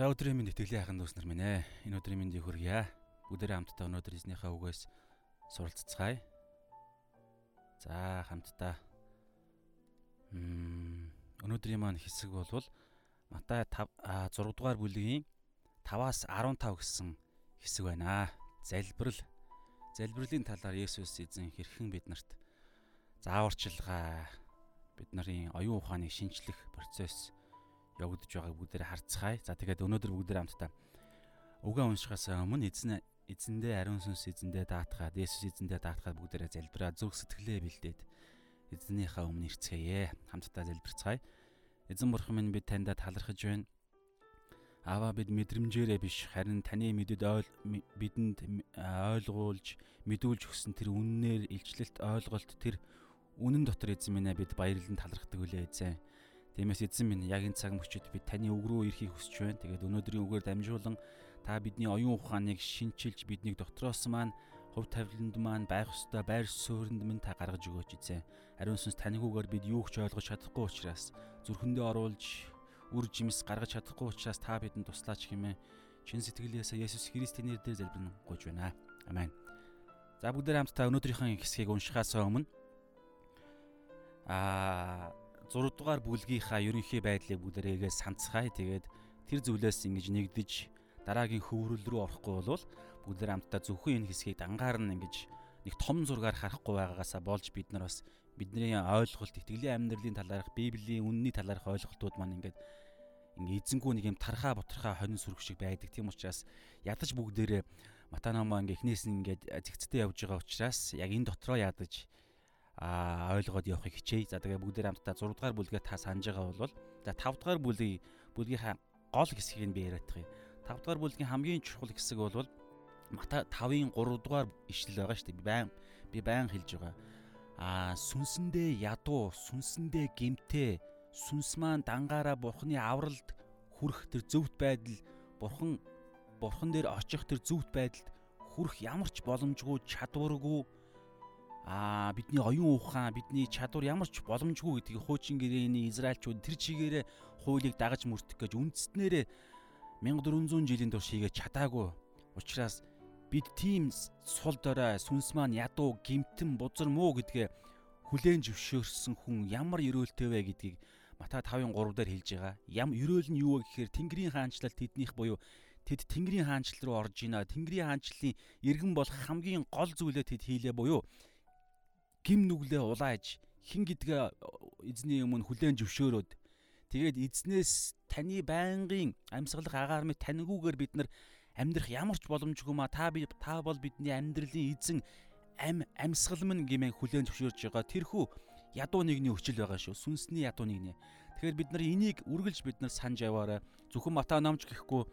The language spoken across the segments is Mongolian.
За өдрийн минь итгэлийн ахын дүүс нар минь ээ. Энэ өдрийн минь хүргье. Бүгдээрээ хамтдаа өнөөдөр эзнийхээ үгээс суралццгаая. За хамтдаа м өнөөдрийн маань хэсэг болвол Матай 5 6 дугаар бүлгийн 5-аас 15 гэсэн хэсэг байна. Залбирал. Залбирлын талаар Есүс эзэн хэрхэн биднэрт зааварчилгаа бид нарын оюун ухааныг шинчлэх процесс явагдаж байгааг бүгдээр харцгаая. За тэгээд өнөөдөр бүгдээр хамтдаа үгээ уншихаас өмнө эзэн эзэндээ ариун сүнс эзэндээ даатгаад Есүс эзэндээ даатгаад бүгдээрээ залбираа зүрх сэтгэлээ бэлдээд эзнийхээ өмнө ирцгээе. Хамтдаа залбирцгаая. Эзэн бурхан минь бид таньда талархаж байна. Аваа бид мэдрэмжээрээ биш харин таны мэдэд ойл бидэнд ойлгуулж мэдүүлж өгсөн тэр үннээр илчлэлт ойлголт тэр үнэн дотор эзэн минь бид баярлан талархдаг үлээ эзэн. Тиймээс эзэн минь яг энэ цаг мөчид бид таны үг рүү ирэхийг хүсэж байна. Тэгээд өнөөдрийн үгээр дамжуулан та бидний оюун ухааныг шинчилж биднийг дотроос маань хөв тавиланд маань байх ёстой байр суурьнд минь та гаргаж өгөөч эзэн. Ариун сүнс таны үгээр бид юу ч ойлгож чадахгүй учраас зүрхэндээ оруулж үр жимс гаргаж чадахгүй учраас та бидэнд туслаач хэмээн чин сэтгэлээсээ Есүс Христийн нэрээр залбирна гуйж байна. Амен. За бүгдээ хамтдаа өнөөдрийнхөө хэсгийг уншихаас өмнө аа 6 дугаар бүлгийнхаа ерөнхий байдлыг бүгдээрээ санацгаая. Тэгээд тэр зүйлээс ингэж нэгдэж дараагийн хөврөл рүү орохгүй болвол бүгдээр хамтдаа зөвхөн энэ хэсгийг дангаар нь ингэж нэг том зургаар харахгүй байгаагаасаа болж бид нар бас бидний ойлголт итгэлийн амьдралын талаарх библийн үнний талаарх ойлголтууд маань ингээд ингээ эзэнгүү нэг юм тархаа бутархаа хонин сүрэг шиг байдаг. Тийм учраас ядаж бүгдээрээ Матанамо ингээ эхнээс нь ингээд зэгцтэй явж байгаа учраас яг энэ дотроо ядаж а ойлгоод явахыг хичээе. За тэгээ бүгдээр хамтдаа 6 дугаар бүлгээ та санаж байгаа бол за 5 дугаар бүлгийн бүлгийнхаа гол хэсгийг нь би яриадах юм. 5 дугаар бүлгийн хамгийн чухал хэсэг бол Мата 5-ын 3 дугаар ишлэл байгаа шүү дээ. Би байн би байн хэлж байгаа. А сүнсэндээ ядуу, сүнсэндээ гимтээ, сүнс маань дангаараа бурхны авралд хүрэх тэр зөвхт байдал, бурхан бурхан дээр очих тэр зөвхт байдалд хүрэх ямар ч боломжгүй чадваргүй аа бидний оюун ухаан бидний чадвар ямар ч боломжгүй гэдгийг хуучин гэрээний израилчууд тэр чигээрээ хуулийг дагаж мөрдөх гэж үндснээрээ 1400 жилийн турш хийгээд чадаагүй учраас бид тийм сул дорой сүнс маань ядуу гимтэн бузар муу гэдгээ хүлээн зөвшөөрсөн хүн ямар өрөөлтэй вэ гэдгийг Матай 5-ын 3 дээр хэлж байгаа. Ям өрөөл нь юу вэ гэхээр Тэнгэрийн хаанчлал тэднийх буюу тэд Тэнгэрийн хаанчлал руу орж ийна. Тэнгэрийн хаанчлалын иргэн бол хамгийн гол зүйлээ тэд хийлээ буюу гим нүглээ улааж хин гэдгээ эзний өмнө хүлээн зөвшөөрөөд. Тэгээд эзнээс таны байнгын амьсгалах агаар мэд таньгүйгээр бид нар амьдрах ямар ч боломжгүй ма та би та бол бидний амьдралын эзэн ам амьсгал мэн гэмээр хүлээн зөвшөөрж байгаа. Тэрхүү ядуу нэгний өчл байгаа шүү. Сүнсний ядуу нэгний. Тэгэхээр бид нар энийг үргэлж бид нар санаж яваарай зөвхөн мата номч гэхгүй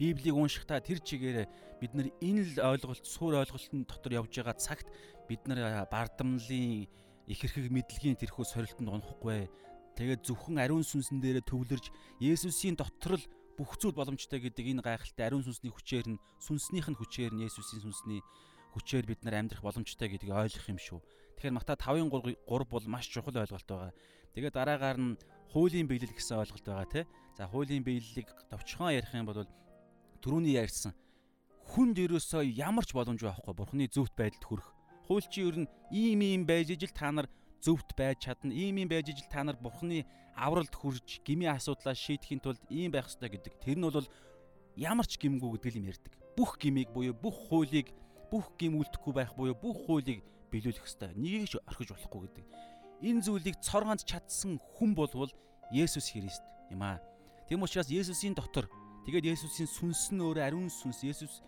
Библийг уншихдаа тэр чигээрээ бид нар энэ л ойлголт, суур ойлголтын дотор явж байгаа цагт бид нар бардамлын ихэрхэг мэдлэгийн тэрхүү сорилтонд унахгүй. Тэгээд зөвхөн ариун сүнсэн дээрээ төвлөрж Есүсийн дотор л бүх зүйл боломжтой гэдэг энэ гайхалтай ариун сүнсний хүчээр нь сүнснийх нь хүчээр нь Есүсийн сүнсний хүчээр бид нар амьдрах боломжтой гэдгийг ойлгох юм шүү. Тэгэхээр Мата 5-ын 3 бол маш чухал ойлголт байгаа. Тэгээд дараагаар нь хуулийн биелэл гэсэн ойлголт байгаа тий. За хуулийн биеллийг товчхон ярих юм бол түрүүний ярьсан хүнд ерөөсөө ямар ч боломж байхгүй бурхны зөвхт байдалд хүрэх. Хууль чи ер нь ийм ийм байж ижил та нар зөвхт байж чадна. Ийм ийм байж ижил та нар бурхны авралд хүрж гмийн асуудлаа шийдэхин тулд ийм байх ёстой гэдэг. Тэр нь бол ямар ч гимгүү гэдэг юм ярьдаг. Бүх гмийг буюу бүх хуулийг бүх гим үлдэхгүй байх буюу бүх хуулийг биелүүлэх ёстой. Нэгийг ч орхиж болохгүй гэдэг. Энэ зүйлийг цоргонд чадсан хүн болвол Есүс Христ юм аа. Тэм учраас Есүсийн дотор Тэгээд Есүсийн сүнс нь өөрөө ариун сүнс. Есүс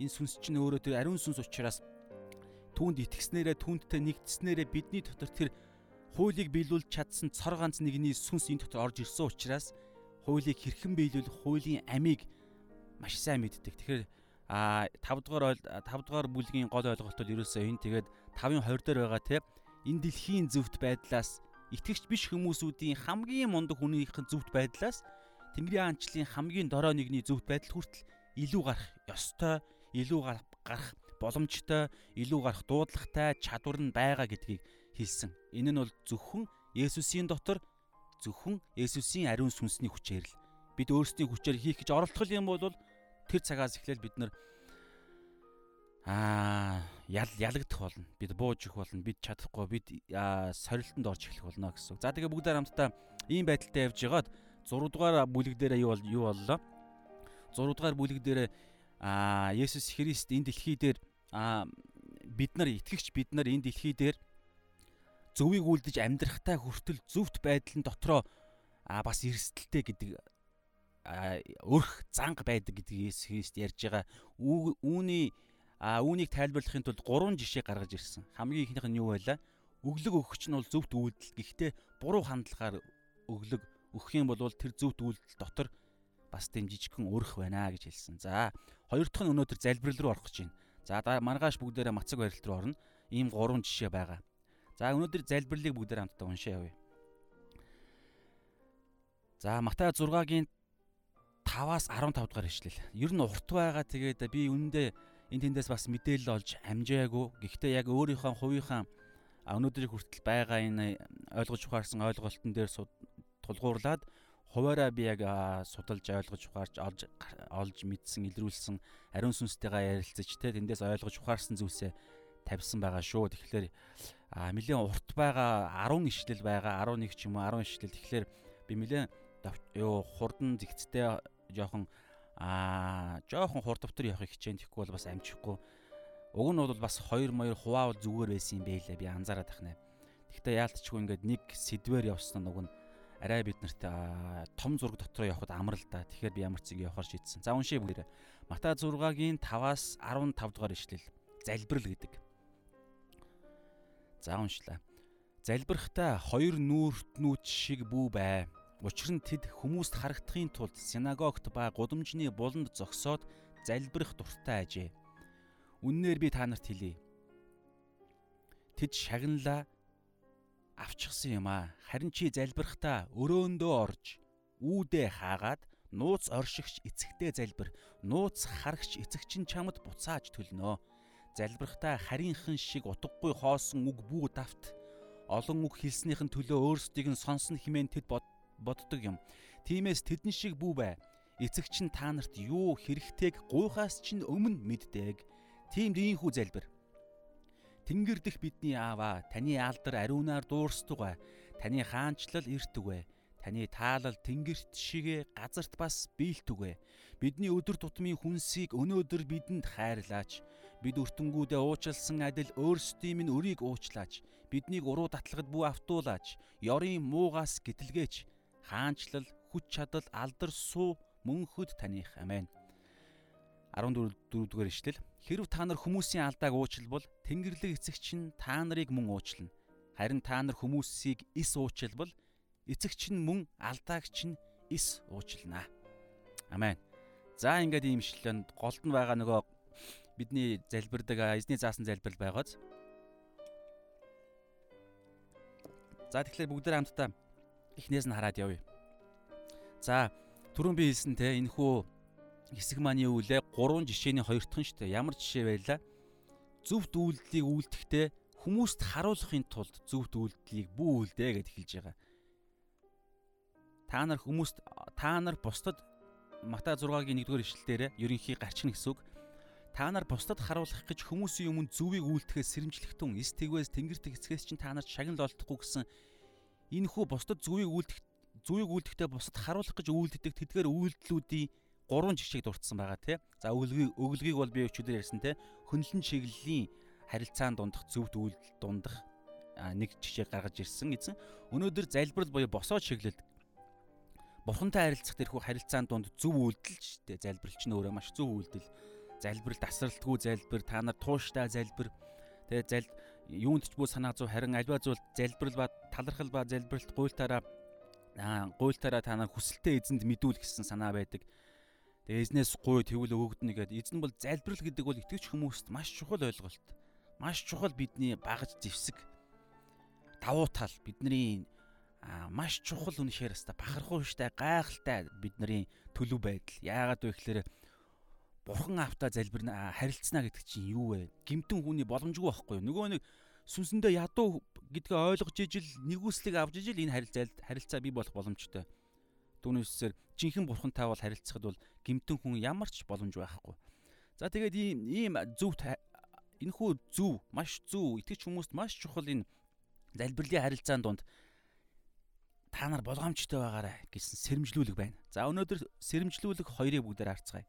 энэ сүнс чинь өөрөө тэр ариун сүнс учраас түүнд итгэснээрээ түүндтэй нэгдснээрээ бидний дотор тэр хуулийг биелүүлж чадсан цор ганц нэгний сүнс энэ дотор орж ирсэн учраас хуулийг хэрхэн биелүүлэх хуулийн амийг маш сайн мэддэг. Тэгэхээр а 5 дугаар 5 дугаар бүлгийн гол ойлголт бол ерөөсөө энэ тэгээд 5-ын 20 дээр байгаа те энэ дэлхийн зөвхт байдлаас итгэгч биш хүмүүсүүдийн хамгийн мундаг хүнийхэн зөвхт байдлаас Тэнгэрийн хаанчлалын хамгийн дорой нэгний зөвхт байдал хүртэл илүү гарах ёстой, илүү гарах боломжтой, илүү гарах дуудлагатай чадвар нь байгаа гэдгийг хэлсэн. Энэ нь бол зөвхөн Есүсийн дотор зөвхөн Есүсийн ариун сүнсний хүчээр л бид өөрсдийн хүчээр хийх гэж оролдох юм бол тэр цагаас эхлээл бид нар аа ял ялагдах болно. Бид бууж их болно. Бид чадахгүй. Бид сорилтонд орж эхлэх болно гэсэн. За тэгээ бүгдээр хамтдаа ийм байдалтай явж байгаад 6 дугаар бүлэг дээр юу юу боллоо? 6 дугаар бүлэг дээр аа Есүс Христ энэ дэлхий дээр аа бид нар итгэгч бид нар энэ дэлхий дээр зөвийг үлдэж амьдрахтай хүртэл зөвхт байдлын дотроо а бас эрсдэлтэй гэдэг өрх занга байдаг гэдгийг Есүс Христ ярьж байгаа. Үүний үүнийг тайлбарлахын тулд гурван жишээ гаргаж ирсэн. Хамгийн ихнийх нь юу байлаа? Өглөг өгөх нь бол зөвхт үйлдэл. Гэхдээ буруу хандлагаар өглөг өгөх юм бол тэр зөвхт үйлдэл дотор бас тийм жижигхэн өрх байна гэж хэлсэн. За хоёр дахь нь өнөөдөр залбирал руу орох гэж байна. За маргааш бүгдээрээ мацаг барилт руу орно. Ийм гурван жишээ байгаа. За өнөөдөр залбирлыг бүгдээр хамтдаа уншаа явъя. За Матай 6-гийн 5-аас 15 дугаар ишлэл. Ер нь урт байгаа тэгээд би үнэндээ энэ тэндээс бас мэдээлэл олж амжаагүй. Гэхдээ яг өөрийнхөө хувийнхаа өнөөдрийг хүртэл байгаа энэ ойлгож ухаарсан ойлголтын дээр тулгуурлаад хуваараа би яг судалж ойлгож ухаарч олж олж мэдсэн илрүүлсэн ариун сүнстэйгээ ярилцаж те тэндээс ойлгож ухаарсан зүйлсээ тавьсан байгаа шүү. Тэгэхээр нэлээд урт байгаа 10 ишлэл байгаа 11 ч юм уу 10 ишлэл тэгэхээр би нэлээд юу хурдан зэгцтэй жоохон аа жоохон хурд давтар явахыг хичээн тэгэхгүй бол бас амжихгүй. Уг нь бол бас хоёр моёр хуваавал зүгээр байсан юм байлээ би анзаараад тахнаа. Гэхдээ яалтчгүй ингээд нэг сэдвэр явсан нь уг нь арай бид нарт том зураг дотроо явхад амар л да. Тэгэхээр би ямар ч зэг явахаар шийдсэн. За уншия бүгдээ. Матай 6-гийн 5-аас 15 дугаар ишлэл. Залбирал гэдэг. За уншлаа. Залбирхтаа хоёр нүүртнүүд шиг бүү бай. Учир нь тэд хүмүүст харагдахын тулд синагогт ба гудамжны буланд зогсоод залбирах дуртай ажээ. Үннээр би та нарт хэлье. Тэд шагналаа авчихсан юм аа. Харин чи залбирхтаа өрөөндөө орж үүдээ хаагаад нууц оршигч эцэгтэй залбир. Нууц харагч эцэгч нь чамд буцааж төлнө. Залбирхтаа харийнхан шиг утгагүй хоосон үг бүү давт. Олон үг хэлснийхэн төлөө өөрсдийг нь сонсон хэмээн тэд бод боддог юм. Тиймээс тэдэн шиг бүү бай. Эцэгч нь та нарт юу хэрэгтэйг гуйхаас чинь өмнө мэддэг. Тиймд ийхүү залбир. Тэнгэр дэх бидний ааваа таны алдар ариунаар дуурсдаг. Таны хаанчлал эртүг. Таны таалал тэнгэрт шигэ газарт бас биелтүг. Бидний өдөр тутмын хүнсийг өнөөдөр бидэнд хайрлаач. Бид өртөнгүүдээ уучлсан адил өөрсдийн минь өрийг уучлаач. Биднийг уруу татлагад бүү автуулаач. Ёрын муугаас гítэлгээч хаанчлал, хүч чадал, алдар суу мөнхөд таних. Амен. 14 дөрөвдүгээр ишлэл. Хэрв та нар хүмүүсийн алдааг уучлбал Тэнгэрлэг эцэгч нь та нарыг мөн уучлна. Харин та нар хүмүүсийг ис уучлбал эцэгч нь мөн алдааг чинь ис уучлана. Амен. За ингээд ийм ишлэлэнд голд нь байгаа нөгөө бидний залбирдаг эзний заасан залбирал байгааз. За тэгэхээр бүгдээ хамтдаа эхнээс нь хараад явъя. За түрүүн би хэлсэн те энэ хүү хэсэг маань юу вэ? Гурван жишээний хоёр дахь нь шүү дээ. Ямар жишээ байлаа? Зөвхт үйлдэлийг үйлдэхдээ хүмүүст харуулахын тулд зөвхт үйлдэлийг бүү үйлдэ гэж хэлж байгаа. Та нар хүмүүст та нар бусдад Матай 6-гийн 1-р ишлэлээр ерөнхий гарчин гэсэн үг. Та нар бусдад харуулах гэж хүмүүсийн өмнө зөвийг үйлдэхээс сэрэмжлэхтэн эс тэгвээс тэнгэрт хэцгээс чинь та нарт шагнал олдохгүй гэсэн энэ хүү бусдад зүвийг үлдэх зүвийг үлдэхдээ бусдад харуулах гэж үйлддэг тэдгээр үйлдэлүүдийн гурван жишээг дурдсан байгаа тий. За өглөгийг өглөгийг бол би өчигдөр ярьсан тий. Хөнлөн чиглэлийн харилцаанд дундах зөвд үйлдэл дундах нэг жишээ гаргаж ирсэн эзэн. Өнөөдөр залбирал буюу босоо чиглэлд Бурхантай харилцах тэрхүү харилцаанд дунд зөв үйлдэл ч тий. Залбирал ч нөөрэ маш зөв үйлдэл. Залбирал тасралтгүй залбир, та нар тууштай залбир. Тэгээ зал юунд ч бүү санаа зов харин альва зүйл залбирал ба талархал ба залбиралт гуйлтаараа гуйлтаараа та нар хүсэлтээ эзэнд мэдүүл гэсэн санаа байдаг. Тэгээ эзнээс гуй тэгвэл өгөгдөнө гэдэг. Эзэн бол залбирал гэдэг бол итгэж хүмүүст маш чухал ойлголт. Маш чухал бидний багаж зевсэг давуу тал бидний маш чухал үнэхээр хэвээр бахархуу штэ гайхалтай бидний төлөв байдал. Яагаад вэ гэхээр бурхан автаа залбирна харилцана гэдэг чинь юу вэ? Гимтэн хүний боломжгүй байхгүй юу? Нөгөө нэг сүнсэндээ ядуу гэдгээ ойлгож ижил нэгүслийг авч ижил энэ харилцаа харилцаа бий болох боломжтой. Түүний үсээр жинхэнэ бурхантай бол харилцахад бол гимтэн хүн ямар ч боломж байхгүй. За тэгээд ийм ийм зөв энэхүү зөв маш зөв итгэж хүмүүст маш чухал энэ залбирлын харилцаан донд та нар болгоомжтой байгаарай гэсэн сэрэмжлүүлэг байна. За өнөөдөр сэрэмжлүүлэг хоёрыг бүгдээр харцгаая.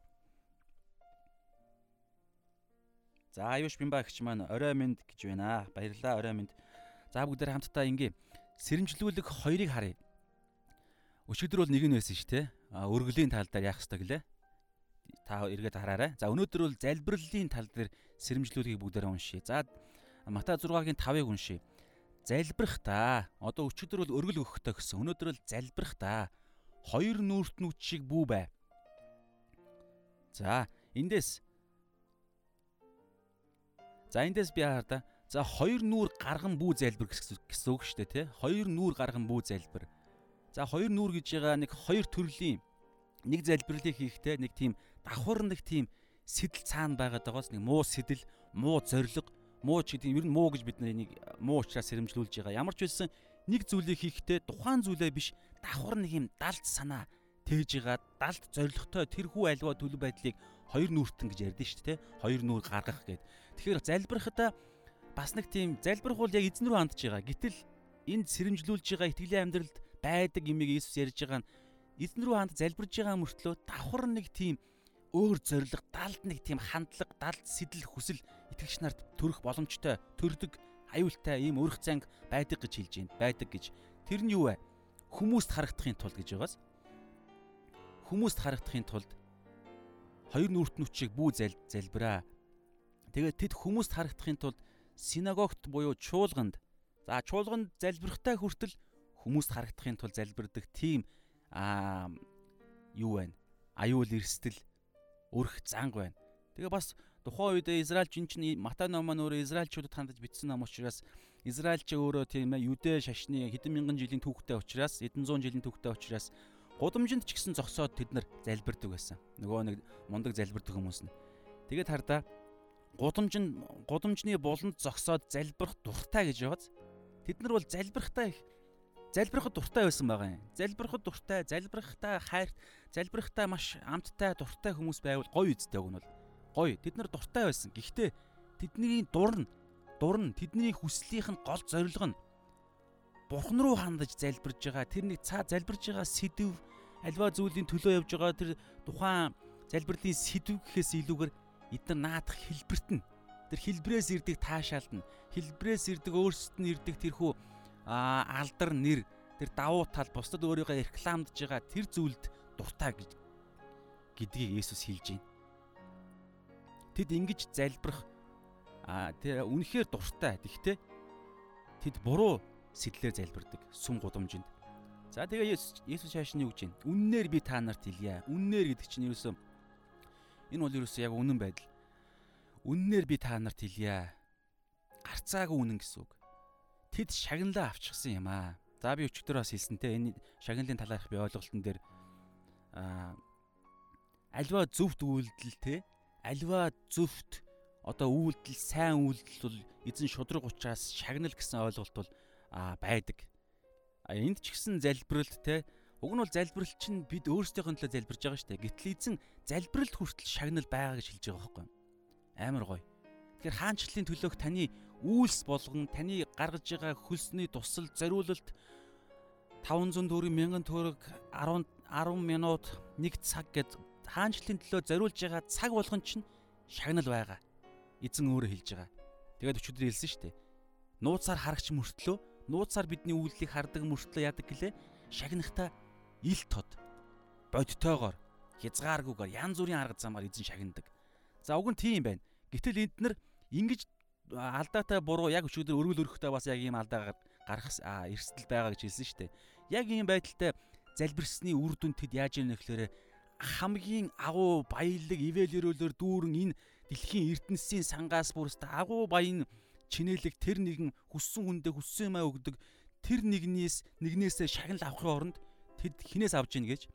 За аюуш бимба гэгч маань орой минь гэж байна. Баярлалаа орой минь. За бүгдээр хамтдаа ингээ сэрэмжлүүлэг хоёрыг харъя. Өчигдөр бол нэг нь байсан шүү. А өргөлийн тал дээр яах ёстой гэлээ. Та эргээд хараарай. За өнөөдөр бол залбирлын тал дээр сэрэмжлүүлгийг бүгдээрээ уншия. За Матай 6-гийн 5-ыг уншия. Залбирах та. Одоо өчигдөр бол өргөл өгөхтэй гэсэн. Өнөөдөр бол залбирах та. Хоёр нүрт нүч шиг бүү бай. За эндээс За эндээс би хаа да. За хоёр нүур гарган бүү залбир гэсэн үг шүү дээ тий. Хоёр нүур гарган бүү залбир. За хоёр нүүр гэж байгаа нэг хоёр төрлийн нэг залбирлыг хийхдээ нэг тийм давхар нэг тийм сэтэл цаана байгаад байгаас нэг муу сэтэл, муу зориг, муу ч гэдэг ер нь муу гэж бид нэг муу учраас сэрэмжлүүлж байгаа. Ямар ч байсан нэг зүйлийг хийхдээ тухайн зүйлээ биш давхар нэг юм далд санаа тээж байгаа далд зоригтой тэрхүү альва төлөв байдлыг хоёр нүртэн гэж ярьдэн шүү дээ. Хоёр нүур гаргах гэд. Тэгэхээр залбирахтаа бас нэг тийм залбирх бол яг эзэн рүү хандж байгаа. Гэтэл энд сэрэмжлүүлж байгаа итгэлийн амьдралд байдаг имийг Иесус ярьж байгаа нь эзэн рүү ханд залбирж байгаа мөртлөө давхар нэг тийм өөр зориг далд нэг тийм хандлага далд сэтэл хүсэл итгэгч нарт төрөх боломжтой төрдөг аюултай ийм өрх занг байдаг гэж хэлж байна байдаг гэж. Тэр нь юу вэ? Хүмүүст харагдахын тулд гэж байгаас? Хүмүүст харагдахын тулд хоёр нүрт нүчийг бүү залбираа. Тэгээд тэд хүмүүст харагдахын тулд синагогт буюу чуулганд за чуулганд залбирахтай хүртэл хүмүүст харагдахын тулд залбирдаг тийм аа юу байна? Аюул эрсдэл өрх занг байна. Тэгээ бас тухайн үед Израильч эн чинь Матай ном маань өөрөө Израильчуудад хандаж бичсэн ном учраас Израильч өөрөө тийм ээ Юдэ шашны хэдэн мянган жилийн түүхтэй учраас хэдэн зуун жилийн түүхтэй учраас гудамжинд ч гэсэн зогсоод тэд нар залбирдаг байсан. Нөгөө нэг мундаг залбирдаг хүмүүс нь. Тэгээд хардаа гудамжинд гудамжны буланд зогсоод залбирах дуртай гэж байгааз. Тэд нар бол залбирахтаа их залбирахад дуртай байсан байгаа юм. Залбирахад дуртай, залбирахтаа хайр, залбирахтаа маш амттай, дуртай хүмүүс байвал гоё үсттэй өгнө бол. Гоё. Тэд нар дуртай байсан. Гэхдээ тэдний дурн, дурн тэдний хүслийнх нь гол зорилго нь Бурхан руу хандаж залбирж байгаа. Тэр нэг цаа залбирж байгаа сэдв альва зүйлийн төлөө явж байгаа тэр тухайн залбирлын сэдв гэхээс илүүгээр эдгээр наадах хэлбэрт нь тэр хэлбрээс ирдэг таашаалд нь хэлбрээс ирдэг өөрсдөд нь ирдэг тэрхүү алдар нэр тэр давуу тал бусдад өөрийгөө рекламдж байгаа тэр зүйлд дуртай гэж гэдгийг Есүс хэлж байна. Тэд ингэж залбирах а тэр үнэхээр дуртай. Тэгтээ тэд буруу сэтлэр залбирдаг сүм гудамжинд. За тэгээ Есүс хааш нь юу гэж байна? Үннээр би та нарт хэлье. Үннээр гэдэг чинь ерөөсөө энэ бол ерөөсөө яг үнэн байдал. Үннээр би та нарт хэлье. Гарцаагүй үнэн гэсэн үг тэд шагналаа авчихсан юм аа. За би өчтөр бас хэлсэнтэй энэ шагналын талаарх би ойлголтын дээр аа альва зөвхт үйлдэл те альва зөвхт одоо үйлдэл сайн үйлдэл бол эзэн шудраг учраас шагнал гэсэн ойлголт бол байдаг. А энд ч гэсэн залбиралт те уг нь бол залбирал чинь бид өөрсдийнхөө төлөө залбирж байгаа шүү дээ. Гэтэл эзэн залбиралт хүртэл шагнал байгаа гэж хэлж байгаа байхгүй юу? Амар гоё. Тэгэхээр хаанчлалын төлөөх таны үйлс болгон таны гаргаж байгаа хөлсний тусал зориулалт 500 төгрөг 1000 төгрөг 10 10 минут 1 цаг гэд хаанчлалын төлөө зориулж байгаа цаг болгон чинь шагнал байгаа. Эзэн өөрөө хэлж байгаа. Тэгээд өчигдөр хэлсэн шүү дээ. Нууцаар харагч мөртлөө нууцаар бидний үйлдэлийг хардаг мөртлөө яадаг гэлээ шагнахта ил тод бодтойгоор хязгааргүйгээр янз бүрийн арга замаар эзэн шагнадаг. За уг нь тийм байна. Гэтэл энд нар ингэж алдаатай буруу яг өчигдөр өргөл өрхөхдөө бас яг ийм алдаа гарах эрсдэл байгаа гэж хэлсэн шүү дээ. Яг ийм байдалтай залбирсны үр дүн тэд яаж ийм нэхлээрэ хамгийн агуу баялаг ивэл өрөөлөөр дүүрэн энэ дэлхийн эрдэнэсийн сангаас бүрст агуу баян чинэлэг тэр нэгэн хүссэн хүндээ хүссэн юмаа өгдөг тэр нэгнээс нэгнээсээ шагнал авахын оронд тэд хинээс авж ийн гэж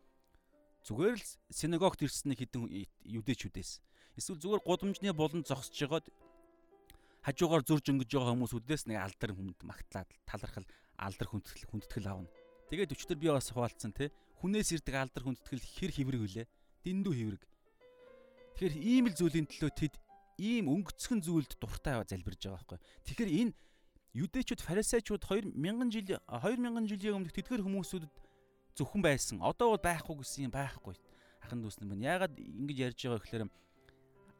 зүгээр л синагогт ирсэн хэдэн юдэчүүдээс эсвэл зүгээр гудамжны болон зогсож жогоод хажуугаар зурж өнгөж байгаа хүмүүс үднээс нэг алдар хүнд магтлаад талархал алдар хүндэтгэл хүндэтгэл аавна. Тэгээд өчтөр би бас хуваалцсан те хүнээс ирдэг алдар хүндэтгэл хэр хэврэг вүлээ? Дэндүү хэврэг. Тэгэхээр ийм л зүйлийн төлөө тэд ийм өнгөцгөн зүйлд дуртай залбирж байгаа байхгүй. Тэгэхээр энэ юдэчүүд фарисеучуд 2000 жил 2000 жилийн өмнөх тэдгэр хүмүүсүүдэд зөвхөн байсан. Одоо бол байхгүй гэсэн юм байхгүй. Ахан дүүснэ байна. Яагаад ингэж ярьж байгаа гэхээр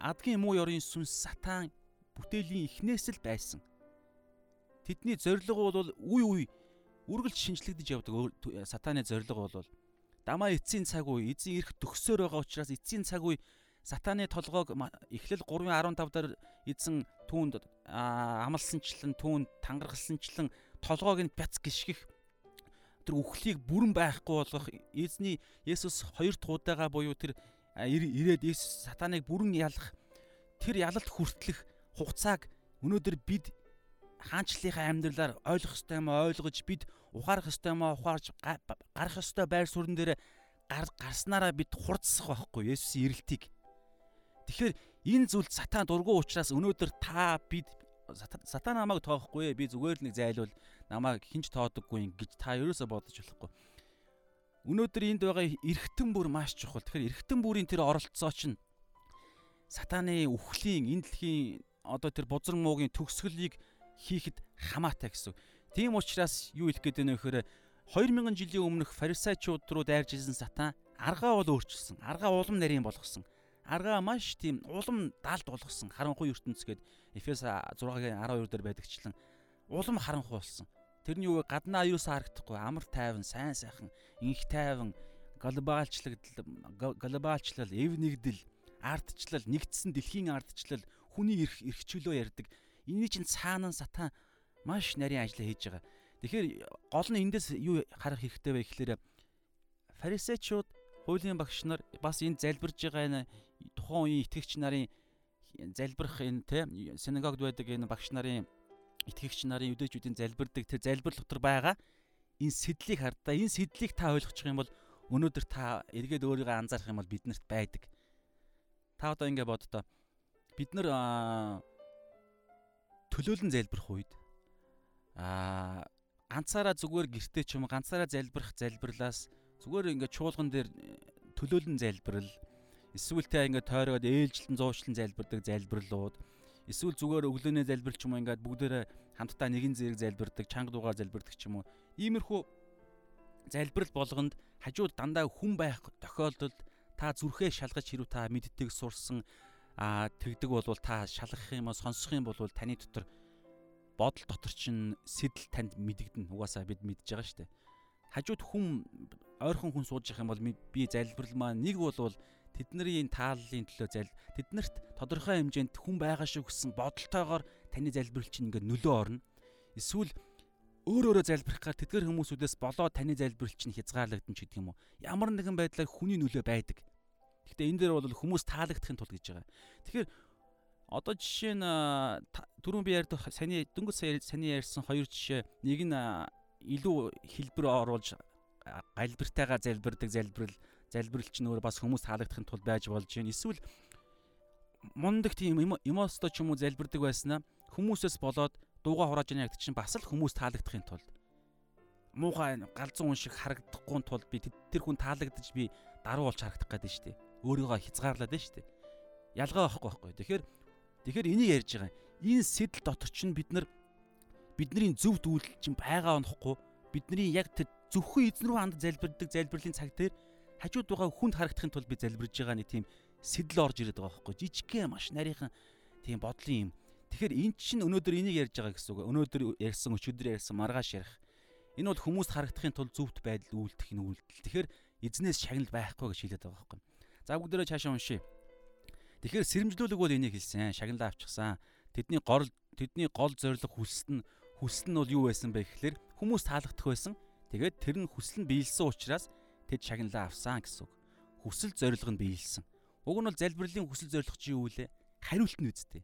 адгийн муу ёрын сүнс сатан бүтээлийн эхнээс л байсан. Тэдний зорилго бол үе үе үргэлж шинжлэгдэж явдаг сатаны зорилго бол дамаа эцсийн цаг үе эзэн ирэх төгсөөр байгаа учраас эцсийн цаг үе сатаны толгойг эхлэл 3:15 дээр эзэн түүнд амлсанчлан түүнд тангархалсанчлан толгойг нь бяц гიშгэх тэр үхлийг бүрэн байхгүй болгох эзний Есүс хоёр дахь удаага буюу тэр ирээд Есүс сатаныг бүрэн ялах тэр ялалт хүртлэх хугацааг өнөөдөр бид хаанчлалынхаа амьдралаар ойлгох ёстой юм ойлгож бид ухаарах ёстой юм ухаарж гарах ёстой байр суурин дээр гарснараа бид хурцсах байхгүй Есүсийн ирэлтийг. Тэгэхээр энэ зүйл сатан дургу учраас өнөөдөр та бид сатан намайг тоохгүй би зүгээр л нэг зайлвал намайг хинж тоодоггүй гэж та ерөөсө бодож болохгүй. Өнөөдөр энд байгаа эргэтэн бүр маш чухал. Тэгэхээр эргэтэн бүрийн тэр оролцоо чинь сатаны үхлийн энэ дэлхийн одоо тэр бузар муугийн төгсгөлийг хийхэд хамаатай гэсэн. Тийм учраас юу хэлэх гээд байна вэ гэхээр 2000 жилийн өмнөх фарисеучуд руу дайрж исэн сатан аргаа бол өөрчилсөн. Аргаа улам нарийн болгосон. Аргаа маш тийм улам даалд болгосон. Харанхуй ертөнц гээд Эфес 6-гийн 12 дээр байдагчлан улам харанхуй болсон. Тэрний юу гаднаа юусаа харагдахгүй амар тайван, сайн сайхан, инх тайван, глобалчлал, глобалчлал, эв нэгдэл, ардчлал, нэгдсэн дэлхийн ардчлал, хүний эрх эрхчлөө ярддаг. Эний чинь цаана сатан маш нарийн ажил хийж байгаа. Тэгэхээр гол нь эндээс юу харах хэрэгтэй вэ гэхээр фарисеучуд, хуулийн багш нар бас энэ залбирж байгаа энэ тухайн үеийн итгэгч нарын залбирах энэ те синагогд байдаг энэ багш нарын итгэгч нарын юдэчүүдийн залбирдаг тэр залбир дотор байгаа энэ сэдлийг хардаа энэ сэдлийг та ойлгочих юм бол өнөөдөр та эргээд өөрийгөө анзаарах юм бол биднэрт байдаг. Та одоо ингэ боддоо бид нар төлөөлөн залбирх үед аа ганцаараа зүгээр гэртээ ч юм уу ганцаараа залбирх залбирлаас зүгээр ингээд чуулган дээр төлөөлөн залбирал эсвэл тэ ингээд тойроод ээлжлэн зуушлан залбирдаг залбирлууд Эсвэл зүгээр өглөөний залбир ч юм уу ингээд бүгдээрээ хамтдаа нэгэн зэрэг залбирдаг, чанга дуугаар залбирдаг ч юм уу. Иймэрхүү залбирал болгонд хажууд дандаа хүн байх тохиолдолд та зүрхээ шалгаж хэрүү та мэддэг сурсан а тэгдэг бол та шалгах юм уу сонсох юм бол таны дотор бодол дотор чинь сэтэл танд мэдэгдэн угаасаа бид мэдж байгаа шүү дээ. Хажууд хүн ойрхон хүн сууж явах юм бол би залбирал маань нэг бол тэдний тааллын төлөө зал тэднэрт тодорхой хэмжээнд хүн байгаа шүү гэсэн бодолтойгоор таны залбирал чинь ингээд нөлөө орно. Эсвэл өөр өөрө залбирахаар тэдгэр хүмүүсүүдээс болоод таны залбирал чинь хязгаарлагдсан ч гэдэг юм уу. Ямар нэгэн байдлаар хүний нөлөө байдаг. Гэхдээ энэ дээр бол хүмүүс таалагдахын тулд гэж байгаа. Тэгэхээр одоо жишээ нь түрүүн би ярьдаг саний дөнгөж саний ярьсан хоёр жишээ нэг нь илүү хэлбэр оруулж галбиртайгаар залбирдаг залбирал залбирал чинь өөр бас хүмүүс таалагдахын тулд байж болж байна. Эсвэл мундаг тийм эмоцтой ч юм уу залбирдаг байснаа хүмүүсээс болоод дууга хурааж яана гэдэг чинь бас л хүмүүс таалагдахын тулд муухай галзуу хүн шиг харагдахгүй тулд би тэр хүн таалагдаж би даруу болж харагдах гэдэг нь шүү дээ. Өөрийгөө хязгаарлаад байна шүү дээ. Ялгаа байхгүй байхгүй. Тэгэхээр тэгэхээр энийг ярьж байгаа. Энэ сэтэл дотор чинь бид нар бидний зөв дүүлэл чинь байгаа онохгүй бидний яг тэр зөвхөн эзэн рүү ханд залбирдаг залбирлын цаг дээр хажууд байгаа хүнд харагдахын тулд би залбирж байгаа нэг тийм сэтэл орж ирээд байгаа байхгүй жижигхэн маш нарийнхан тийм бодлын юм. Тэгэхээр эн чинь өнөөдөр энийг ярьж байгаа гэсэн үг. Өнөөдөр ярьсан өчигдөр ярьсан маргааш ярих. Энэ бол хүмүүст харагдахын тулд зөвхт байдал үйлдэх нь үйлдэл. Тэгэхээр эзнээс шагнал байхгүй гэж хэлээд байгаа байхгүй. За бүгдээрээ цаашаа уншия. Тэгэхээр сэрэмжлүүлэг бол энийг хэлсэн. Шагналаа авчихсан. Тэдний гол тэдний гол зорилго хүсэлт нь хүсэл нь бол юу байсан бэ гэхээр хүмүүс таалагдах байсан. Тэгээд тэр нь хүсэл нь биелсэн учраас тэд шагналаа авсан гэсэн үг. Хүсэл зориг нь биелсэн. Уг нь бол залбирлын хүсэл зориг чи юу вэ? Хариулт нь үсттэй.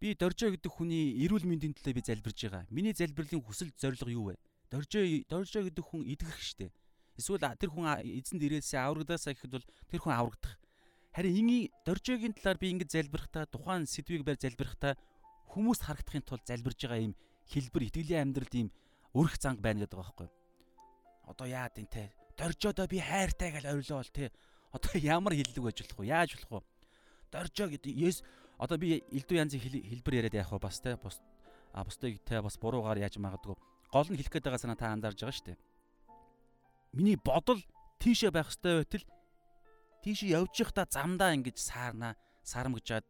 Би доржоо гэдэг хүний эрүүл мэндийн төлөө би залбирж байгаа. Миний залбирлын хүсэл зориг юу вэ? Доржоо доржоо гэдэг хүн идэгрэх штэ. Эсвэл тэр хүн эзэнд ирээсээ аврагдаасаа гэхэд бол тэр хүн аврагдах. Харин ингийн доржоогийн талаар би ингэж залбирхтаа тухайн сэдвийг барь залбирхтаа хүмүүст харагдахын тулд залбирж байгаа юм хэлбэр итгэлийн амьдралд ийм өрх занг байна гэдэг байгаа байхгүй. Одоо яад энэ те доржоодоо би хайртай гэж орилоо бол те. Одоо ямар хиллэг болох вэ? Яаж болох вэ? Доржоо гэдэг Есүс одоо би элдв янзын хэлбэр яриад вэ бас те. Бус а бусдыг те бас буруугаар яаж магадгүй. Гол нь хэлэх гээд байгаа санаа та анзаарж байгаа шүү дээ. Миний бодол тийшээ байх ёстой байтал тийшээ явж явахдаа замдаа ингэж саарна, сарамгжаад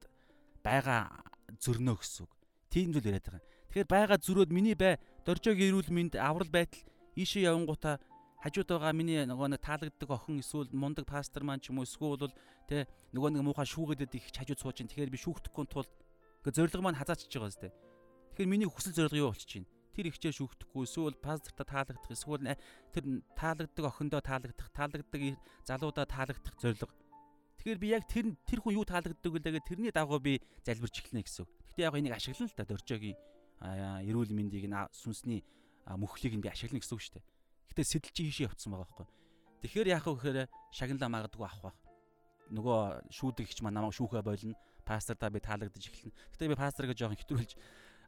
байгаа зөрнөө гэсэн үг. Тийм зүйл яриад байгаа. Тэгэхээр байгаа зүрөөд миний бай доржоог ирүүл минд аврал байтал ийшээ явангуудаа хажууд байгаа миний нөгөө нэг таалагддаг охин эсвэл мундаг пастор маань ч юм уу эсвэл бол тэ нөгөө нэг муухай шүүгээдэд их хажууд сууж ин тэгэхээр би шүүхдэхгүй тул гэ зориг маань хазаачж байгаа зү. Тэгэхээр миний хүсэл зориг юу болчих чинь? Тэр ихчээр шүүхдэхгүй эсвэл пастортаа таалагдах эсвэл тэр таалагддаг охиндоо таалагдах, таалагддаг залуудаа таалагдах зориг. Тэгэхээр би яг тэр тэр хүн юу таалагддаг гэдэг тэрний дагуу би залбирч эхлэнэ гэсэн. Гэтэ яг энийг ашиглана л да дөржөөгийн эрүүл мэндийг сүнсний мөхлийг нь би ашиглана гэсэн үг шүү дээ. Гэтэ сэтэл чи хийшээ явцсан байгаа байхгүй. Тэгэхээр яах вэ гэхээр шагналаа магадгүй авах байх. Нөгөө шүүдэгч маань намайг шүүхэ болно. Пастортаа би таалагдаж эхэлнэ. Гэтэ би пастор гэж жоохон хэтрүүлж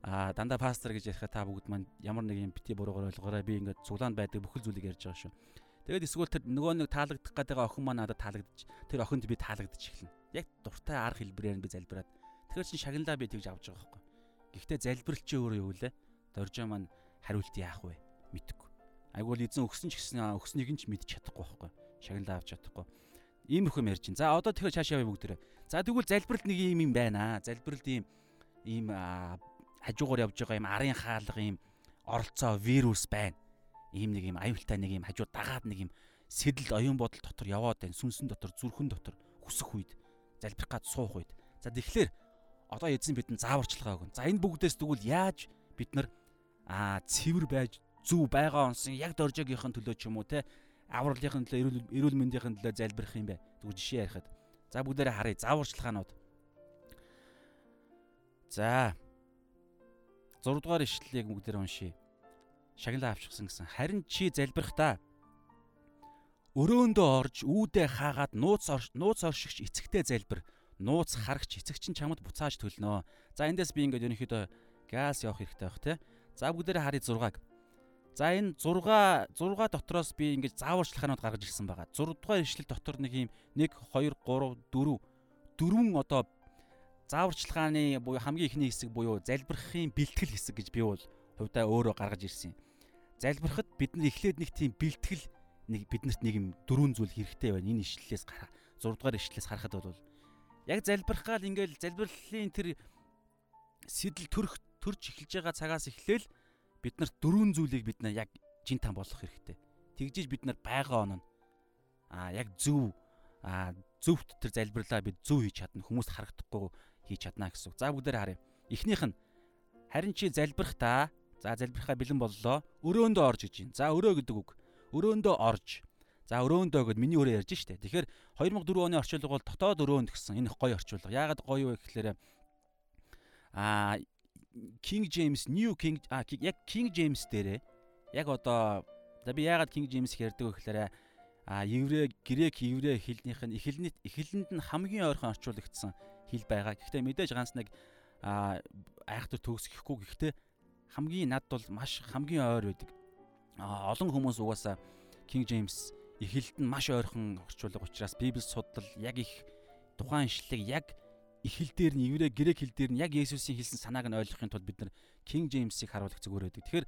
а дандаа пастор гэж ярихаа та бүгд маань ямар нэг юм бити буруугаар ойлгоорой. Би ингээд цуглаанд байдаг бүхэл зүйлийг ярьж байгаа шүү. Тэгээд эсвэл тэр нөгөө нэг таалагдах гэдэг охин маань надад таалагдаж тэр охинд би таалагдаж эхэлнэ. Яг дуртай арга хэлбэрээр би залбираад. Тэгэхээр чин шагналаа би тэгж авч байгаа байхгүй. Гэхдээ залбирал чи өөрөө юу вэ? Доржоо маань хариулт яах вэ? Мэдгүй. Айгуул эзэн өгсөн ч гэсэн өгснийг нь ч мэдчих чадахгүй байхгүй. Шагналаа авч чадахгүй. Иймэрхүү ярьж чинь. За одоо тэгэхээр цааш явъя бүгдээрээ. За тэгвэл залбиралд нэг юм юм байна. Залбиралд ийм ийм хажуугаар явж байгаа юм арын хаалга ийм оролцоо вирус байна. Ийм нэг юм аюултай нэг юм хажуу дагаад нэг юм сэтэл оюун бодол дотор яваад байна. Сүнсэн дотор, зүрхэн дотор хүсэх үед, залбирах гад суух үед. За тэгэхээр одоо эзэн бидэнд зааварчилгаа өгнө. За энэ бүгдээс тэгвэл яаж бид нар аа цэвэр байж зөв байгаа онсон яг доржогийнхэн төлөө ч юм уу те авралынхын төлөө эрүүл мэндийн төлөө залбирах юм бэ. Тэгвэл жишээ ярихад. За бүгдээрээ харъя. Зааварчилгаанууд. За 6 дугаар ишлэлийг бүгдээр уншия. Шагналаа авчихсан гэсэн. Харин чи залбирахдаа өрөөндөө орж үүдээ хаагаад нууц нууц оршигч эцэгтэй залбир нууц харагч эцэгч нь чамд буцааж төлнө. За эндээс би ингээд ерөнхийдөө газ явах хэрэгтэй байх те. За бүгдээрээ харъя 6-аг. За энэ 6 6 дотроос би ингээд зааварчилгаанууд гаргаж ирсэн байгаа. 6 дугаар ишлэл дотор нэг юм 1 2 3 4 дөрвөн одоо зааварчилгааны буюу хамгийн ихний хэсэг буюу залбирахын бэлтгэл хэсэг гэж би бол хувьдаа өөрөө гаргаж ирсэн. Залбирахад бид нар эхлээд нэг тийм бэлтгэл нэг биднэрт нэг юм дөрвөн зүйл хэрэгтэй байна. Энэ ишлэлээс гарах 6 дугаар ишлэлээс харахад бол яг залбирах гал ингээл залбирлын тэр сэтэл төрөх төрж эхэлж байгаа цагаас эхлээл бид нарт дөрвөн зүйлийг бид нар яг жин там болгох хэрэгтэй. Тэгжиж бид нар байгаа оноо а яг зөв а зөвхт тэр залбирлаа бид зөв хийж чадна хүмүүст харагдахгүй хийж чадна гэсэн үг. За бүгдээр харъя. Эхнийх нь харин чи залбирах та за залбирахаа бэлэн боллоо. Өрөөндөө орж гэж юм. За өрөө гэдэг үг. Өрөөндөө орж За өрөөндөө гэд миний өөрөө ярьж штэ. Тэгэхээр 2004 оны орчуулга бол дотоод өрөөнд гэсэн энэ гоё орчуулга. Яагаад гоё вэ гэхээр аа King James New King а яг King James дээрээ яг одоо за би яагаад King James ярьдаг вэ гэхээр а еврей грек еврей хэлнийх нь эхлэлд эхлэлд нь хамгийн ойрхон орчуулагдсан хэл байгаа. Гэхдээ мэдээж ганц нэг айхтар төгсөхгүй гэхдээ хамгийн над бол маш хамгийн ойр байдаг. Олон хүмүүс угаасаа King James эхлэлд нь маш ойрхон орчуулга учраас Библи судлал яг их тухайн ишлэлийг яг эхлэл дээр нь еврей грек хэл дээр нь яг Есүсийн хэлсэн санааг нь ойлгохын тулд бид нар King James-ийг харуулах зүгээр байдаг. Тэгэхээр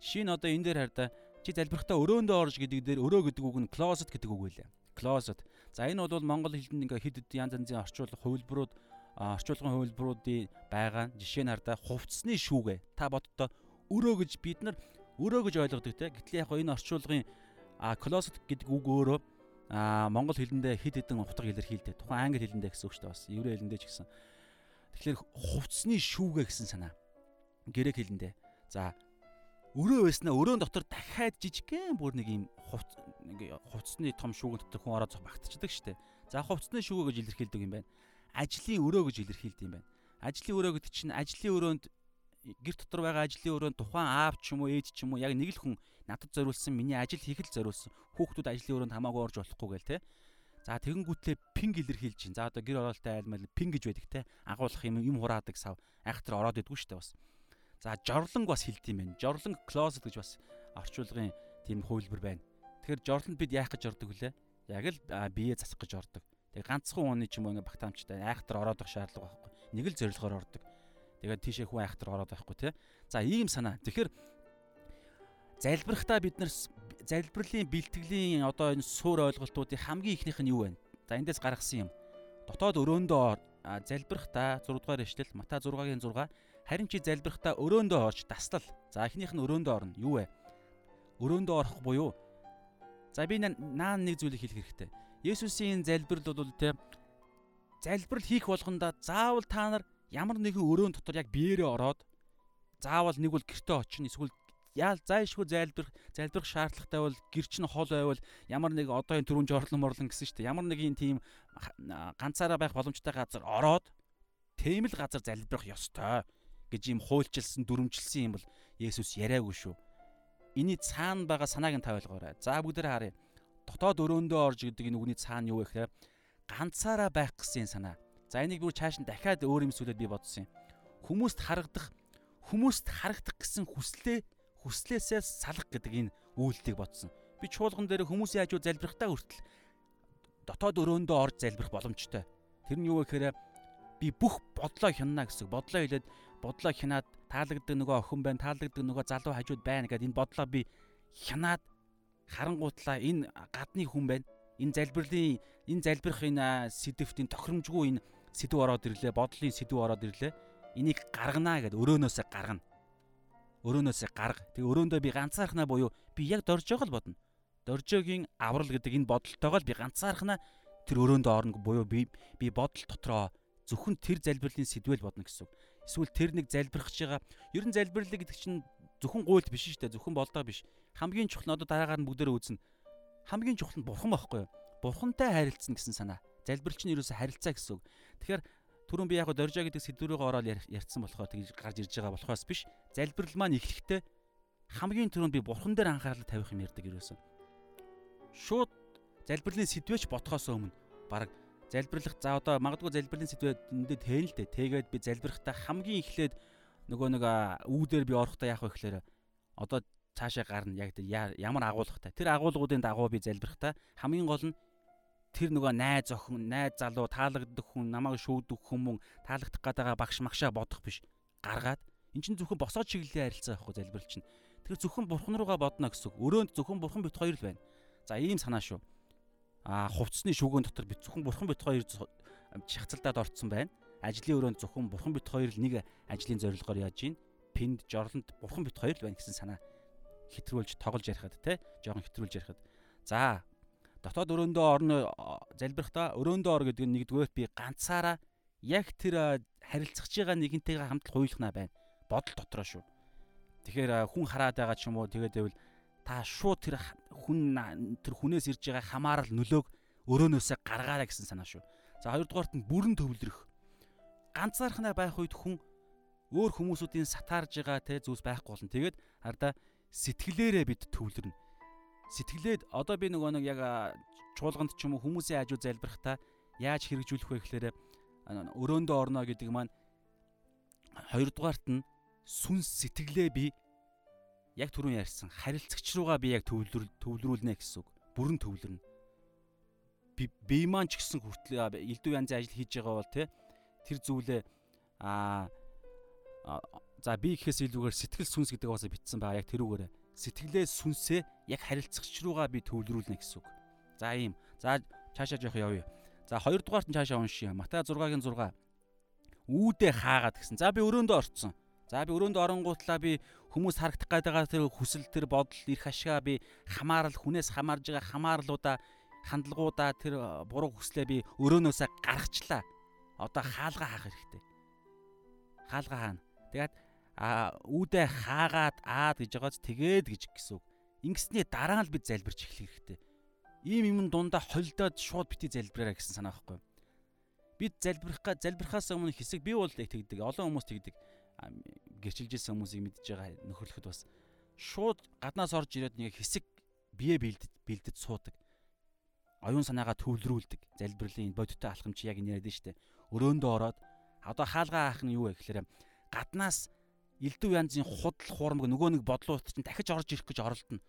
жишээ нь одоо энэ дээр хараа чи залбирахтаа өрөөндөө орж гэдэг дээр өрөө гэдэг үг нь closet гэдэг үг байлаа. Closet. За энэ бол монгол хэлэнд ингээ хэд хэд янз янзын орчуулга хувилбарууд орчуулгын хувилбаруудын байгаа. Жишээ нь хараа хувцсны шүүгээ. Та боддоо өрөө гэж бид нар өрөө гэж ойлгодог те. Гэтэл яг энэ орчуулгын closet гэдэг үг өөрөө монгол хэлэндээ хэд хэдэн утга илэрхийлдэг. Тухайн англи хэлэндээ гэсэн үг шүү дээ бас. Еврей хэлэндээ ч гэсэн. Тэгэхээр хувцсны шүүгээ гэсэн санаа. Грек хэлэндээ. За өрөө байснаа өрөөнд дотор дахиад жижигхэн бүр нэг юм хувц нэг хувцсны том шүүгэн дотор хүн ороод багтчихдаг дээ. За хувцсны шүүгээ гэж илэрхийлдэг юм байна. Ажлын өрөө гэж илэрхийлдэг юм байна. Ажлын өрөө гэдэг чинь ажлын өрөөнд гэр дотор байгаа ажлын өрөөнд тухайн аав ч юм уу ээж ч юм уу яг нэг л хүн надад зориулсан миний ажил хийх л зориулсан хүүхдүүд ажлын өрөөнд хамаагүй орж болохгүй гээл те. За тэгэнгүүтлээ пинг илэрхийлж чинь. За одоо гэр оролттой айлмал пинг гэж байдаг те. Агуулах юм юм хураадаг сав айхтар ороод идэггүй дээ бас. За жорлонг бас хилд юм байна. Жорлонг closet гэж бас орчуулгын тийм хувилбар байна. Тэгэхээр жорлонд бид яах гэж ордог вүлээ? Яг л бие засах гэж ордог. Тэгээ ганцхан ууны ч юм уу ингээ багтаамжтай айхтар ороод байх шаардлага байхгүй. Нэг л зорилгоор ордог. Тэгээд тийшээ хүн айхтар ороод байхгүй тий. За ийм санаа. Тэгэхээр залбирахтаа бид нар залбирлын бэлтгэлийн одоо энэ суур ойлголтуудын хамгийн ихнийх нь юу вэ? За эндээс гаргасан юм. Дотоод өрөөндөө залбирахтаа 6 дугаар эшлэл Матай 6-гийн 6 харин чи залбирахтаа өрөөндөө орж таслал. За эхнийх нь өрөөндөө орно. Юу вэ? Өрөөндөө орох буюу За би наа нэг зүйлийг хэлэх хэрэгтэй. Есүсийн залбирал бол тэ залбирал хийх болгонда заавал та нар ямар нэгэн өрөөнд дотор яг биеэрээ ороод заавал нэг бол гэртээ очино эсвэл яал зайшгүй зайлбарах залбирах шаардлагатай бол гэр чинь хол байвал ямар нэг одоо энэ түрүүн жорлон морлон гэсэн шүү дээ. Ямар нэгэн тийм ганцаараа байх боломжтой газар ороод тийм л газар залбирах ёстой гэж юм хуульчилсан дүрмжилсэн юм бол Есүс яриаггүй шүү. Эний цаана байгаа санааг нь та ойлгоорой. За бүгдээ харъя. Дотоод өрөөндөө орж гэдэг энэ үгний цаана юу вэ гэхээр ганцаараа байх гэсэн санаа. За энийг бүр цааш нь дахиад өөр юм сүлээд би бодсон юм. Хүмүүст харагдах хүмүүст харагдах гэсэн хүслээ хүслээсээ салах гэдэг энэ үйлдэлийг бодсон. Би чуулган дээр хүмүүсийн хажуу залбирахтаа хүртэл дотоод өрөөндөө орж залбирах боломжтой. Тэр нь юу вэ гэхээр би бүх бодлоо хянана гэсэн. Бодлоо хэлээд бодлоо хянаад таалагддаг нөгөө охин байна, таалагддаг нөгөө залуу хажууд байна гэдэг энэ бодлоо би хянаад харангуутлаа энэ гадны хүн байна. Энэ залбирлын энэ залбирах энэ сэдвтийн тохиромжгүй энэ сэдв ороод ирлээ, бодлын сэдв ороод ирлээ. Энийг гаргана гэд өрөөнөөсөө гаргана. Өрөөнөөсөө гарга. Тэгээ өрөөндөө би ганцаархнаа буюу би яг дорж байгаа л бодно. Доржогийн аврал гэдэг энэ бодолтойгоо л би ганцаархнаа тэр өрөөндөө орно буюу би би бодол дотроо зөвхөн тэр залбирлын сэдвэл бодно гэсэн үг эсвэл тэр нэг залбирах гэж байгаа. Ер нь залбирлаа гэдэг чинь зөвхөн гуйлд биш шүү дээ. Зөвхөн болдоо биш. Хамгийн чухал нь одоо дараагаар нь бүгдээрээ үзнэ. Хамгийн чухал нь бурхан байхгүй юу? Бурхантай харилцсан гэсэн санаа. Залбирч нь ерөөсө харилцаа гэсэн үг. Тэгэхээр түрүүн би яг гоо дөржа гэдэг сэдвүүрээ ороод ярьсан болохоор тэгж гарч ирж байгаа болохоос биш. Залбирал маань эхлэхдээ хамгийн түрүүнд би бурхан дээр анхаарал тавих юм ярьдаг ерөөсө. Шууд залбирлын сэдвэж бодхоос өмнө баг залбирлах за одоо магадгүй залбирлын сэдвэдэндээ teen л дээ. Тэгээд би залбирахтаа хамгийн эхлээд нөгөө нэг үүдээр би орохдоо яах вэ гэхээр одоо цаашаа гарна яг ямар агуулгатай. Тэр агуулгуудын дагуу би залбирахтаа хамгийн гол нь тэр нөгөө найз охин, найз залуу таалагддаг хүн, намайг шүүдэг хүмүүн, таалагдах гадаага багш магшаа бодох биш. Гаргаад эн чинь зөвхөн босоод чиглэлийн харилцаа байхгүй залбирал чинь. Тэр зөвхөн бурхан руугаа бодно гэсэн үг. Өрөөнд зөвхөн бурхан бит хоёр л байна. За ийм санаа шүү а хувцсны шүгэн дотор бит зөвхөн бурхан бит хоёр шахацалдаад орцсон байна. Ажлын өрөөнд зөвхөн бурхан бит хоёр л нэг ажлын зорилгоор яаж гин пинд жорлонд бурхан бит хоёр л байна гэсэн санаа хэтрүүлж тоглож ярихад те жоохон хэтрүүлж ярихад. За дотоод өрөөндөө орно залбирахтаа өрөөндөө ор гэдэг нь нэгдүгээр би ганцаараа яг тэр харилцах байгаа нэгнтэйгээ хамтлах хуйлахна байна. Бодол дотроо шүү. Тэгэхээр хүн хараад байгаа ч юм уу тэгээд байвал та шууд тэр хүн тэр хүнээс ирж байгаа хамаарал нөлөөг өрөөнөөсөө гаргаарай гэсэн санаа шүү. За хоёрдугаарт нь бүрэн төвлөрөх. Ганцаархнаа байх үед хүн өөр хүмүүсүүдийн сатаарж байгаа те зүйлс байхгүй болно. Тэгээд хардаа сэтгэлээрээ бид төвлөрнө. Сэтгэлээд одоо би нөгөө нэг яг чуулганд ч юм уу хүмүүсийн хажуу залбирахтаа яаж хэрэгжүүлэх вэ гэхээр өрөөндөө орно гэдэг маань хоёрдугаарт нь сүнс сэтгэлээ би яг түрүүн ярьсан харилцагч руугаа би яг төвлөр төвлөрүүлнэ гэсэн үг. Бүрэн төвлөрнө. Би би маань ч гэсэн хүртэл элдв янзын ажил хийж байгаа бол те тэр зүйлээ аа за би гэхээс илүүгээр сэтгэл сүнс гэдэг басаа битсэн байгаа яг тэрүүгээр сэтгэлээ сүнсээ яг харилцагч руугаа би төвлөрүүлнэ гэсэн үг. За ийм. За цаашаа жоох явъя. За хоёрдугаарт нь цаашаа уншия. Матай 6-гийн 6. Үүдээ хаагаад гэсэн. За би өрөөндөө орцсон. За би өрөөнд оронгуутлаа би хүмүүс харагдах гэдэг тэр хүсэл тэр бодол их ашгаа би хамаарал хүнээс хамаарж байгаа хамаарлуудаа хандлагуудаа тэр буруу хүслээ би өрөөнөөсөө гаргачлаа. Одоо хаалга хаах хэрэгтэй. Хаалга хаана. Тэгээд а үүдээ хаагаад аад гэж байгааз тэгээд гэж гэсэн үг. Ингэсний дараа л бид залбирч эхлэх хэрэгтэй. Ийм юм дундаа холдоод шууд бити залбираа гэсэн санаа байхгүй. Бид залбирах залбирахаас өмнө хэсэг би бол тэгдэг. Олон хүмүүс тэгдэг гэрчилжсэн хүмүүсийг мэдж байгаа нөхөрлөхөд бас шууд гаднаас орж ирээд нэг хэсэг бие бэлдэж бэлдэж суудаг. Оюун санаагаа төвлөрүүлдэг. Залбирлын бодиттой алхамч яг энэ яриад штэ. Өрөөндөө ороод одоо хаалгаа хаах нь юу вэ гэхээр гаднаас элдв янзын худал хуурмаг нөгөө нэг бодлууд чинь дахиж орж ирэх гэж оролдоно.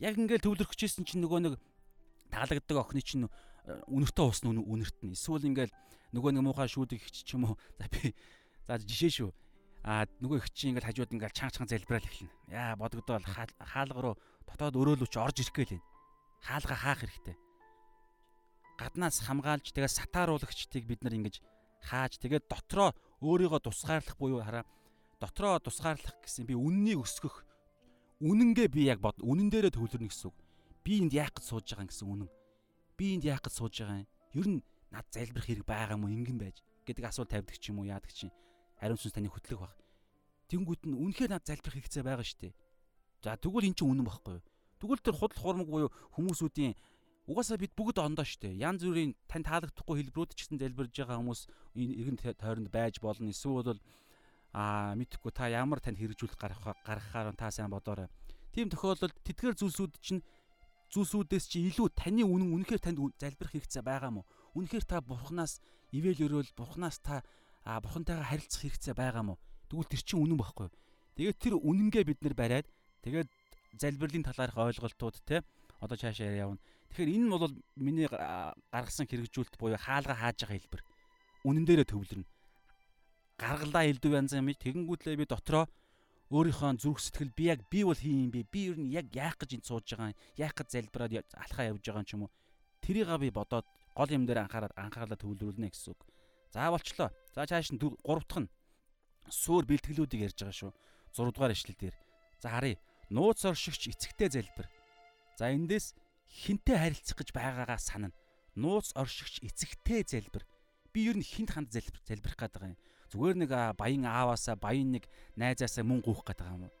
Яг ингээл төвлөрөхчээсэн чинь нөгөө нэг таалагддаг охины чинь үнэртэ уусна үнэртэн. Эсвэл ингээл нөгөө нэг муухай шүүдэг ч юм уу. За би за жишээ шүү. А нөгөө их чинь ингээл хажууд ингээл чанга чанга залбираал эхэлнэ. Яа бодогдоод хаалга руу дотоод өрөөлөч орж ирэх гээл энэ. Хаалга хаах хэрэгтэй. Гаднаас хамгаалж тэгээ сатааруулагчдыг бид нар ингэж хааж тэгээд дотроо өөрийгөө тусгаарлах буюу хараа дотроо тусгаарлах гэсэн би үннийг өсгөх үнэнгээ би яг бод үнэн дээрээ төвлөрнө гэсэн үг. Би энд яах гэж сууж байгаа юм гэсэн үнэн. Би энд яах гэж сууж байгаа юм. Ер нь над залбирах хэрэг байгаа юм уу ингэн байж гэдэг асуулт тавьдаг ч юм уу яадаг чинь ариун сүнс таны хөтлөх баг. Тэнгүүд нь үнэхээр над залбирах хэрэгцээ байгаа шүү дээ. За тэгвэл эн чинь үнэн багхгүй юу? Тэгвэл тэр худал хуурмаг буюу хүмүүсүүдийн угаасаа бид бүгд ондоо шүү дээ. Янз бүрийн тань таалагдахгүй хэлбэрүүд ч гэсэн залбирж байгаа хүмүүс иргэн тойронд байж болно. Эсвэл бол аа мэдхгүй та ямар тань хэрэгжүүлэх гарах гаргахаар та сайн бодоорой. Тийм тохиолдолд тэдгээр зүйлсүүд чинь зүйлсүүдээс чи илүү таны үнэн үнэхээр танд залбирах хэрэгцээ байгаа мó? Үнэхээр та бурхнаас ивэл өрөөл бурхнаас та а бурхантайгаа харилцах хэрэгцээ байгаа мó? Тэгвэл тэр чинь үнэн багхгүй. Тэгээд тэр үнэнгээ бид нар бариад тэгээд залбирлын талаарх ойлголтууд те одоо цаашаа явна. Тэгэхээр энэ нь бол миний гаргасан хэрэгжүүлэлт буюу хаалга хааж байгаа хэлбэр. Үнэн дээрээ төвлөрнө. Гаргалаа элдв янз юм тэгэнгүүтлээ би дотроо өөрийнхөө зүрх сэтгэл би яг би бол хин юм бэ? Би ер нь яг яах гэж энд сууж байгаа юм? Яах гэж залбираад алхаа явж байгаа юм ч юм уу? Тэрийг би бодоод гол юм дээр анхаарал анхаарлаа төвлөрүүлнэ гэсэн үг. За болчлоо. За цааш нь 3 дахь нь суур бэлтгэлүүдийг ярьж байгаа шүү. 6 дугаар ишлэл дээр. За харъя. Нууц оршигч эцэгтэй залбир. За эндээс хинтээ харилцах гэж байгаагаа санана. Нууц оршигч эцэгтэй залбир. Би ер нь хинт ханд залбир залбирах гээд байгаа юм. Зүгээр нэг баян ааваасаа баян нэг найзаасаа мөн гуйх гээд байгаа юм уу?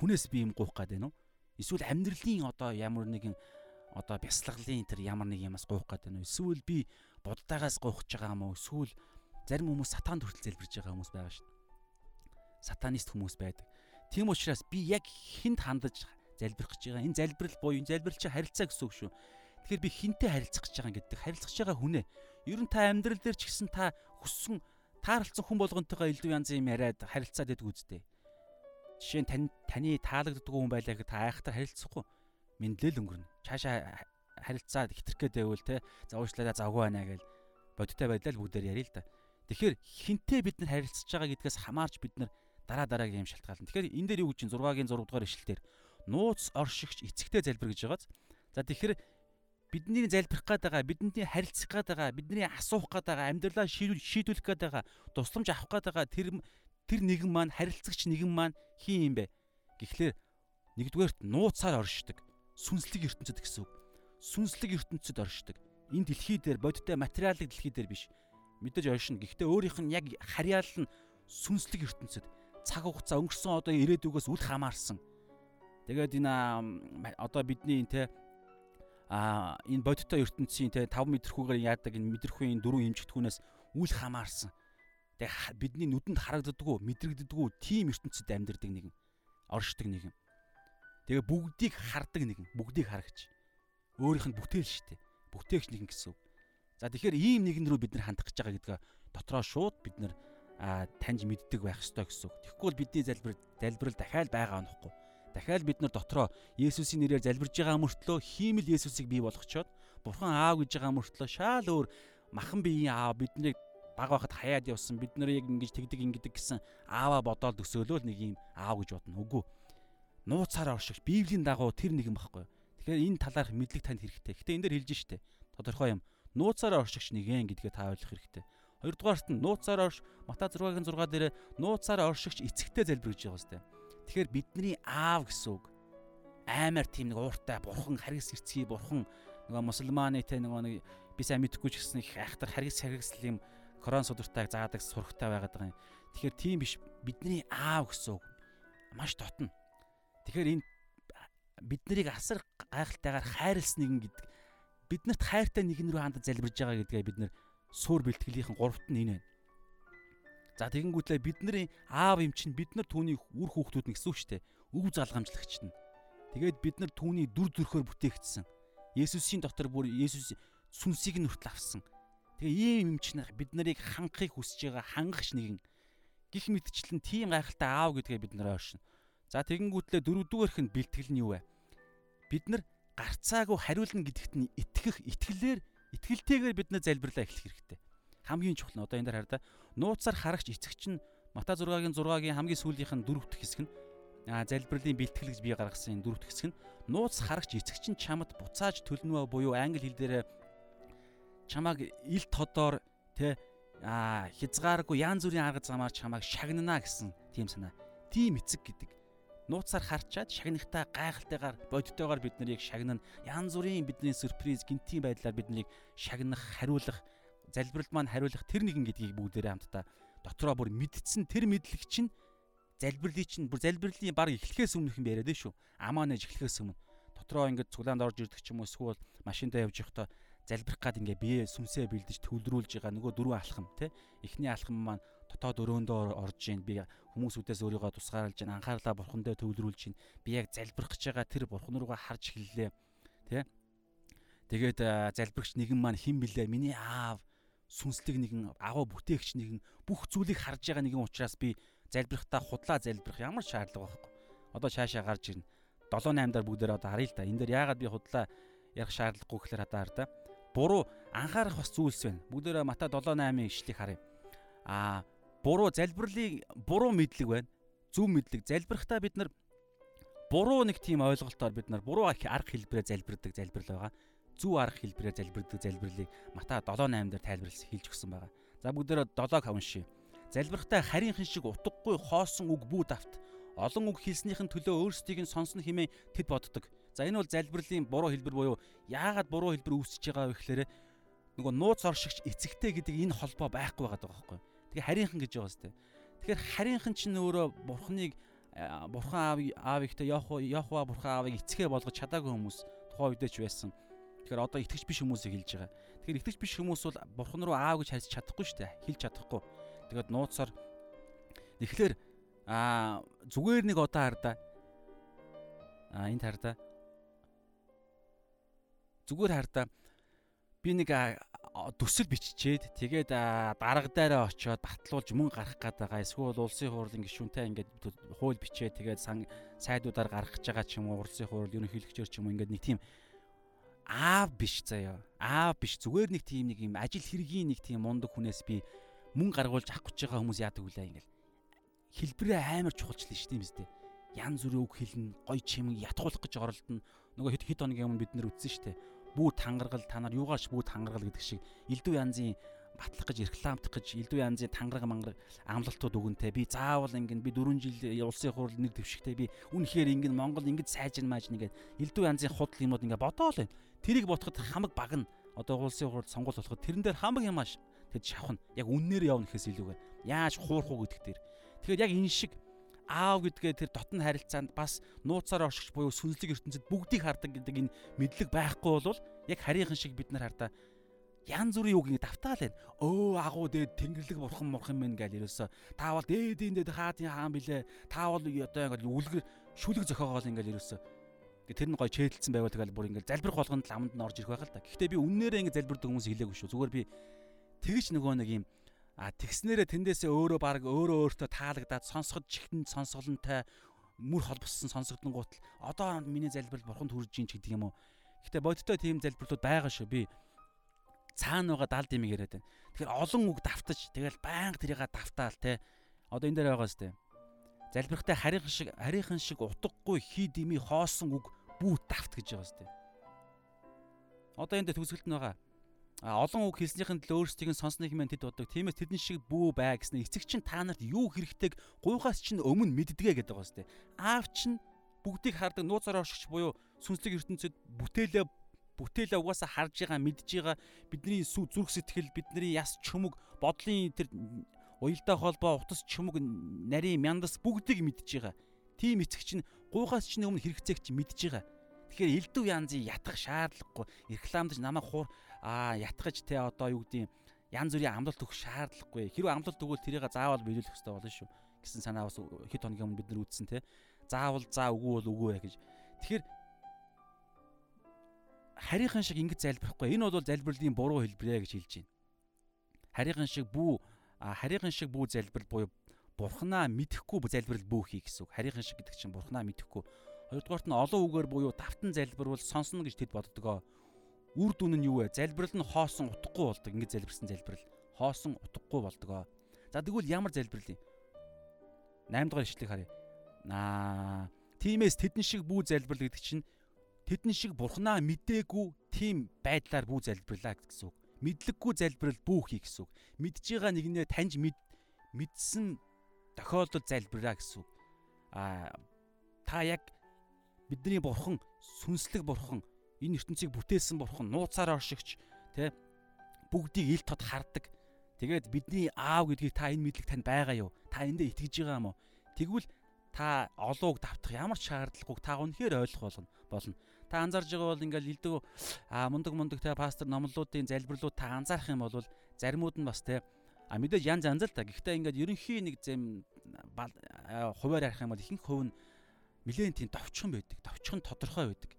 Хүнээс би юм гуйх гээд байна уу? Эсвэл амьдралын одоо ямар нэгэн одоо бясалгалын тэр ямар нэг юмас гуйх гээд байна уу? Эсвэл би буддаагаас гуйх гэж байгаа юм уу? Эсвэл зарим хүмүүс сатаанд хүртэл залбирж байгаа хүмүүс байгаа шүү дээ. Сатанист хүмүүс байдаг. Тийм учраас би яг хинт хандаж залбирх гэж байгаа. Энэ залбирал буюу энэ залбирал чи харилцаа гэсэн үг шүү. Тэгэхээр би хинтээ харилцах гэж байгаа гэдэг. Харилцах байгаа хүнээ. Ер нь та амьдрал дээр ч гэсэн та хүссэн тааралцсан хүн болгонтойгоо илүү янзын юм яриад харилцаад байдаг үстэй. Жишээ нь тань таны таалагддаг хүн байлаа гэхэд та айхтар харилцахгүй. Мэдлэл өнгөрнө. Чаашаа харилцаад хитрх гээд байвал те завуучлаараа завгүй байна гэж бодиттой байдлаа л бүгдээр ярил л да. Тэгэхээр хинтээ бид нар харилцаж байгаа гэдгээс хамаарч бид нар дараа дараагийн юм шалтгаална. Тэгэхээр энэ дээр юу гэж чинь 6-гийн 6 дугаар ишлэлээр нууц оршигч эцэгтэй залбир гэж байгааз. За тэгэхээр бидний залбирах гээд байгаа, бидний харилцах гээд байгаа, бидний асуух гээд байгаа, амьдралаа шийдвэрлэх гээд байгаа, тусламж авах гээд байгаа тэр тэр нэгэн маань харилцагч нэгэн маань хин юм бэ? Гэхдээ нэгдүгээрт нууцаар оршдог. Сүнслэг ертөнцид гэсэн үг. Сүнслэг ертөнцид оршдог. Энэ дэлхий дээр бодиттой материалын дэлхий дээр биш. Мэдээж оршино. Гэхдээ өөрийнх нь яг харьяал нь сүнслэг ертөнцид цаг хугацаа өнгөрсөн одоо ирээдүгөөс үл хамаарсан Тэгээд энэ одоо бидний те а энэ бодиттой ертөнцийн те 5 мэдрэхүүгээр яадаг энэ мэдрэхүйн дөрвөн хэмжигдэхүүнээс үл хамаарсан. Тэгээ бидний нүдэнд харагддаггүй, мэдрэгддэггүй тийм ертөнцид амьдардаг нэгэн. Оршдог нэгэн. Тэгээ бүгдийг хардаг нэгэн, бүгдийг харагч. Өөрийнх нь бүтээл шүү дээ. Бүтээгч нэгэн гэсэн үг. За тэгэхээр ийм нэгэн рүү бид нар хандах гэж байгаа гэдгээ дотроо шууд бид нар таньж мэддэг байх ёстой гэсэн үг. Тэгэхгүй бол бидний залбир залбирал дахиад байгаа нөхгүй дахиад бид нар дотроо Есүсийн нэрээр залбирж байгаа мөртлөө хиймэл Есүсийг бий болгочоод Бурхан аав гэж байгаа мөртлөө шаал өөр махан биеийн аав биднийг баг байхад хаяад явсан бид нарыг ингэж тэгдэг ингэдэг гэсэн ааваа бодоод өсөөлөө нэг юм аав гэж бодно үгүй нууцаар оршигч библийн дагуу тэр нэгэн багхгүй тэгэхээр энэ талаарх мэдлэг танд хэрэгтэй. Гэтээ энэ дэр хэлж штэ. Тодорхой юм. Нууцаар оршигч нэгэн гэдгээ та ойлгох хэрэгтэй. Хоёрдугаарт нь нууцаар орш Матай 6-гийн 6 дээр нууцаар оршигч эцэгтэй залбир гэж байгаа сте Тэгэхээр бидний аав гэсэн үг. Аймаар тийм нэг ууртай бурхан харгас эрцгий бурхан нөгөө мусульманы те нөгөө нэг би сайн мэдэхгүй ч гэсэн их айхтар харгас харгасл юм корон судартайг заадаг сурагтай байгаад байгаа юм. Тэгэхээр тийм биш. Бидний аав гэсэн үг маш дотно. Тэгэхээр энэ бид нарыг асар гайхалтайгаар хайрлсан нэгэн гэдэг биднэрт хайртай нэгэн рүү хандаж залбирж байгаа гэдгээ бид нэр суур бэлтгэлийнхэн гуравт нь энэ байна. За тэгэнгүүтлээ бидний аав юм чинь бид нар түүний үр хүүхдүүд нь гэсэн үг шүү дээ. Өв залгамжлагч нь. Тэгээд бид нар түүний дүр төрхөөр бүтээгдсэн. Есүсийн дотор бүр Есүс сүнсийг нь хүртэл авсан. Тэгээ ийм юм чинь бид нарыг хангахыг хүсэж байгаа хангахч нэгэн гих мэдчлэн тийм гайхалтай аав гэдгээ бид нар ойршин. За тэгэнгүүтлээ дөрөвдүгээрх нь бэлтгэл нь юу вэ? бид нар гарцаагүй хариулна гэдэгт нь итгэх итгэлээр итгэлтэйгээр бид нар залбирлаа эхлэх хэрэгтэй. Хамгийн чухал нь одоо энэ дээр хараа нууцаар харагч эцэгч нь Матай 6-гийн 6-гийн хамгийн сүүлийнх нь дөрөвт хэсэг нь а залбирлын бэлтгэл гэж би гаргасан энэ дөрөвт хэсэг нь нууц харагч эцэгч нь чамд буцааж төлнө буюу англи хэл дээр чамааг ил тодоор тэ а хязгааргүй янз бүрийн арга замаар чамааг шагнана гэсэн тийм санаа. Тийм эцэг гэдэг. Нууцаар харчаад шагнахтаа гайхалтайгаар бодиттойгоор бид нарыг шагнана. Янз бүрийн бидний сюрприз гинтийн байдлаар биднийг шагнах, хариулах, залбиралд маань хариулах тэр нэгэн гэдгийг бүгдээрээ хамтдаа дотроо бүр мэдтсэн тэр мэдлэг чинь залбирлыг чинь бүр залбирлын баг эхлэхээс өмнөх юм яриад шүү. Амаа нэж эхлэхээс өмнө дотроо ингээд цуглаанд орж ирдэг ч юм уу эсвэл машиндаа явж явахдаа залбирах гад ингээ бие сүмсээ бэлдэж төвлөрүүлж байгаа нөгөө дөрвөн алхам тий эхний алхам маань дотоод өрөөндөө орж ийн би хүмүүсүүдээс өөрийгөө тусгаарлаж ийн анхаарлаа бурхандаа төвлөрүүлж ийн би яг залбирах гэж байгаа тэр бурхан руугаа харж эхэллээ тий тэгээд залбирагч нэгэн маань хэн блэ миний аав сүнслэг нэгэн агуу бүтээгч нэгэн бүх зүйлийг харж байгаа нэгэн учраас би залбирахтаа худлаа залбирах ямар шаардлага байхгүй. Одоо цаашаа гарч ирнэ. 7 8 даар бүгдээр одоо харъя л да энэ дээр яагаад би худлаа ярих шаардлагагүй гэхээр хадаа хар да буруу анхаарах бас зүйлс байна. Бүгдээрээ Мата 7:8-ын ишлийг харъя. Аа буруу залбирлыг буруу мэдлэг байна. Зөв мэдлэг залбирахтаа бид нар буруу нэг тийм ойлголтоор бид нар буруу арга хэлбэрээр залбирдаг залбирал байгаа. Зөв арга хэлбэрээр залбирдаг залбирлыг Мата 7:8 дээр тайлбарлаж хэлж өгсөн байгаа. За бүгдээрээ 7-г уншия. Залбирахтаа харийнхан шиг утгагүй хоосон үг бүү давт. Олон үг хэлснийхэн төлөө өөрсдийг нь сонсно хэмээн тэд боддог За энэ бол залбирлын буруу хэлбэр буюу яагаад буруу хэлбэр үүсэж байгаа вэ гэхээр нөгөө нууц оршигч эцэгтэй гэдэг энэ холбоо байхгүй байгаа байхгүй. Тэгээ харийнхан гэж байгаа сте. Тэгэхээр харийнхан чинь өөрөө бурхныг бурхан аав аавыгтай Яхва Яхва бурхан аавыг эцгээ болгож чадаагүй хүмүүс тухайн үедээ ч байсан. Тэгэхээр одоо итгэж биш хүмүүсийг хэлж байгаа. Тэгэхээр итгэж биш хүмүүс бол бурхан руу аав гэж харьж чадахгүй шүү дээ. Хэлж чадахгүй. Тэгээд нууцаар тэгэхээр аа зүгээр нэг одоо хардаа аа энд хардаа зүгээр хардаа би нэг төсөл биччихээд тэгээд дарга дээрээ очиод батлуулж мөн гарах гээд байгаа. Эсвэл улсын хурлын гишүүнтэй ингээд хууль бичээд тэгээд сайдуудаар гаргах гэж байгаа ч юм уу улсын хурл ерөнхийлөгчөөр ч юм уу ингээд нэг тийм аав биш заяа. Аав биш зүгээр нэг тийм нэг юм ажил хэргийн нэг тийм мундаг хүнээс би мөн гаргуулж авах гэж байгаа хүмүүс яадаг вүлээ ингээд хэлбэрээ амар чухалчлаа шүү дээ юм зү. Ян зүрийн үг хэлнэ, гой чимэг ятгуулах гэж оролдоно. Нөгөө хэд хэд хоногийн өмнө бид нэр үтсэн шүү дээ бүү тангаргал та нар юугаарч бүү тангаргал гэдэг шиг элдв янзын батлах гэж рекламдах гэж элдв янзын тангараг мангар амлалтууд өгөнтэй. Би заавал ингэн би 4 жил улсын хурал нэг төвшигтэй би үнэхээр ингэн Монгол ингэж сайжин мааж нэгээд элдв янзын худал юмуд ингээ бодоол байна. Тэрийг бодоход хамаг баг нь. Одоо улсын хурал сонгуул болоход тэрэн дээр хамаг юмаш тэгэд шавхна яг үннээр явна гэхээс илүүгээр яаж хуурах уу гэдэг дээр. Тэгэхээр яг энэ шиг аав гэдгээ тэр дотн харилцаанд бас нууцаар оршигч буюу сүнслэг ертөнцид бүгдийг хардаг гэдэг энэ мэдлэг байхгүй бол яг харийнхан шиг бид нар хардаа янз бүрийн үг ингэ давтаал байна. Өө агуу дээд тэнгэрлэг бурхан мурхан мэн гэл ерөөсө таавал дээдийн дээд хаадын хаан билээ. Таавал одоо ингэ үлгэр шүлэг зохиогоол ингэ ерөөсө тэр нь гой чэйдэлсэн байвал тэгэл бүр ингэ залбирх болгонд ламд нь орж ирэх байх л та. Гэхдээ би үннээрээ ингэ залбирдаг хүмүүс хэлээгүй шүү. Зүгээр би тэгж нөгөө нэг юм А тэгснээрээ тэндээсээ өөрөө баг өөрөө өөртөө таалагдаад сонсоход чихэн сонсголонтой мөр холбоссон сонсогдсон гутал одоо миний залбирал бурханд хүрж ийн ч гэдэг юм уу. Гэтэ бодиттой тийм залбирлууд байгаа шүү. Би цаана байгаа далд юм яриад байна. Тэгэхээр олон үг давтаж тэгэл байнга тэрийгэ давтаал те. Одоо энэ дээр байгаа сте. Залбирхтай харийнхан шиг харийнхан шиг утгагүй хий дими хоосон үг бүү давт гэж байгаа сте. Одоо энэ дээр төгсгөлт нь байгаа олон үг хэлснийхэн төлөө өөрсдийг нь сонсныг хэмээн тэд боддог. Тиймээс тэдэн шиг бүү бай гэснээр эцэг чинь та нарт юу хэрэгтэйг гуйхаас чинь өмнө мэддэгэ гэдэг байгаа сте. Аав чинь бүгдийг хардаг нууцаар оршигч буюу сүнслэг ертөнцид бүтээлээ бүтээлээ угаасаа харж байгаа мэдж байгаа бидний зүрх сэтгэл бидний яс чүмэг бодлын тэр уялдаа холбоо утас чүмэг нарийн мяндас бүгдийг мэдж байгаа. Тийм эцэг чинь гуйхаас чинь өмнө хэрэгцээг чинь мэдж байгаа. Тэгэхээр элдв янзын ятгах шаардлагагүй рекламдж намайг хуур аа ятгаж те одоо юу гэдэг янз бүрийн амлалт өгөх шаардлагагүй. Хэрвээ амлалт өгвөл тэрийг заавал биелүүлэх хэрэгтэй болно шүү гэсэн санаа бас хэд хоногийн өмнө бид нар үздсэн те. Заавал заа үгүй бол үгүй гэж. Тэгэхээр харийнхан шиг ингэж залбирахгүй. Энэ бол залбирлын буруу хэлбэрэ гэж хэлж байна. Харийнхан шиг бүү харийнхан шиг бүү залбирал буюу бурхнаа мэдхгүй залбирал бүү хий гэсэн үг. Харийнхан шиг гэдэг чинь бурхнаа мэдхгүй. Хоёрдугаарт нь олон үгээр буюу давтан залбирвал сонсно гэж тэд боддгоо. Үр дүн нь юу вэ? Залбирал нь хоосон утгагүй болдог. Ингээд залбирсан залбирал хоосон утгагүй болдгоо. За тэгвэл ямар залбирал юм? 8 дугаар ишлэгийг харъя. Аа тиймээс тэдэн шиг бүү залбирал гэдэг чинь тэдэн шиг бурхнаа мдээгүй тийм байдлаар бүү залбирлаа гэсэн үг. Мэдлэггүй залбирал бүү хий гэсэн үг. Мэдж байгаа нэгнээ таньж мэд мэдсэн тохиолдолд залбираа гэсэн үг. Аа та яг бидний бурхан сүнслэг бурхан энэ ертөнцийг бүтээсэн бурхан нууцаар оршигч тэ бүгдийг ил тод хардаг. Тэгээд бидний аав гэдгийг та энэ мэдлэг танд байгаа юу? Та эндээ итгэж байгаа юм уу? Тэгвэл та олууг давтах ямар ч шаардлагагүй та үнэхээр ойлгох болно болно. Та анзаарж байгаа бол ингээл илдэг а мундаг мундаг те пастор номлуудын залбирлууд та анзаарах юм бол заримуд нь бас те а мэдээж янз янз л та. Гэхдээ ингээд ерөнхий нэг зэм хуваар ярих юм бол ихэнх хувь нь нэлээд тийм товчхон байдаг. Товчхон тодорхой байдаг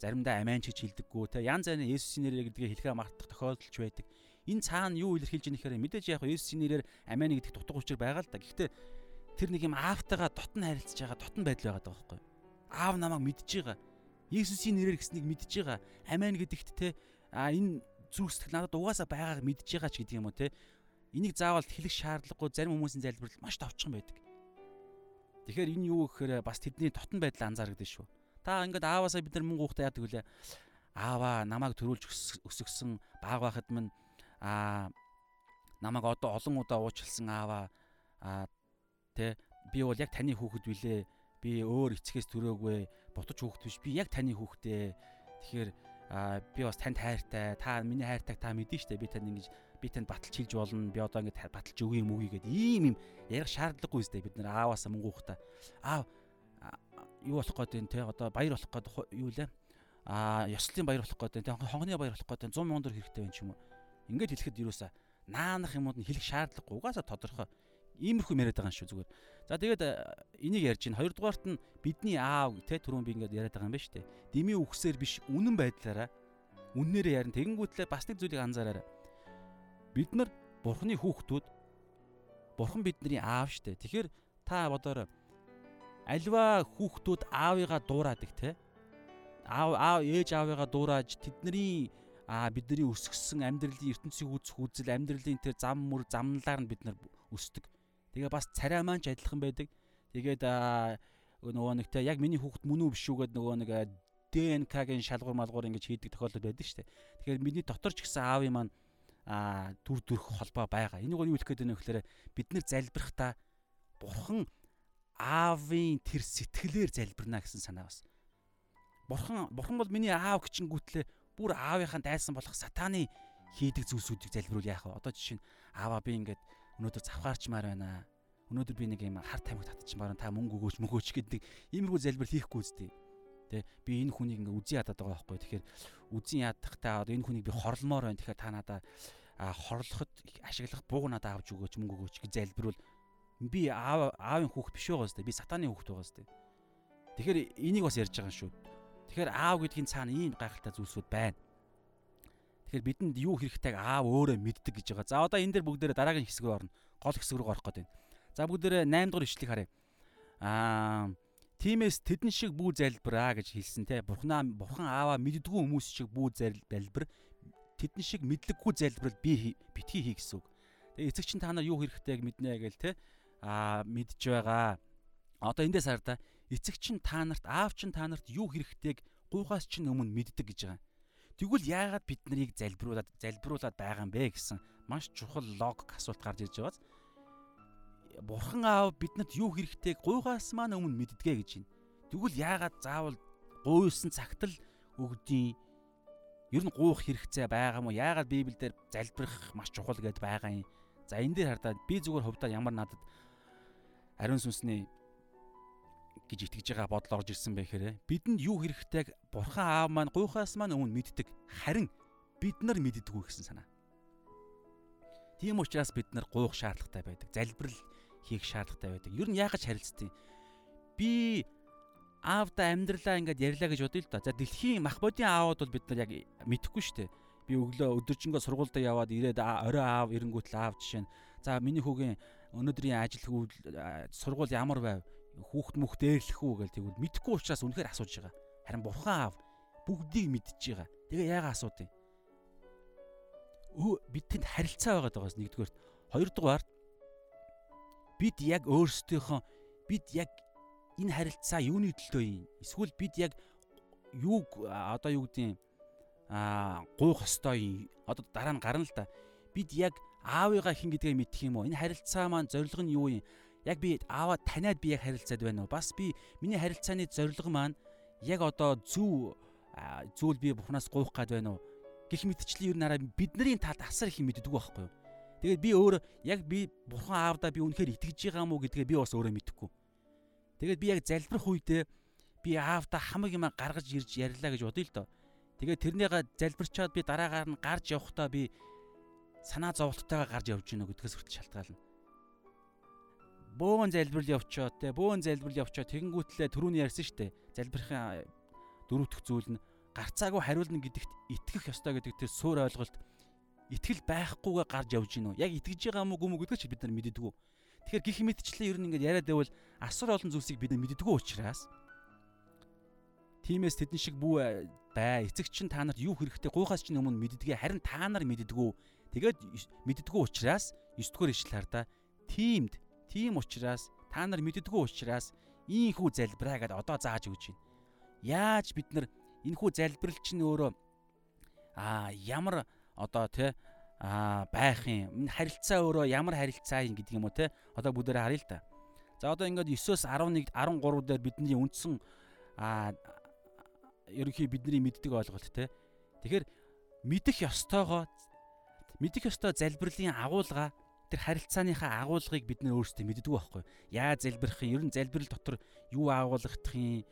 заримдаа амиан ч гэж хэлдэггүй те янз бүрийн Есүсийн нэрээр гэдгээ хэлхээ мартах тохиолдолч байдаг. Энэ цаана юу илэрхийлж байгаа нэхээр мэдээж яг Есүсийн нэрээр амиан гэдэг дутуу учир байгаа л да. Гэхдээ тэр нэг юм аавтайгаа дотн харилцаж байгаа дотн байдал байгаа даа байхгүй. Аав намайг мэдж байгаа. Есүсийн нэрээр гэснийг мэдж байгаа. Амиан гэдэгт те а энэ зүрх сэтгэл надад угаасаа байгааг мэдж байгаа ч гэдэг юм уу те. Энийг заавал хэлэх шаардлагагүй зарим хүмүүсийн залбирал маш товчхон байдаг. Тэгэхээр энэ юу гэхээр бас тэдний дотн байдал анзаардаг шүү. Та ингээд ааваасаа бид нар мөнгө уухтаа яадаг үлээ. Ааваа намайг төрүүлж өсгсөн баг байхад минь аа намайг одоо олон удаа уучлсан ааваа аа тэ би бол яг таны хүүхэд билээ. Би өөр эцгээс төрөөгүй бутаж хүүхэд биш. Би яг таны хүүхдээ. Тэгэхээр би бас танд хайртай. Та миний хайртайг та мэдэн штэ. Би танд ингэж би танд баталж хэлж болно. Би одоо ингэж баталж өгье юм үгүй гэдэг ийм юм ярих шаардлагагүй сте бид нар ааваасаа мөнгө уухтаа. Аав юу болох гээд те? Одоо баяр болох гээд юу лээ? А ёслолын баяр болох гээд те? Хонгоны баяр болох гээд 100 сая төгрөг хэрэгтэй байх юм уу? Ингээд хэлэхэд юусаа наанах юмуд нь хэлэх шаардлагагүй. Угаасаа тодорхой. Иймэрхүү яриад байгаа юм шүү зүгээр. За тэгээд энийг ярьж чинь хоёрдугаарт нь бидний аав те түрүүн би ингээд яриад байгаа юм байна шүү дээ. Дими үхсээр биш үнэн байдлаараа үннээрээ ярина. Тэгэнгүүтлээ бас нэг зүйлийг анзаараарай. Бид нар бурхны хүүхдүүд бурхан бидний аав шүү дээ. Тэгэхээр та бодоорой альва хүүхдүүд аавыгаа дуурайдаг те аав аав ээж аавыгаа дуурайж тэдний а бидний өсгсөн амьдралын ертөнцийг үүсэх үзэл амьдралын тэр зам мөр замналаар нь бид нар өсдөг. Тэгээ бас царай маань ч адилхан байдаг. Тэгээд нөгөө нэг те яг миний хүүхд мөн үү биш үү гэдэг нөгөө нэг ДНК-гийн шалгуур малгуур ингэж хийдэг тохиолдол байдаг шүү дээ. Тэгэхээр миний дотор ч гэсэн аавын маань а дүр төрх холбоо байгаа. Энийг юу хэлэх гээд байна вэ гэхээр бид нэр залбирахдаа бурхан аавын тэр сэтгэлээр залбирна гэсэн санаа бас. Бурхан бурхан бол миний аав гिचингүүтлээ бүр аавынхаа дайсан болох сатаны хийдэг зүйлсүүдийг залбируул яах вэ? Одоо жишээ нь аава би ингээд өнөөдөр завхаарчмаар байна. Өнөөдөр би нэг юм хар тамхи татчихмаар та мөнгө өгөөч мөгөөч гэдэг иймэрхүү залбирал хийхгүй үстэй. Тэ би энэ хүнийг ингээ үзэн ядаад байгаа байхгүй. Тэгэхээр үзэн ядахтаа одоо энэ хүнийг би хорлмоор байна. Тэгэхээр та надаа хорлоход ашиглах бууг надад авч өгөөч мөнгө өгөөч гэж залбирвал би аав аавын хүүхэд биш байгаа сте би сатаны хүүхэд байгаа сте тэгэхээр энийг бас ярьж байгаа шүү. Тэгэхээр аав гэдгийн цаана ийм гайхалтай зүйлсүүд байна. Тэгэхээр бидэнд юу хэрэгтэйг аав өөрөө мэддэг гэж байгаа. За одоо энэ дээр бүгдээрээ дараагийн хэсэг рүү орно. Гол хэсэг рүү орох гэдэг. За бүгдээрээ 8 дугаар ишлэгийг харъя. Аа Тимээс тэдэн шиг бүү залбираа гэж хэлсэн те. Бурхнаа бурхан ааваа мэддгүү хүмүүс шиг бүү залбир. Тэдэн шиг мэдлэггүй залбирал би битгий хий гэсэн үг. Тэгээ эцэг чинь та нар юу хэрэгтэйг мэднэ гээл те аа мэдж байгаа. Одоо эндээс хараа эцэг чинь та нарт аав чинь та нарт юу хэрэгтэйг гуйхаас чинь өмнө мэддэг гэж байгаа. Тэгвэл яагаад бид нарыг залбируулад залбируулад байгаа юм бэ гэсэн маш чухал логик асуулт гарч ирж байгааз. Бурхан аав биднэрт юу хэрэгтэйг гуйхаас маань өмнө мэддэгэ гэж байна. Тэгвэл яагаад заавал гуйсан цагт л өгдөй ер нь гуух хэрэгцээ байгаа мó яагаад библиэлд залбирах маш чухал гэдээ байгаа юм. За энэ дээр хардаа би зүгээр хувьдаа ямар надад ариун сүнсний гэж итгэж байгаа бодол орж ирсэн байхээр бидэнд юу хэрэгтэйг бурхан аав маань гуйхаас маань өмнө мэддэг. Харин бид нар мэддэггүй гэсэн санаа. Тийм учраас бид нар гуйх шаардлагатай байдаг. Залбирал хийх шаардлагатай байдаг. Ер нь яагаад харилцдаг? Би аавда амьдралаа ингээд ярьлаа гэж бодъё л да. За дэлхийн мах бодийн аавууд бол бид нар яг мэдэхгүй шүү дээ. Би өглөө өдөржингөө сургуультай яваад ирээд орой аав эренгүүтэл аав жишээ нь за миний хүүгийн өнөөдрийн ажил сургууль ямар байв? хүүхд мөх дээрлэх үү гэж тэгвэл мэдэхгүй учраас үнэхээр асууж байгаа. Харин бурхан аав бүгдийг мэдчихэж байгаа. Тэгээ яагаад асууд юм? Өө бидэнд харилцаа байгаад байгаас нэгдүгээр. Хоёрдугаар бид яг өөрсдийнхөө бид яг энэ харилцаа юуны төлөө юм? Эсвэл бид яг юуг одоо юу гэдэг юм аа гуйх ёстой юм. Одоо дараа нь гарна л да. Бид яг аавыгаа хин гэдгээ мэдэх юм уу? Энэ харилцаа маань зорилго нь юу юм? Яг би ааваа таниад би яг харилцаад байна уу? Бас би миний харилцааны зорилго маань яг одоо зөв зүйл би бурхнаас гуйх гад байна уу? Гэх мэтчлэн ер нь арай бидний талд асар их мэддэг байхгүй юу? Тэгээд би өөр яг би бурхан аавдаа би үнэхээр итгэж байгаа мó гэдгээ би бас өөрөө мэдэхгүй. Тэгээд би яг залбирах үедээ би аавдаа хамаг юм гаргаж ирж ярьлаа гэж бодъё л доо. Тэгээд тэрнийгээ залбирчаад би дараагаар нь гарч явахдаа би санаа зовлттойгоо гарч явж гинэ гэдгээс хүртэл шалтгаална. Бөөн залбирал явчаад те бөөн залбирал явчаад тэгэнгүүтлээ түрүүний ярьсан штэ залбирахын дөрөвдөх зүйл нь гарцаагүй хариулна гэдэгт итгэх ёстой гэдэг тэр суур ойлголт итгэл байхгүйгээ гарч явж гинөө. Яг итгэж байгаа мó гүм үү гэдгийг бид нар мэддэггүй. Тэгэхээр гих мэдчлээ ер нь ингээд яриад байвал асар олон зүйлсийг бид нар мэддэггүй учраас Тимээс тэдэн шиг бүү бай. Эцэг чинь та нарт юу хэрэгтэй гуйхаас чинь өмнө мэддгээ харин та нар мэддэггүй. Тэгээд мэддэггүй учраас 9 дугаар ишлэл хардаа тиймд тийм учраас та нар мэддэггүй учраас ийхүү залбираа гэдээ одоо зааж өгч байна. Яаж бид нар энэхүү залбирал чинь өөрөө аа ямар одоо те аа байх юм. Харилцаа өөрөө ямар харилцаа юм гэдэг юм уу те. Одоо бүгдээрээ харъя л та. За одоо ингээд 9-оос 11 13 дээр бидний үндсэн аа ерөнхий бидний мэддэг ойлголт те. Тэгэхээр мэдэх ёстойгоо мэдэх ёстой залбирлын агуулга тэр харилцааныхаа агуулгыг бид нэ өөрсдөө мэддэг байхгүй. Яа залбирах юм? Ер нь залбирал дотор юу агуулгах юм?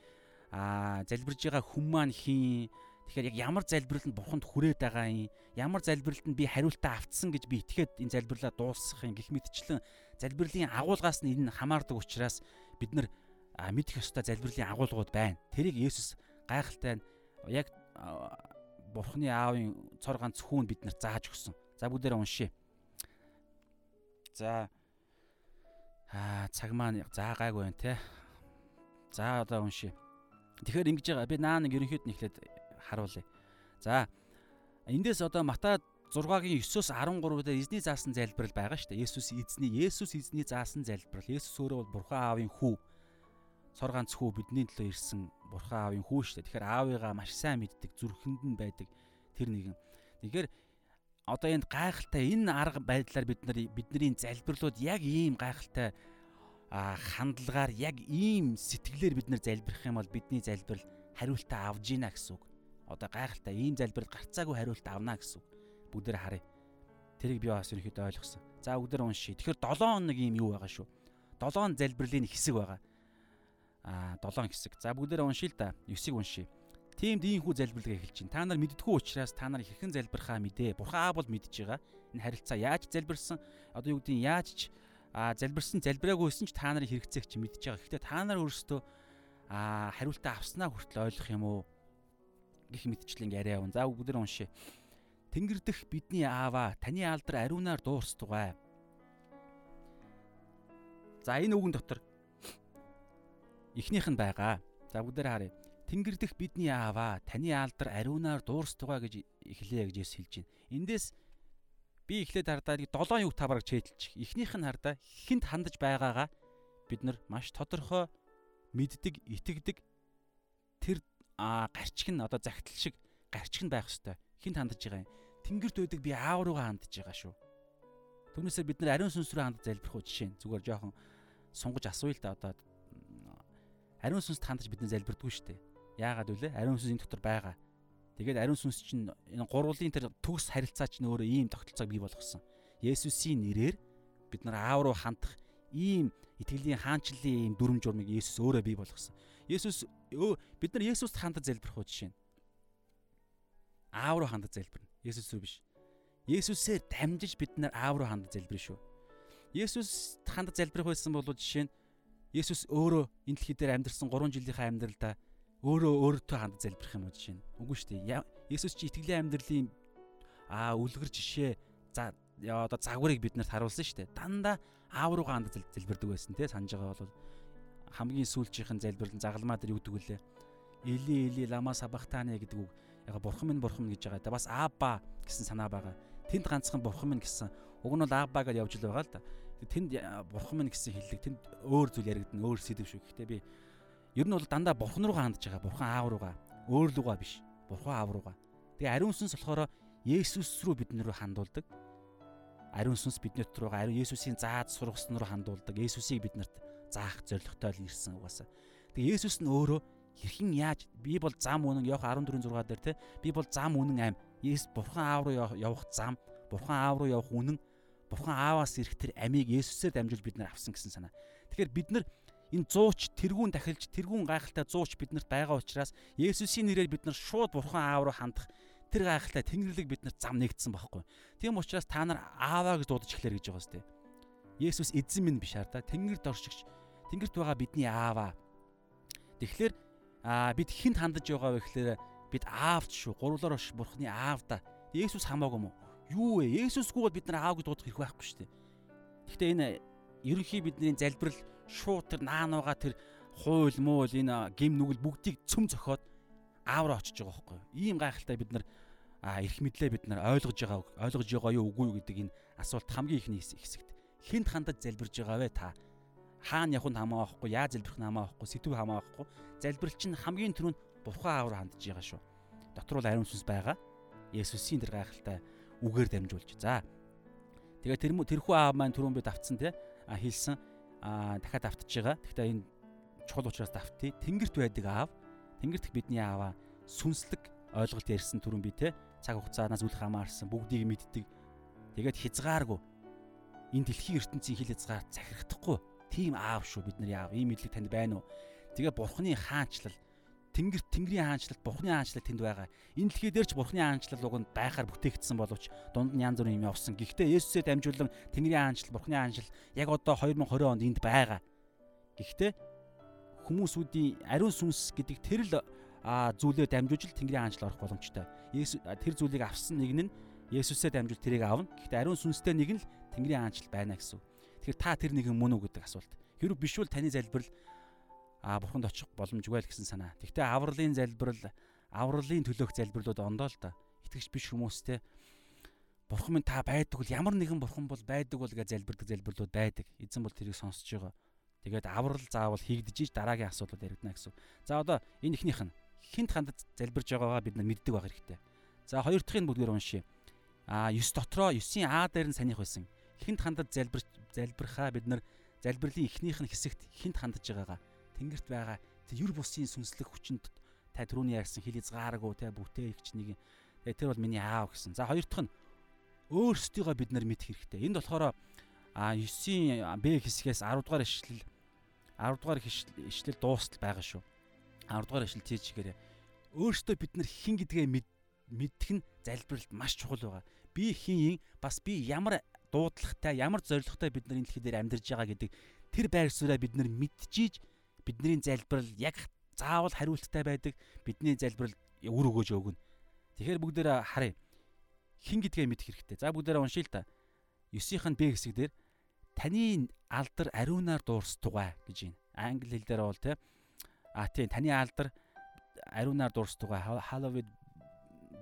Аа залбирж байгаа хүн маань хин Тэгэхээр яг ямар залбиралд бурханд хүрээд байгаа юм? Ямар залбиралд би хариултаа автсан гэж би итгээд энэ залбирлаа дуусгах юм гэх мэтчлэн залбирлын агуулгаас нь энэ хамаардаг учраас бид нар мэдэх ёстой залбирлын агуулгууд байна. Тэрийг Есүс гайхалтай яг бурхны аавын цор ганц хүүнд бид нарт зааж өгсөн. За бүгдээрээ уншъя. За аа цаг маань заагаагүй байна те. За одоо уншъя. Тэгэхээр ингэж байгаа. Би наа нэг ерөнхийд нь эхлээд харуулъя. За эндээс одоо Матай 6-гийн 9-оос 13 дээр эзний заасан залбирал байгаа шүү дээ. Есүс эзний Есүс эзний заасан залбирал. Есүс өөрөө бол Бурхан аавын хүү. Цор ганц хүү бидний төлөө ирсэн Бурхан аавын хүү шүү дээ. Тэгэхээр аавыгаа маш сайн мэддэг, зүрхэнд нь байдаг тэр нэгэн. Тэгэхээр одоо энд гайхалтай энэ арга байдлаар бид нар бидний залбирлууд яг ийм гайхалтай хандлагаар яг ийм сэтгэлээр бид нар залбирах юм бол бидний залбирал хариултаа авж ийна гэсэн үг одоо гайхалтай ийм залбирал гарцаагүй хариулт авна гэсэн үг. Бүгдээр харъя. Тэрийг би бас ерөнхийдөө ойлгосон. За бүгдээр уншия. Тэгэхээр 7 хоног ийм юу байгаа шүү. 7 залбирлын хэсэг байгаа. Аа 7 хэсэг. За бүгдээр уншия л да. 9-ийг уншия. Тиймд ийхүү залбирлага эхэлж байна. Та нар мэддэггүй учраас та нар хэрхэн залбирхаа мэдээ. Бурхан аа бол мэдж байгаа. Энэ харилцаа яаж залбирсан? Одоо юу гэдгийг яаж ч залбирсан залбираагүйсэн ч та нарын хэрэгцээг чи мэдж байгаа. Гэхдээ та нар өөрсдөө хариултаа авснаа хүртэл ойлгох юм уу? гих мэдчлэн яриа явна. За бүгд уншия. Тэнгэр дэх бидний ааваа таны алдар ариунаар дуурстугай. За энэ үгэн дотор эхнийх нь байгаа. За бүгд харъя. Тэнгэр дэх бидний ааваа таны алдар ариунаар дуурстугай гэж эхлэе гэж хэлж байна. Эндээс би эхлээд хардаа нэг 7 юг та бараг чэйдэлчих. Эхнийх нь хардаа хинт хандаж байгаагаа бид нар маш тодорхой мэддэг, итгэдэг тэр гарчиг нь одоо загтал шиг гарчиг нь байх хэвээр хинт хандж байгаа юм. Тэнгэрт байдаг би аав руугаа хандж байгаа шүү. Түүнээсээ бид нар ариун сүнс рүү хандж залбирх уу жишээ зүгээр жоохон сунгаж асууя л да одоо ариун сүнст хандж бид нар залбирдгүй шүү дээ. Яагаад вэ? Ариун сүнс энэ дотор байгаа. Тэгээд ариун сүнс чинь энэ гурвлын тэр төгс харилцаа чинь өөрөө ийм тогтолцоог бий болгосон. Есүсийн нэрээр бид нар аав руу хандах ийм итгэлийн хаанчлалын ийм дүрм журмыг Есүс өөрөө бий болгосон. Есүс бид нар Есүст хандаж залбирх уу жишээ нь. Аав руу хандаж залбирна. Есүс рүү биш. Есүсээр дамжиж бид нар аав руу хандаж залбирна шүү. Есүс хандаж залбирх байсан бол жишээ нь Есүс өөрөө энэ дэлхий дээр амьдарсан 3 жилийнхаа амьдралдаа өөрөө өөртөө хандаж залбирх юм уу жишээ нь. Үгүй шүү дээ. Есүс чи итгэлийн амьдралын аа үлгэр жишээ за одоо загварыг бид нарт харуулсан шүү дээ. Дандаа аав руугаа хандаж залбирдаг байсан те санаж байгаа бол хамгийн сүүлчийнхэн залбирлан загалмаа дээр юу гэдэг вүлээ? Эли эли лама сабахтаны гэдэг үг яг бурхан минь бурхан минь гэж байгаа. Да бас аба гэсэн санаа байгаа. Тэнд ганцхан бурхан минь гэсэн уг нь бол аба гэж явж л байгаа л да. Тэнд бурхан минь гэсэн хэллэг тэнд өөр зүйл яригдана, өөр сэдв шүү. Гэхдээ би ер нь бол дандаа бурхан руугаа хандж байгаа. Бурхан аав руугаа, өөр лугаа биш. Бурхан аав руугаа. Тэгээ ариун сүнс болохоор Есүс рүү бид нөрөө хандуулдаг. Ариун сүнс биднэрт руугаа ариун Есүсийн зааж сургасан руу хандуулдаг. Есүсийг биднэрт заах зорилготой л ирсэн угаасаа. Тэгээ Есүс нь өөрөө хэрхэн яаж би бол зам үнэн Иохан 14:6 дээр те би бол зам үнэн аим. Есүс бурхан аав руу явах зам, бурхан аав руу явах үнэн, бурхан ааваас ирэх тэр амийг Есүсээр дамжуул бид нар авсан гэсэн санаа. Тэгэхээр бид нар энэ зууч тэргүүн дахилж тэргүүн гайхалтай зууч биднэрт байгаа учраас Есүсийн нэрээр бид нар шууд бурхан аав руу хандах тэр гайхалтай тэнгэрлэг биднэрт зам нэгдсэн байхгүй. Тийм учраас та нар ааваа гэж дуудаж эхлэх гэж байгаа сте. Есүс эзэн минь биш хар та тэнгэрд оршигч тэнгэрт байгаа бидний ааваа. Тэгэхээр бид хинт хандаж байгаа вэ гэхээр бид аавч шүү. Гурлаар орш бурхны аав да. Есүс хамаагүй юм уу? Юу вэ? Есүсгүй бол бид нар аав гэж дуудах хэрэг байхгүй шүү дээ. Гэхдээ энэ ерөнхий бидний залбирал шууд тэр наанууга тэр хууль муул энэ гим нүгэл бүгдийг цөм зөхиод аав руу очиж байгаа байхгүй. Ийм гайхалтай бид нар эрх мэдлээ бид нар ойлгож байгаа ойлгож байгаа юу үгүй юу гэдэг энэ асуулт хамгийн ихний хэсэгт. Хинт хандаж залбирж байгаа вэ? Та хаана явах нь хамаа байхгүй яаж залбирх нь хамаа байхгүй сэдв хамаа байхгүй залбирал чинь хамгийн түрүүнд бурхан аав руу хандж байгаа шүү. Дотор бол ариун сүнс байгаа. Есүсийн тэр гайхалтай үгээр дамжуулж. За тэгээ тэр тэрхүү аав маань түрүүн бид автсан те а хэлсэн а дахиад автж байгаа гэхдээ энэ чухал учраас давтъя тэнгэрт байдаг аав Тэнгэрт бидний ааваа сүнслэг ойлголт ярьсан түрүүн би те цаг хугацаанаас үл хамаарсан бүгдийг мэддэг. Тэгээд хязгааргүй энэ дэлхийн ертөнцийн хил хязгаар захирагдахгүй тийм аав шүү бидний аав. Ийм мэдлэг танд байна уу? Тэгээ бурхны хаанчлал Тэнгэр Тэнгэрийн хаанчлал Бурхны хаанчлал тэнд байгаа. Энэ дэлхий дээр ч Бурхны хаанчлал уг нь байхаар бүтээгдсэн боловч дунд нь янз бүрийн юм явсан. Гэхдээ Есүсээ дамжуулан Тэнгэрийн хаанчлал Бурхны хаанчлал яг одоо 2020 онд энд байгаа. Гэхдээ хүмүүсүүдийн ариун сүнс гэдэг тэр л зүйлээр дамжуулж Тэнгэрийн хаанчлал орох боломжтой. Тэр зүйлийг авсан нэг нь Есүсээ дамжуул тэрийг аавна. Гэхдээ ариун сүнстэй нэг нь л Тэнгэрийн хаанчлал байна гэсэн. Тэгэхээр та тэр нэгэн мөн үү гэдэг асуулт. Хэрвээ биш бол таны залбирал а бурханд очих боломжгүй л гэсэн санаа. Гэхдээ авралын залбирал, авралын төлөөх залбирлууд ондоо л да. Итгэж биш хүмүүстэй бурхан минь та байдаг бол ямар нэгэн бурхан бол байдаг бол гэж залбирдаг залбирлууд байдаг. Эзэн бол тэрийг сонсож байгаа. Тэгээд аврал заавал хийгдэж иж дараагийн асуудлууд яригдана гэсэн. За одоо энэ ихнийх нь хинт хандад залбирж байгаагаа бид нар мэддэг байх хэрэгтэй. За хоёр дахьын бүгдээр уншия. А 9 дотроо 9-ийн А дээр нь санийх байсан. Хинт хандад залбир залбирхаа бид нар залбирлын ихнийх нь хэсэгт хинт хандж байгаагаа тэнгэрт байгаа тэр бусын сүнслэг хүчинд та түрүүний ярьсан хил хязгааргүй те бүтээгч нэг тэр бол миний аав гэсэн. За хоёр дахь нь өөрсдийгөө бид нар мэдэх хэрэгтэй. Энд болохоор а 9-ийн Б хэсгээс 10 дугаар ишлэл 10 дугаар ишлэл дуустал байгаа шүү. 10 дугаар ишлэл тийж гэрээ. Өөртөө бид нар хэн гэдгээ мэдэх нь залбиралд маш чухал байгаа. Би хин бас би ямар дуудлагатай, ямар зоригтой бид нар энэ дэлхий дээр амьдарж байгаа гэдэг тэр байр сууриа бид нар мэдчихийж бидний залбирал яг заавал хариулттай байдаг. Бидний залбирал үр өгөөж өгнө. Тэгэхээр бүгдээр харъя. Хин гэдгээ мэдэх хэрэгтэй. За бүгдээр уншия л та. 9-ийн Б хэсэг дээр таны алдар ариунаар дуурстугай гэж байна. Англи хэл дээр бол те а тийм таны алдар ариунаар дуурстугай hallowed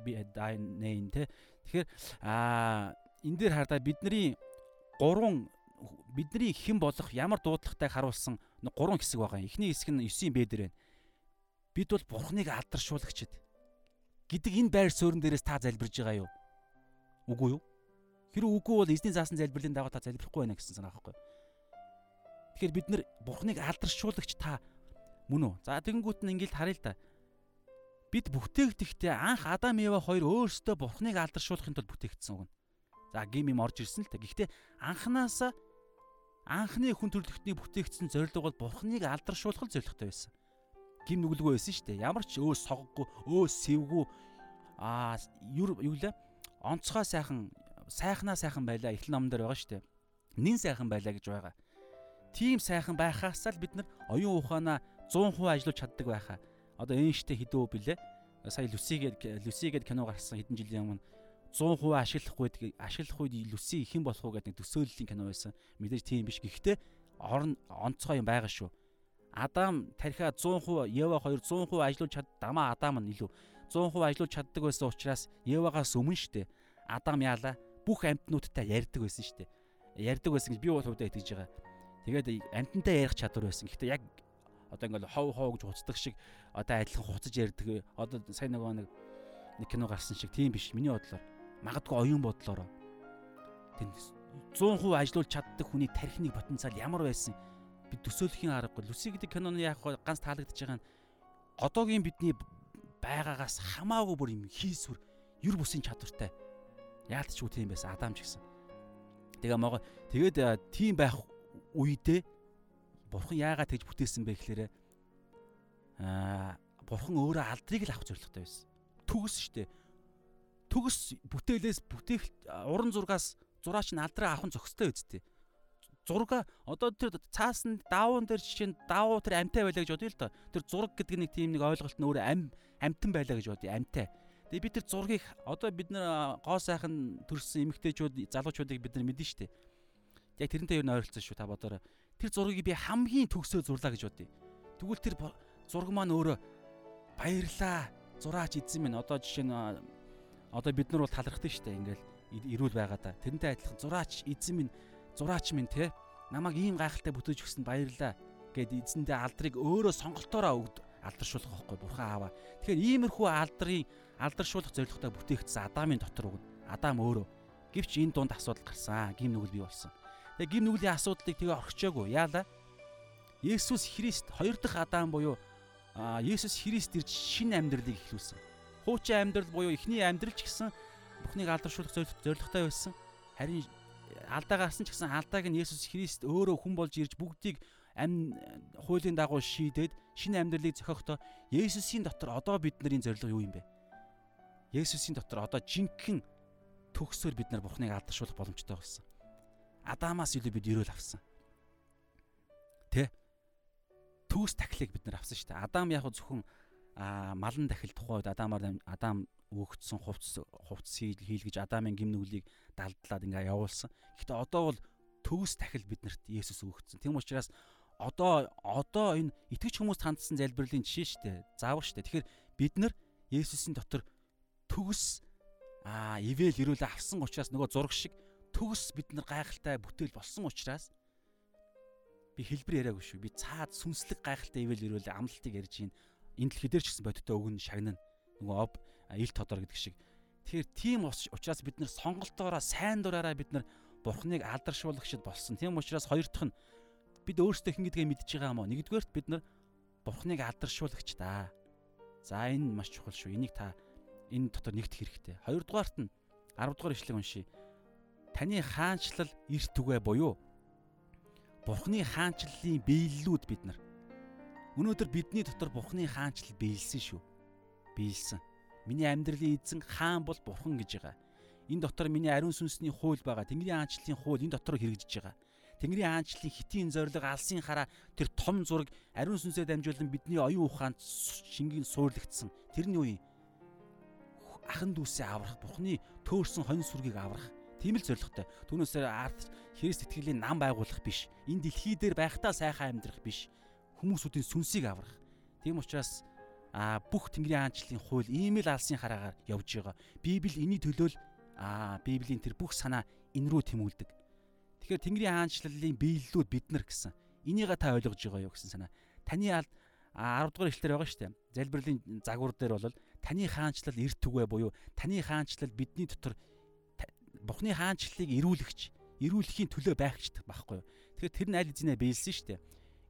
be thy name те тэгэхээр а энэ дээр хардаа бидний гурван бидний хэн болох ямар дуудлагатайг харуулсан гурван хэсэг байгаа. Эхний хэсэг нь 9-ийн Б дээр байна. Бид бол Бурхныг алдаршуулагчд гэдэг энэ байр суурин дээрээс та залбирж байгаа юу? Үгүй юу? Хэрэг үгүй бол эзний заасан залбирлын дагуу та залбирахгүй байна гэсэн санаа байхгүй. Тэгэхээр бид нар Бурхныг алдаршуулагч та мөн үү? За тэгэнгүүт нь ингээл харъя л да. Бид бүтээгдэхдээ анх Адам Ева хоёр өөрсдөө Бурхныг алдаршуулахын тулд бүтээгдсэн үг. За гим юм орж ирсэн л та. Гэхдээ анханасаа анхны хүн төрлөختний бүтээгдсэн зорилго бол Бурхныг алдаршуулах зорилготой байсан. Гим нүгэлгүй байсан шүү дээ. Ямар ч өөс согггүй, өөс сэвгүй аа юу лээ? Онцгой сайхан сайхнаа сайхан байлаа эхлэн номон дээр байгаа шүү дээ. Нин сайхан байлаа гэж байгаа. Тийм сайхан байхаас л бид нар оюун ухаанаа 100% ажиллаж чаддаг байхаа. Одоо энэштэй хэдөө билээ. Сая Люсигээд Люсигээд кино гарсан хэдэн жилийн өмнө 100% ашиглахгүй ашиглах үед Люси их юм болох уу гэдэг төсөөллийн кино байсан. Мэдээж тийм биш. Гэхдээ орон онцгой юм байгаа шүү. Адам тархиа 100%, Ева 2 100% ажиллуулж чад дамаа Адам нь илүү 100% ажиллуулж чаддаг байсан учраас Евагаас өмнө штэ. Адам яалаа бүх амьтнуудтай ярьдаг байсан штэ. Ярьдаг байсан гэж би бол хувьдаа итгэж байгаа. Тэгээд амьтантай ярих чадвар байсан. Гэхдээ яг одоо ингээл хов хов гэж хуцдаг шиг одоо адилхан хуцаж ярьдаг. Одоо сайн нөгөө нэг нэг кино гарсан шиг тийм биш. Миний бодлоор магадгүй оюун бодлороо тэнд 100% ажиллуулж чаддаг хүний тархины потенциал ямар байсан бид төсөөлөхийн аргагүй. Люси гэдэг киноны яг ганц таалагдж байгаа нь одоогийн бидний байгаагаас хамаагүй бүр юм хийсвэр юр бусын чадвартай яалтчгүй тийм байсан Адам ч гэсэн. Тэгээ могоо тэгээд тийм байх үедээ бурхан яагаад тэгж бүтээсэн бэ гэхээр аа бурхан өөрөө алдрыг л авах зорилготой байсан. Төгс штэ. Төгс бүтээлээс бүтээх уран зургаас зураач нь алдраа авах нь зохистой үсттэй. Зурга одоо тэр цаасан даавуун дээр жишээ нь даавуу тэр амтай байлаа гэж бодъё л доо. Тэр зураг гэдэг нэг тийм нэг ойлголт нь өөрөө ам амтан байлаа гэж бодъё амтай. Тэгээ бид тэр зургийг одоо бид нар гоо сайхан төрсэн эмэгтэйчүүд залуучуудыг бид нар шүү дээ. Яг тэрнтэй юу н ойролцсон шүү та бодорой. Тэр зургийг би хамгийн төгсөө зурлаа гэж бодъё. Тэгвэл тэр зураг маань өөрөө баярлаа. Зураач эзэн минь одоо жишээ нь одоо бид нар бол талархдаг шүү дээ. Ингээл ирүүл байгаа да. Тэрнтэй адилхан зураач эзэн минь зураач минь те намайг ийм гайхалтай бүтээж өгсөнд баярлаа гэд эзэндээ алдрыг өөрөө сонголтоороо өгд алдаршуулах байхгүй бурхан ааваа. Тэгэхээр иймэрхүү алдрын алдаршуулах зорилготой бүтээгдсэн Адамын дотор үг. Адам өөрөө гэвч энэ дунд асуудал гарсан. Гим нүгэл бий болсон. Тэгээ гим нүглийн асуудлыг тэгээ орхичоогүй. Яалаа? Есүс Христ хоёр дахь Адам буюу Есүс Христ ирж шинэ амьдралыг эхлүүлсэн. Хуучин амьдрал буюу эхний амьдрал ч гэсэн Бурхныг алдаршуулах зорилготой байсан. Харин алдаа гарсан ч гэсэн алдааг нь Есүс Христ өөрөө хүн болж ирж бүгдийг амь хуулийн дагуу шийдээд шинэ амьдралыг зохиохдоо Есүсийн дотор одоо бидний зорилго юу юм бэ? Есүсийн дотор одоо жинхэнэ төгсөөр бид нар Бурхныг алдаршуулах боломжтой болсон. Адамаас илүү бид өрөөл авсан. Тэ? Төгс тахлыг бид нар авсан шүү дээ. Адам яг зөвхөн малан дахил тухайд Адамаар Адам өөгдсөн хувцс хувцс хийлгэж Адамын гим нүглийг далдлаад ингээ явуулсан. Гэхдээ одоо бол төгс тахил биднэрт Есүс өгөгдсөн. Тийм учраас одоо одоо энэ итгэж хүмүүст хандсан залбирлын жишээ шүү дээ. Заавар шүү дээ. Тэгэхээр бид нар Есүсийн дотор төгс аа ивэл ирүүл авсан учраас нөгөө зураг шиг төгс бид нар гайхалтай бүтээл болсон учраас би хэлбэр яриаггүй шүү. Би цаад сүнслэг гайхалтай ивэл ирүүл амлалтыг ярьж гин энэ дэлхий дээр ч гэсэн бодиттой өгнө шагнана. Нөгөө об ил тодор гэдэг шиг. Тэгэхээр тийм учраас бид нар сонголтоороо сайн дураараа бид нар бурхныг алдаршуулагчд болсон. Тийм учраас хоёр дахь нь бид өөрсдөө хэн гэдгээ мэдж байгаа юм уу? Нэгдүгээрт бид нар Бурхныг алдаршуулагч да. За энэ маш чухал шүү. Энийг та энэ дотор нэгт хэрэгтэй. Хоёрдугаарт нь 10 дугаар ишлэг уншия. Таны хаанчлал эрт түгэ буюу Бурхны хаанчлалын биеллүүд бид нар. Өнөөдөр бидний дотор Бурхны хаанчлал биелсэн шүү. Биелсэн. Миний амьдралын эзэн хаан бол Бурхан гэж байгаа. Энэ дотор миний ариун сүнсний хууль байгаа. Тэнгэрийн хаанчлалын хууль энэ дотор хэрэгжиж байгаа. Тэнгэрийн аанчлалын хитийн зориг алсын хараа тэр том зураг ариун сүнсээр дамжуулан бидний оюун ухаанд шингийн суурлагдсан. Тэр нь юу юм? Ахан дүүсээ аврах, Бурхны төөрсөн хонь сүргийг аврах. Тийм л зоригтой. Түүнээсээ арт Христ итгэлийн нам байгуулах биш. Энэ дэлхий дээр байхдаа сайхан амьдрах биш. Хүмүүсүүдийн сүнсийг аврах. Тийм учраас а бүх Тэнгэрийн хаанчлалын хууль ийм л алсын хараагаар явж байгаа. Библи эний төлөө л а Библийн тэр бүх санаа энэ рүү тэмүүлдэг. Тэгэхээр Тэнгэрийн хаанчлалын биеллүүд бид нар гэсэн. Энийг та ойлгож байгаа юу гэсэн санаа. Таны 10 дугаар ишлэлээр байгаа шүү дээ. Залбирлын загвар дээр бол таны хаанчлал эрт түгэ буюу таны хаанчлал бидний дотор Бухны хаанчлалыг ирүүлэгч, ирүүлэхийн төлөө байгчдаг байхгүй юу? Тэгэхээр тэр нь аль эзэнэ биелсэн шүү дээ.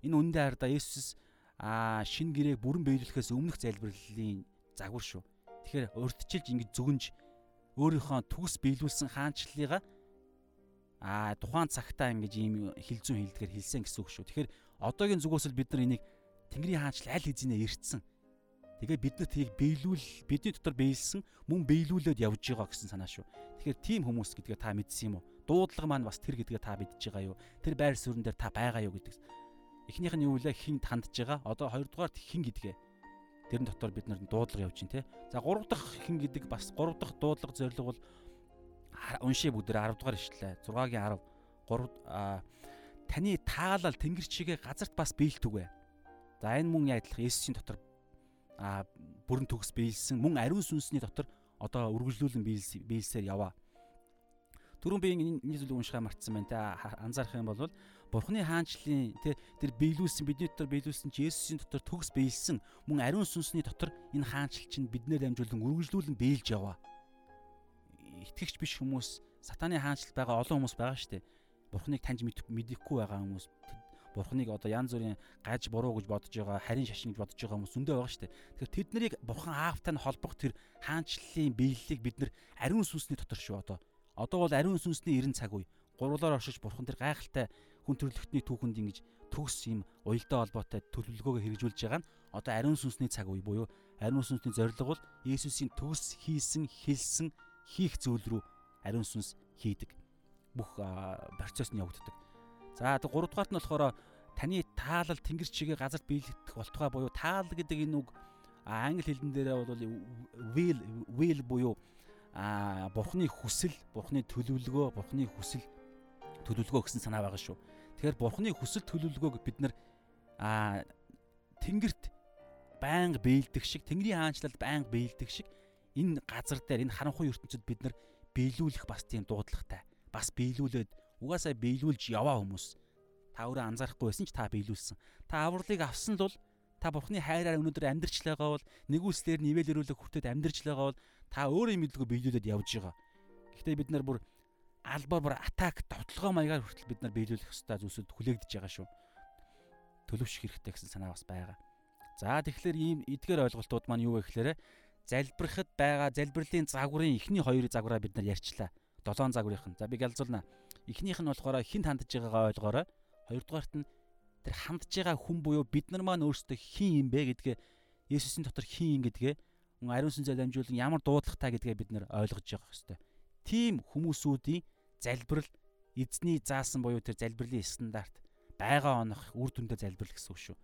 Энэ үндэ харда Есүс а шин гэрээг бүрэн биелүүлэхээс өмнөх залбирлын загвар шүү. Тэгэхээр урдчилж ингэж зүгэнж өөрийнхөө төгс биелүүлсэн хаанчлалыгаа а тухайн цагтаа ингэж ийм хилзүүн хилдгээр хэлсэн гэсэн үг шүү. Тэгэхээр одоогийн зүгөөс л бид нар энийг Тэнгэрийн хаанчлал аль хэзээ ирдсэн. Тэгээ бид нар тийг биелүүл бидний дотор биелсэн мөн биелүүлээд явж байгаа гэсэн санаа шүү. Тэгэхээр тийм хүмүүс гэдгээ та мэдсэн юм уу? Дуудлага маань бас тэр гэдгээ та мэдж байгаа юу? Тэр байр суурин дээр та байгаа юу гэдэг. Эхнийх нь юу вэ? Хин хандж байгаа. Одоо хоёрдугаар хин гэдгээ. Тэрэн дотор бид нар дуудлага явж байна те. За гурав дахь хин гэдэг бас гурав дахь дуудлага зорилго бол уншия бүгдээр 10 дугаар ишлээ. 6-гийн 10 3 таны таалал тэнгэр чигээ газарт бас биелтүгэ. За энэ мөн яадлах Есүсийн дотор а бүрэн төгс биелсэн мөн ариун сүнсний дотор одоо үргэлжлүүлэн биелсээр яваа. Түрүүн би энэ зүйлийг уншихаа мартсан байна те анзаарах юм бол Бурхны хаанчлалын тэр биелүүлсэн бидний дотор биелүүлсэн Есүсийн дотор төгс биелсэн мөн ариун сүнсний дотор энэ хаанчлал чинь биднээр дамжуулан үргэлжлүүлэн биелж яваа. Итгэгч биш хүмүүс сатаны хаанчлал байгаа олон хүмүүс байгаа шүү дээ. Бурхныг таньж мэдэхгүй байгаа хүмүүс бурхныг одоо янз бүрийн гаж буруу гэж бодож байгаа, харин шашин гэж бодож байгаа хүмүүс зөндөө байгаа шүү дээ. Тэгэхээр тэд нарыг бурхан аавтай нь холбох тэр хаанчлалын биелэлийг бид нар ариун сүнсний дотор шүү одоо. Одоо бол ариун сүнсний 90 цаг үе. Гурвлаар оршиж бурхан тэр гайхалтай хүн төрлөختний түүхэнд ингэж төгс юм уялдаа холбоотой төлөвлөгөөгөө хэрэгжүүлж байгаа нь одоо ариун сүнсний цаг үе буюу ариун сүнсний зорилго бол Есүсийн төгс хийсэн, хэлсэн, хийх зүйл рүү ариун сүнс хийдэг. Бүх процесс нь явагддаг. За тэг 3 дугаарт нь болохоор таны таалал тэнгэр чигээ газарт биелэгдэх болтугай буюу таалал гэдэг энэ үг англи хэлнэн дээрээ бол will will буюу а бурхны хүсэл, бурхны төлөвлөгөө, бурхны хүсэл төлөвлөгөө гэсэн санаа байгаа шүү. Тэгэхээр бурхны хүсэл төлөвлөгөөг бид нар а тэнгэрт байнга биелдэг шиг, тэнгэрийн хаанчлалд байнга биелдэг шиг энэ газар дээр энэ харанхуй ертөнцид бид нар биелүүлэх бас тийм дуудлагатай. Бас биелүүлээд угаасаа биелүүлж яваа хүмүүс. Та өөрөө анзаарахгүй байсан ч та биелүүлсэн. Та авралыг авсан л бол та бурхны хайраар өнөөдөр амьдрч байгаа бол нэгүслэр нивэлэрүүлэх хүртээд амьдрч байгаа бол та өөрөө мэдлгүй биелүүлээд явж байгаа. Гэхдээ бид нар бүр албаар бүр атак товтлогоо маягаар хүртэл бид нар биелүүлэх ёстой зүйлсүүд хүлээгдэж байгаа шүү. Төлөвшөх хэрэгтэй гэсэн санаа бас байгаа. За тэгэхээр ийм эдгээр ойлголтууд маань юу вэ гэхээр залбирахад байгаа залбирлын загварын эхний хоёрын загвараа бид нар ярьчлаа. Долоон загварынх нь. За би галзуулна. Эхнийх нь болохоор хинт хандж байгаагаа ойлгоорой. Хоёрдугаарт нь тэр хандж байгаа хүн буюу бид нар маань өөрсдөө хин юм бэ гэдгээ Есүсийн дотор хин гэдгээ ариун сүнсээр дамжуулан ямар дуудлагатай гэдгээ бид нар ойлгож явах хэрэгтэй. Тим хүмүүсүүдийн залбирал эзний заасан буюу тэр залбирлын стандарт байгаа онох үр дүндээ залбирал гэсэн үг шүү.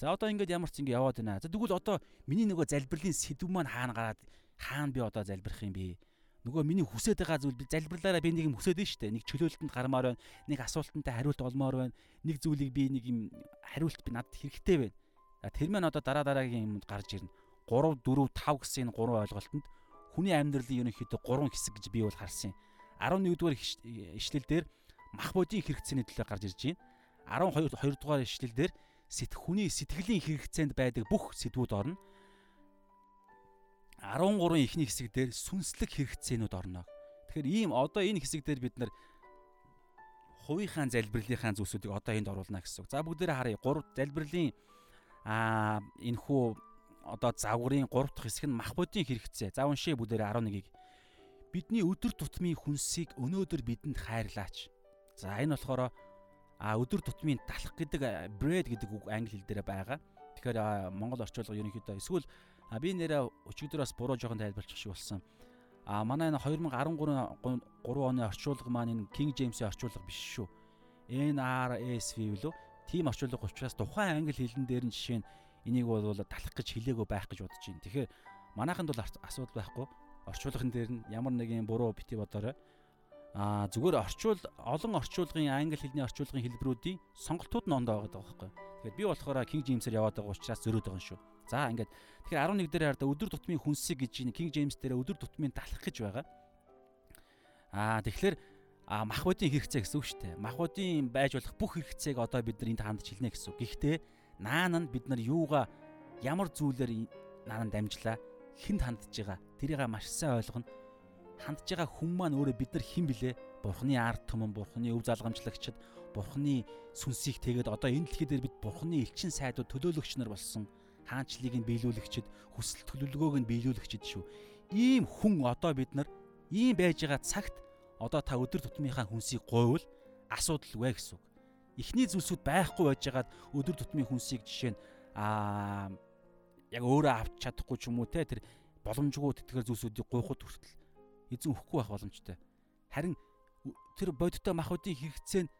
За одоо ингээд ямар ч ингэ яваад байна. За тэгвэл одоо миний нөгөө залбирлын сэдв маань хаана гараад хаана би одоо залбирах юм бэ? нөгөө миний хүсэж байгаа зүйл би залбирлаараа би нэг юм хүсэж дээ шүү дээ. Нэг чөлөөлтөнд гармаар байна. Нэг асуултантай хариулт олмоор байна. Нэг зүйлийг би нэг юм хариулт би надад хэрэгтэй байна. Тэр маань одоо дараа дараагийн юмд гарч ирнэ. 3 4 5 гэсэн энэ гурван ойлголтод хүний амьдралын ерөнхийдөө гурван хэсэг гэж би бол харсан юм. 11 дугаар ишлэл дээр мах бодийн хэрэгцээний төлөө гарч ирж байна. 12 2 дугаар ишлэл дээр хүний сэтгэлийн хэрэгцээнд байдаг бүх сэдвүүд орно. 13 ихний хэсэг дээр сүнслэг хэрэгцээнүүд орно. Тэгэхээр ийм одоо энэ хэсэг дээр бид нар хувийнхаа залбирлынхаа зүйлсүүдийг одоо энд оруулна гэсэн үг. За бүгдээрээ харъя. 3 залбирлын аа энэ хүү одоо загварын 3 дахь хэсэг нь мах бодийн хэрэгцээ. За уншия бүгдээрээ 11-ийг. Бидний өдөр тутмын хүнсийг өнөөдөр бидэнд хайрлаач. За энэ болохоор а өдөр тутмын талах гэдэг bread гэдэг үг англи хэл дээр байгаа. Тэгэхээр монгол орчуулга ерөнхийдөө эсвэл би нэрээ өчигдөр бас буруу жоохон тайлбарлах шиг болсон. А манай энэ 2013 3 оны орчуулга маань энэ King James-ийн орчуулга биш шүү. NRSV лөө тийм орчуулга учраас тухайн англи хэлэн дээр нь жишээ нь энийг бол талах гэж хэлээгөө байх гэж бодож байна. Тэгэхээр манайханд бол асуудал байхгүй. Орчуулгын дээр нь ямар нэгэн буруу бити бодорой. А зүгээр орчуул олон орчуулгын англи хэлний орчуулгын хэлбэрүүдийн сонголтууд нь ондоо байгаа байхгүй. Тэгэхээр би болохоор King James-ээр яваад байгаа учраас зөрөөд байгаа юм шүү. За ингээд тэгэхээр 11 дээр хараад өдөр тутмын хүнсийг гэж King James дээр өдөр тутмын талах гэж байгаа. Аа тэгэхээр а махбодийн хэрэгцээ гэсэн үг шүү дээ. Махбодийн байж болох бүх хэрэгцээг одоо бид нар энд хандж хэлнэ гэсэн үг. Гэхдээ наан нь бид нар юугаа ямар зүйлээр наан дамжлаа хүнд хандж байгаа тэрийг маш сайн ойлгоно. Хандж байгаа хүн маань өөрөө бид нар хэн блэ? Бурхны ард түмэн, Бурхны өв залгамжлагчд, Бурхны сүнсийг тэгээд одоо энэ дэлхий дээр бид Бурхны элчин сайдууд төлөөлөгч нар болсон хаанчлалыг нь биелүүлэгчд, хүсэл төлөвлөгөөг нь биелүүлэгчд шүү. Ийм хүн одоо бид нар ийм байж байгаа цагт одоо та өдөр тутмынхаа хүнсийг гойвол асуудал вэ гэсэн үг. Эхний зүйлсүүд байхгүй байжгаад өдөр тутмын хүнсийг жишээ нь аа яг өөрөө авч чадахгүй ч юм уу те тэр боломжгүй тэтгэр зүйлсүүдийг гуйхад хүртэл эзэн өгөхгүй байх боломжтой. Харин тэр бодиттой махуудын хэрэгцээ нь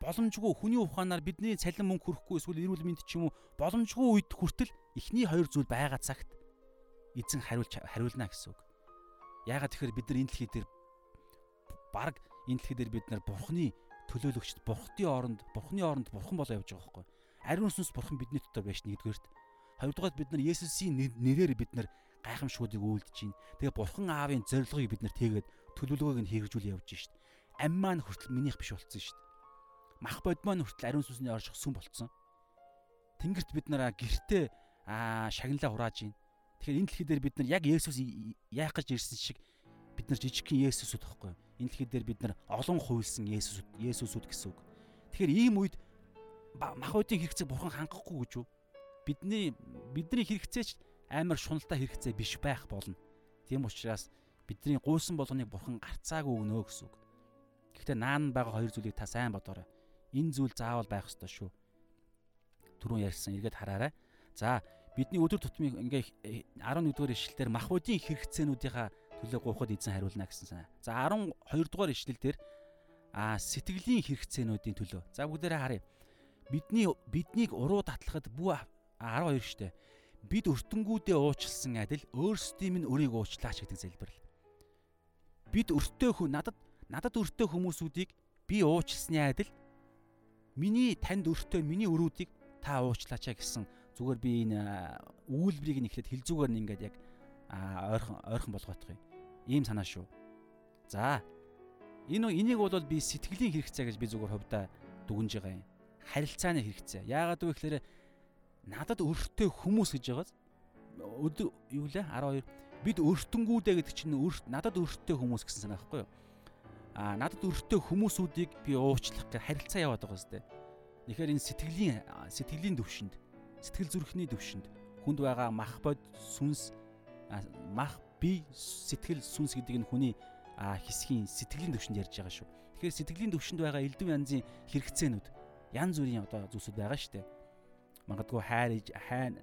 боломжгүй хүний ухаанаар бидний цалин мөнгө хүрэхгүй эсвэл эрүүл мэнд ч юм уу боломжгүй үед хүртэл эхний хоёр зүйл байгаа цагт эзэн хариулж хариулна гэсэн үг. Яагаад тэгэхээр бид нар энэ дэлхий дээр баг энэ дэлхий дээр бид нар бурхны төлөөлөгчд бурхтын оронд бурхны оронд бурхан болоо явж байгаа байхгүй. ариун сүнс бурхан бидний дотор байж нэгдүгээрт. Хоёрдугаар бид нар Есүсийн нэрээр бид нар гайхамшгуудыг үйлдэж байна. Тэгээ бурхан аавын зорилгыг бид нар тэгээд төлөвлөгөөг нь хэрэгжүүл явж шít. Ам маань хүртэл минийх биш болцсон шít. Мах бод маань хүртэл ариун сүнсний орших сүм болцсон. Тэнгэрт бид нараа гэртээ аа шагналаа хурааж байна. Тэгэхээр энэ дэлхий дээр бид нар яг Есүс яах гэж ирсэн шиг бид нар жижигхэн Есүсүүд байхгүй юу? Энэ дэлхий дээр бид нар олон хуйлсан Есүсүүд Есүсүүд гэсэн үг. Тэгэхээр ийм үед мах бодийн хэрэгцээг бурхан хангахгүй гэж юу? Бидний бидний хэрэгцээ ч амар шуналтай хэрэгцээ биш байх болно. Тийм учраас бидний гуйсан болгоныг бурхан гарцаагүй өгнө гэсэн үг. Гэхдээ наан байгаа хоёр зүйлийг та сайн бодоорой. Энэ зүйл заавал байх ёстой шүү. Түрүүн ярьсан эргээд хараарай. За бидний өдөр тутмын ингээ 11 дугаар ишлэлээр махбодийн хэрэгцээнүүдийнхаа төлөө гуйхад эзэн хариулна гэсэн. За 12 дугаар ишлэл дээр а сэтгэлийн хэрэгцээнүүдийн төлөө. За бүгдээрээ харъя. Бидний биднийг уруу татлахад бүү 12 штэ. Бид өртөнгүүдээ уучлсан адил өөрсдийн минь өрийг уучлаач гэдэг залбирал. Бид өртөө хүн надад надад өртөө хүмүүсүүдийг би уучлсны адил миний танд өртөө миний өрүүдийг та уучлаач гэсэн зүгээр би энэ үйлбэрийг нь ихлэд хилзүүгээр нь ингээд яг ойрхон ойрхон болгоох юм. Ийм санаа шүү. За энэ энийг бол би сэтгэлийн хэрэгцээ гэж би зүгээр хувьдаа дүгнж байгаа юм. Харилцааны хэрэгцээ. Яагаад вэ гэхээр надад өртөө хүмүүс гэж байгааз өдөр юу лээ 12 бид өртөнгүүдээ гэдэг чинь өрт надад өртөө хүмүүс гэсэн санаа байхгүй юу? Аа надад өртөө хүмүүсүүдийг би уучлах гэж харилцаа яваад байгаа зү. Тэгэхээр энэ сэтгэлийн сэтгэлийн төвшөнд сэтгэл зүрхний төвшөнд хүнд байгаа мах бод сүнс мах би сэтгэл сүнс гэдэг нь хүний хэсгийн сэтгэлийн төвшөнд ярьж байгаа шүү. Тэгэхээр сэтгэлийн төвшөнд байгаа элдв янзын хэрэгцээнүүд янз бүрийн одоо зүйлсүүд байгаа шүү дээ. Магадгүй хайр хайн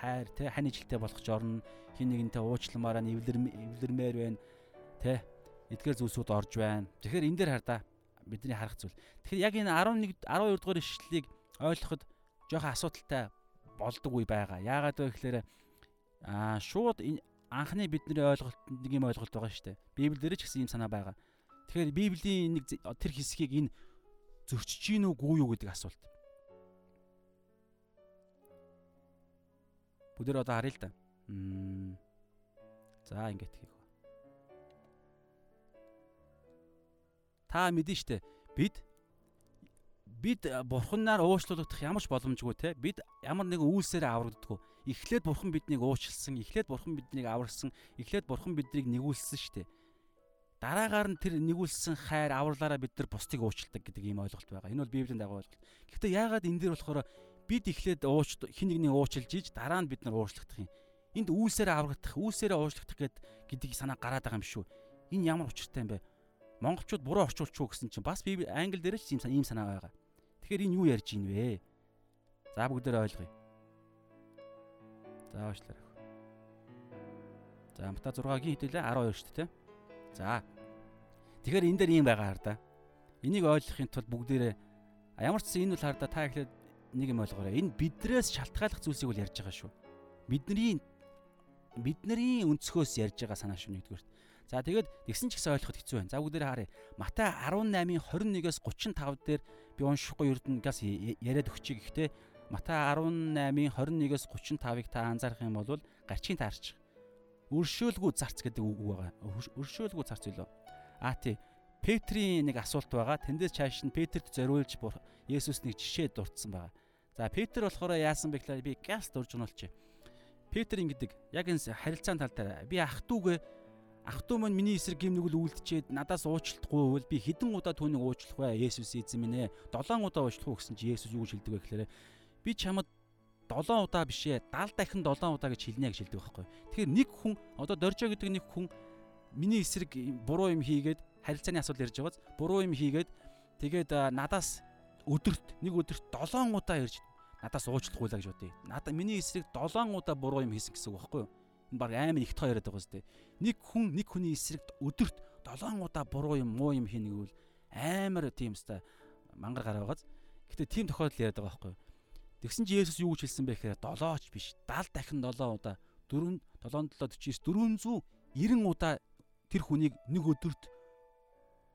хайр те хань жилтэй болох ч орно хин нэгнтэй уучламаараа эвлэрмээр байна те эдгээр зүйлсүүд орж байна. Тэгэхээр энэ дээр хар да бидний харах зүйл. Тэгэхээр яг энэ 11 12 дугаар ишлэлийг ойлгоход жоохон асуудалтай болдог үе байгаа. Яагаад вэ гэхээр аа шууд анхны бидний ойлголтод нэг юм ойлголт байгаа шүү дээ. Библиэр ч гэсэн ийм санаа байгаа. Тэгэхээр Библийн нэг тэр хэсгийг энэ зөрчиж гин үгүй юу гэдэг асуулт. Бүгдээр одоо харъя л да. За ингээд хийх. Та мэдэн штэ бид бид бурханаар уучлуулагдах ямар ч боломжгүй те. Бид ямар нэгэн үйлсээр аврагддаггүй эхлээд бурхан биднийг уучлсан эхлээд бурхан биднийг аварсан эхлээд бурхан биднийг нэгүүлсэн штэ. Дараагаар нь тэр нэгүүлсэн хайр авралаараа бид нар бусдыг уучладаг гэдэг ийм ойлголт байгаа. Энэ бол библийн дагуу ойлголт. Гэхдээ яагаад энэ дээр болохоор бид эхлээд ууч хин нэгний уучлж ийж дараа нь бид нар уучлагдах юм энд үйлсээр аврагдах үйлсээр уучлагдах гэдэг санаа гараад байгаа юм шүү энэ ямар учиртай юм бэ монголчууд буруу орчуулчихуу гэсэн чинь бас библи англи дээр ч ийм санаа байгаа Тэгэхээр энэ юу ярьж ийн вэ? За бүгдээр ойлгоё. За уучлаарай. За Мата 6-гийн хитэлээ 12 шүү дээ. За. Тэгэхээр энэ дээр ийм байгаа хар да. Энийг ойлгохын тулд бүгдээрээ ямар ч энэ бол хар да та ихлээр нэг юм ойлгоорой. Энэ бидрээс шалтгааллах зүйлсийг бол ярьж байгаа шүү. Бидний бидний өнцгөөс ярьж байгаа санаа шүү нэгдүгээр. За тэгээд тэгсэн ч гэсэн ойлгоход хэцүү байна. За бүгдээрээ харъя. Матай 18-ын 21-с 35 дээр би уншихгүй ердөнгээс яриад өгчий гэхдээ Матай 18-ын 21-с 35-ыг та анзаарах юм бол гарчийн таарч өршөөлгүй зарц гэдэг үг байгаа. Өршөөлгүй зарц үлээ. Аа тий. Петрийн нэг асуулт байгаа. Тэндээс чааш нь Петрт зориулж Есүс нэг жишээ дурдсан байгаа. За Петр болохоор яасан бэ гэхээр би газ дурж гонолч. Петр ингэдэг. Яг энэ харилцаан тал дээр би ах トゥ угээ ах トゥ маань миний эсрэг гим нүгэл үлдчихэд надаас уучлахгүй бол би хэдэн удаа түүнийг уучлах вэ? Есүс эзэн минь ээ. 7 удаа уучлах уу гэсэн чи Есүс юу гэж хэлдэг вэ гэхээр би чамд 7 удаа биш ээ 70 дахин 7 удаа гэж хэлнэ гэж хэлдэг байхгүй. Тэгэхээр нэг хүн одоо Доржо гэдэг нэг хүн миний эсрэг буруу юм хийгээд харилцааны асуудал ярьж байгааз буруу юм хийгээд тэгээд надаас өдөрт нэг өдөрт 7 удаа ярьж надаас уучлахгүй л гэж бодъё. Надаа миний эсрэг 7 удаа буруу юм хийсэн гэсэн үг байхгүй юу? Энэ баг амар их тоо яриад байгаа зү. Нэг хүн нэг хүний эсрэг өдөрт 7 удаа буруу юм муу юм хийнэ гэвэл амар тийм өстой мангар гараа байгааз. Гэтэ тийм тохиолдол яриад байгаа байхгүй юу? Тэгсэн чи Есүс юу гэж хэлсэн бэ гэхээр 7 ч биш 70 дахин 7 удаа 4 7 7 49 490 удаа тэр хүнийг нэг өдөрт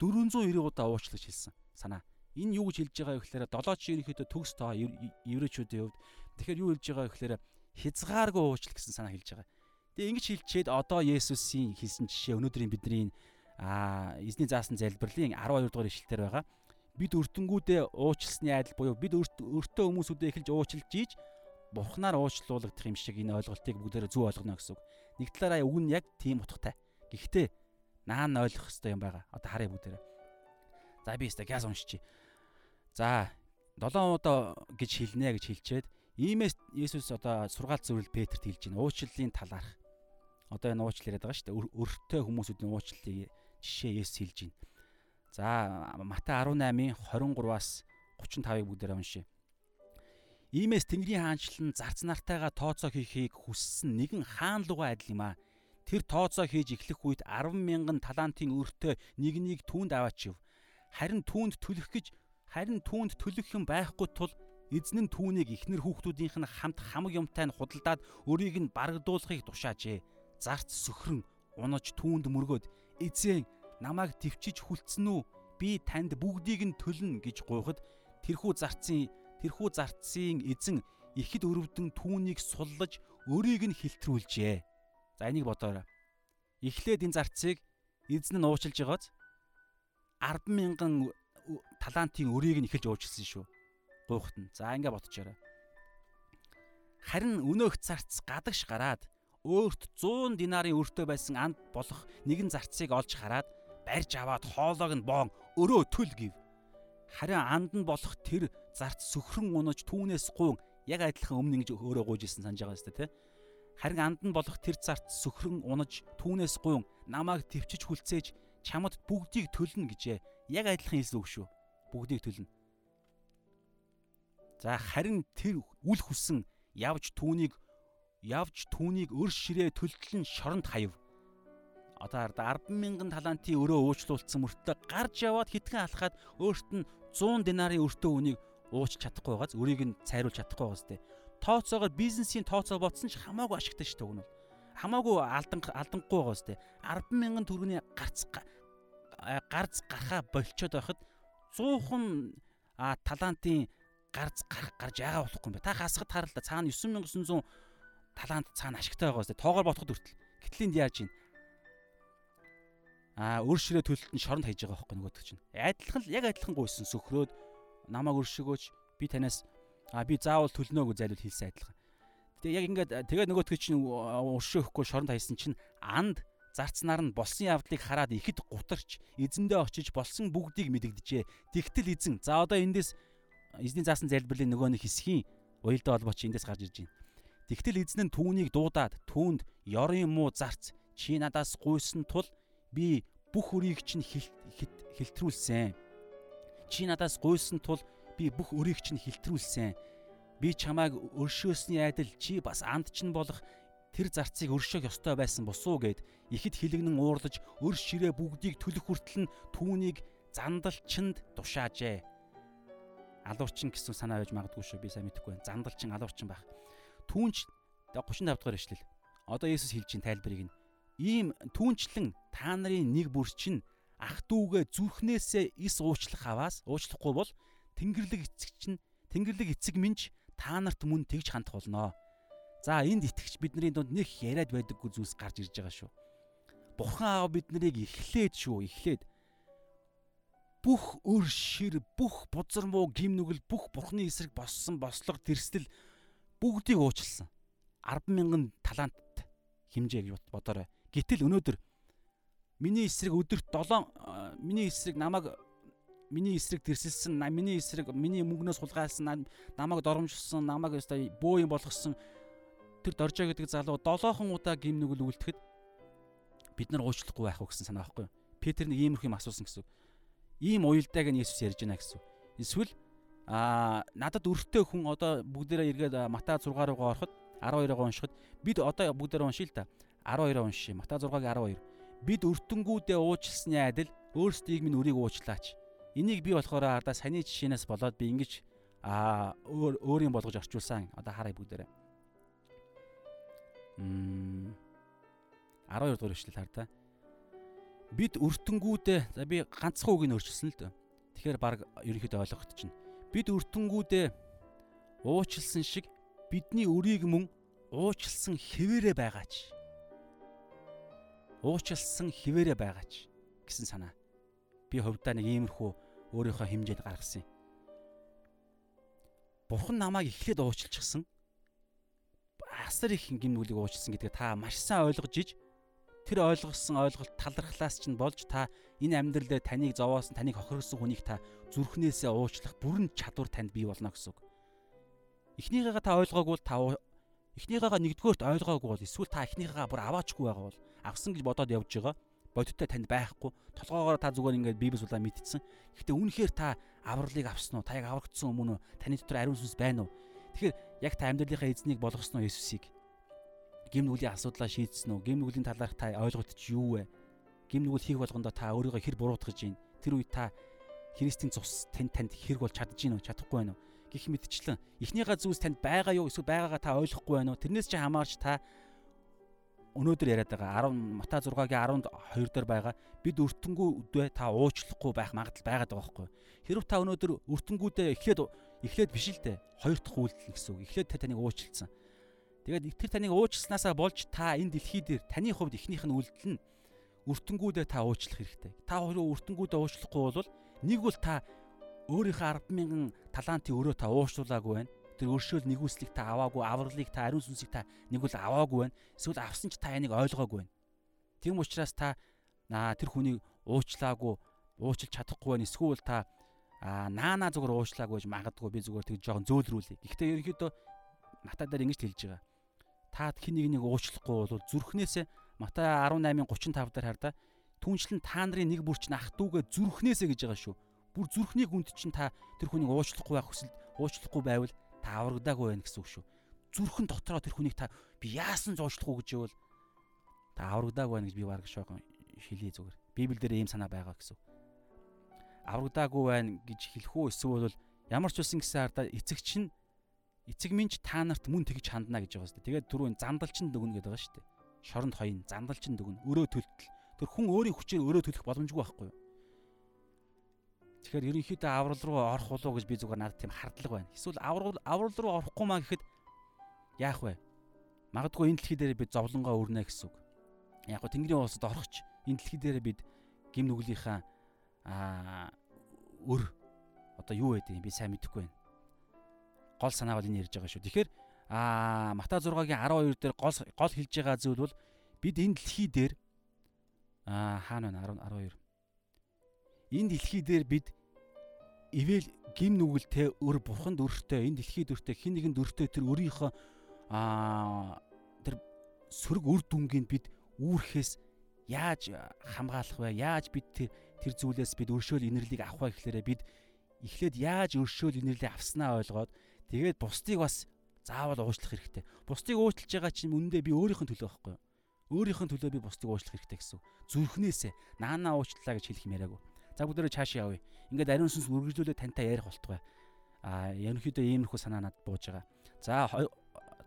490 удаа уучлаж хэлсэн санаа. Энэ юу гэж хэлж байгаа вэ гэхээр долооч ерөнхийдөө төгс тоо еврейчүүдийн хувьд тэгэхээр юу хэлж байгаа вэ гэхээр хязгааргүй уучлал гэсэн санаа хэлж байгаа. Тэгээ ингэж хэлчихэд одоо Есүсийн хэлсэн жишээ өнөөдрийн бидний а эзний заасан залбирлын 12 дугаар ишлэлээр байгаа. Бид өртөнгүүдээ уучлсны айдал буюу бид өртөө хүмүүсүүдээ эхэлж уучлж ийж бурхнаар уучлуулагдах юм шиг энэ ойлголтыг бүгдээрээ зөв ойлгоно гэсэн үг. Нэг талаараа үг нь яг тийм утгатай. Гэхдээ наан ойлгох хэрэгтэй юм байгаа. Одоо харъя бүгдээрээ. За би өстө газ уншчи. За 7 удаа гэж хэлнэ гэж хэлчихэд иймээс Есүс одоо сургаалт зөвлөл Петрт хэлж байна. Уучлалын талаарх. Одоо энэ уучлал яриад байгаа шүү дээ. Өртөө хүмүүсүүдийн уучлалыг жишээ Есүс хэлж байна. За Матай 18-ын 23-аас 35-ыг бүгдээрээ уншъя. Иймээс Тэнгэрийн хаанчлал нь зарц нартайгаа тооцоо хийхийг хүссэн нэгэн хаан лугаа адил юм аа. Тэр тооцоо хийж эхлэх үед 10 мянган талантын өртөө нэг нэг түүнд аваач ив. Харин түүнд төлөх гэж харин түүнд төлөх юм байхгүй тул эзэн нь түүнийг ихнэр хүүхдүүдийнх нь хамт хамаг юмтай нь худалдаад өрийг нь барагдуулахыг тушаажээ. Зарц сөхрөн унаж түүнд мөргөөд эзэн намайг төвчиж хүлцэн үү? Би танд бүгдийг нь төлнө гэж гуйхад тэрхүү зарцын тэрхүү зарцын эзэн ихэд өрөвдөн түүнийг суллаж өрийг нь хилтрүүлжээ. За энийг бодоорой. Эхлээд энэ зарцыг эзэн нь уучлж байгааз 10 мянган талантын өрийг нь эхэлж уучлсан шүү. Гуйхт нь. За ингээ бодчихорой. Харин өнөөх зарц гадагш гараад өөрт 100 динарын өртөө байсан анд болох нэгэн зарцыг олж хараад барьж аваад хоолойг нь боон өрөө түл гив. Харин анд нь болох тэр зарц сөхрөн унаж түүнээс гуун яг адилхан өмнө ингэж өөрөө гуйж исэн санаж байгаа юм тест Харин анд нь болох тэр зарц сөхрөн унаж түүнээс гуйн намайг төвчж хүлцээж чамд бүгдийг төлнө гэжээ. Яг адилхан хэлсэн үг шүү. Бүгдийг төлнө. За харин тэр үл хүсэн явж түүнийг явж түүнийг өр ширээ төлтөлн шоронд хаяв одоо 10 мянган талантын өрөө уучлуулсан мөртөө гарч яваад хитгэн алхаад өөрт нь 100 динарын өртөө үнийг ууч чадахгүй байгааз өрийг нь цайруулж чадахгүй байгаас тээ. Тооцоогоор бизнесийн тооцоо ботсон ч хамаагүй ашигтай шүү дээ өгнөл. Хамаагүй алдан алдангуй байгаас тээ. 10 мянган төгрөгийн гарц гарц гарахаа болчоод байхад 100хан талантын гарц гарах гарч яага болохгүй юм бэ? Та хасгад харалта цаана 9900 талант цаана ашигтай байгаас тээ. Тоогоор бодоход хүртэл. Гэтэл энд яаж юм? аа өр ширээ төлөлтөнд шоронд хайж байгаа байхгүй нөгөөдөг чинь. Адилхан яг адилхан гуйсан сөхрөөд намайг өршөгөөч би танаас аа би заавал төлнө гэж зайлуул хэлсэн адилхан. Тэгээ яг ингээд тэгээ нөгөөдөг чинь өршөөхгүй шоронд хайсан чинь анд зарцнаар нь болсон явдлыг хараад ихэд гутарч эзэндээ очиж болсон бүгдийг мэдэгдэжээ. Тэгтэл эзэн за одоо эндээс эзний заасан залбирлын нөгөө нэг хэсгийн уялдаа холбооч эндээс гарч ирж байна. Тэгтэл эзэн нь түүнийг дуудаад түүнд ёрын муу зарц чи надаас гуйсан тул би бүх өрийг чинь хилтрүүлсэн. Чи надаас гуйсан тул би бүх өрийг чинь хилтрүүлсэн. Би чамайг өршөөсний айдал чи бас анд чинь болох тэр зарцыг өршөөх ёстой байсан босуу гэд ихэд хилэгнэн уурлаж өр ширээ бүгдийг төлөх хүртэл нь түүнийг зандалчинд тушаажээ. Алуурчин гэсэн санаа байж магадгүй шүү би сайн мэдэхгүй байна. Зандалчин алуурчин байх. Түүнч 35 дахь эшлэл. Одоо Есүс хэлж чинь тайлбарыг нь ийм түүнчлэн та нарын нэг бүр чинь ах дүүгээ зүрхнээсээ ис уучлах аваас уучлахгүй бол Тэнгэрлэг эцэг чинь Тэнгэрлэг эцэг минь та нарт мөн тэгж хандах болно. За энд итгэж бидний дунд нэг яриад байдаггүй зүйлс гарч ирж байгаа шүү. Бурхан аав бид нарыг эхлээд шүү, эхлээд бүх өр шир, бүх бузар муу гим нүгэл, бүх бурхны эсрэг боссон бослого тэрсэл бүгдийг уучлсан. 10 мянган талант хэмжээ гэж бодоорой. Гэтэл өнөөдөр миний эсрэг өдөрт 7 миний эсрэг намайг миний эсрэг тэрсэлсэн, миний эсрэг миний мөнгнөөс хулгайлсан, намайг доромжилсан, намайг өстой бөө юм болгосон тэр доржоо гэдэг залуу 7хан удаа гим нүгэл үлдэхэд бид нар уучлахгүй байх уу гэсэн санаа байхгүй юу? Петр нэг иймэрхүү юм асуусан гэсэн. Ийм уялдааг нь Есүс ярьж байна гэсэн. Эсвэл аа надад өртөө хүн одоо бүгдээрээ эргээд Матай 6 руугаа ороход 12-ыг уншихад бид одоо бүгдээрээ уншия л та. 12 уншия. Матай 6-гийн 12. Бид өртөнгүүдээ уучлсны адил өөрсдийг минь өрийг уучлаач. Энийг би болохоор ардаа саяны жишээнээс болоод би ингэж аа өөр өөрийн болгож орчуулсан. Одоо харъя бүгдээрээ. Мм 12 дугаар ишлэл хар та. Бид өртөнгүүдээ за би ганцхан үгийг өөрчилсөн л дээ. Тэгэхээр баг ерөнхийдөө ойлгогдчихно. Бид өртөнгүүдээ уучлсан шиг бидний өрийг мөн уучлсан хിവэрэ байгаач. Уучлсан хിവэрэ байгаач гэсэн санаа. Би хувьдаа нэг иймэрхүү өөрийнхөө хэмжээнд гаргасан юм. Бурхан намайг эхлээд уучлчихсан. Асар их гин нүглийг уучлсан гэдгээ та маш сайн ойлгож иж тэр ойлгосон ойлголт талархлаас чинь болж та энэ амьдралдаа таныг зовоосон, таныг хохиргосон хүнийг та зүрхнээсээ уучлах бүрэн чадвар танд бий болно гэсэн үг. Эхнийгээ та ойлгоогүй та эхнийгээ нэгдүгээрт ойлгоогүй бол эсвэл та эхнийгээ бүр аваачгүй байгаа бол авсан гэж бодоод явж байгаа бодиттой танд байхгүй толгоогоор та зүгээр ингээд библи сулаа мэдчихсэн. Гэхдээ үнэхээр та авралыг авсан уу? Та яг аврагдсан өмнө таны дотор ариун сүнс байна уу? Тэгэхээр яг та амьдралынхаа эзнийг болгосноо Есүсийг гим нүглийн асуудлаа шийдсэн үү? Гим нүглийн талаарх та ойлголт чи юу вэ? Гим нүгэл хийх болгондоо та өөрийгөө хэр буруутгаж байна? Тэр үед та Христийн цус танд танд хэрэг бол чадж гин үү? Чадахгүй байна уу? гэх мэтчлэн эхнийхээ зүйлс танд байгаа юу эсвэл байгаагаа та ойлгохгүй байна уу? Тэрнээс чи хамаарч та өнөөдөр яриад байгаа 10 Матай 6-гийн 12 дээр байгаа бид өртөнгүүдээ та уучлахгүй байх магадлал байгаад байгаа байхгүй. Хэрвээ та өнөөдөр өртөнгүүдээ эхлээд эхлээд биш л дээ. Хоёр дахь үйлдэл гэсэн үг. Эхлээд та таныг уучлсан. Тэгээд тэр таныг уучлснаасаа болж та энэ дэлхий дээр таны хувьд эхнийх нь үйлдэл нь өртөнгүүдээ та уучлах хэрэгтэй. Та өөрөө өртөнгүүдээ уучлахгүй бол нэг бол та өөрийнхөө 100000 талантын өрөө та уушлуулаагүй байна тэр өршөөл нэгүслийг та аваагүй, авралыг та ариун сүнсийг та нэгүл аваагүй байна. Эсвэл авсан ч та энийг ойлгоогүй байна. Тийм учраас та тэр хүнийг уучлаагүй, уучлж чадахгүй байна. Эсвэл та аа наана зүгээр уучлаагүй гэж магадгүй би зүгээр тэг жоохон зөөлрүүлээ. Гэхдээ ерөнхийдөө Матай дээр ингэж хэлж байгаа. Та хин нэг нэг уучлахгүй бол зүрхнээсээ Матай 18:35 дээр хар та түншлэн та нарын нэг бүр чинь ах дүүгээ зүрхнээсээ гэж байгаа шүү. Бүр зүрхний гүнд чинь та тэр хүнийг уучлахгүй байх хүсэл уучлахгүй байвал та аврагдаагүй байх гэсэн үг шүү. Зүрхэн дотроо тэр хүнийг та би яасан зоочлох уу гэж ивэл та аврагдаагүй байх гэж би баг шохон шилээ зүгээр. Библиэлд ийм санаа байгаа гэсэн. Аврагдаагүй байна гэж хэлэх үү эсвэл ямар ч үсэн гэсэн ардаа эцэг чинь эцэг минь та нарт мөн тэгж хандна гэж байгаа шүү. Тэгээд түрүүн зандалчин дүгнэ гэдэг байгаа шүү. Шоронд хоён зандалчин дүгнэ өрөө төлтөл. Тэр хүн өөрийн хүчээр өрөө төлөх боломжгүй байхгүй юу? Тэгэхээр ерөнхийдөө аврал руу орох болов гэж би зүгээр надад тийм хардлага байна. Эсвэл аврал аврал руу орохгүй маа гэхэд яах вэ? Магадгүй энэ дэлхий дээр бид зовлонгоо өрнө гэсэн үг. Яг го Тэнгэрийн улсад орохч энэ дэлхий дээр бид гим нүглийнхаа аа өр одоо юу байдгийг би сайн мэдэхгүй байна. Гол санаа бол энэ ярьж байгаа шүү. Тэгэхээр аа Матай 6-гийн 12 дээр гол гол хэлж байгаа зүйл бол бид энэ дэлхий дээр аа хаана байна 12 энэ дэлхий дээр бид ивэл гим нүгэлтэй өр бурханд өртөө энэ дэлхийд өртөө хин нэгэнд өртөө тэр өөрийнхөө аа тэр сөрөг үр дүнгийн бид үүрхээс яаж хамгаалах вэ? Яаж бид тэр тэр зүйлээс бид өршөөл инэрлийг авах вэ гэхлээрэ бид эхлээд яаж өршөөл инэрлийг авснаа ойлгоод тэгээд бусдыг бас заавал уучлах хэрэгтэй. Бусдыг уучлж байгаа чинь үнэндээ би өөрийнх нь төлөө байхгүй юу? Өөрийнх нь төлөө би бусдыг уучлах хэрэгтэй гэсэн. Зүрхнээсээ наанаа уучлаа гэж хэлэх юм яриаггүй. За бүгдээрээ чааш явъя. Ингээд ариун сүнс үргэлжлүүлээ тантай ярих болтугай. А ерөнхийдөө иймэрхүү санаа надад бууж байгаа. За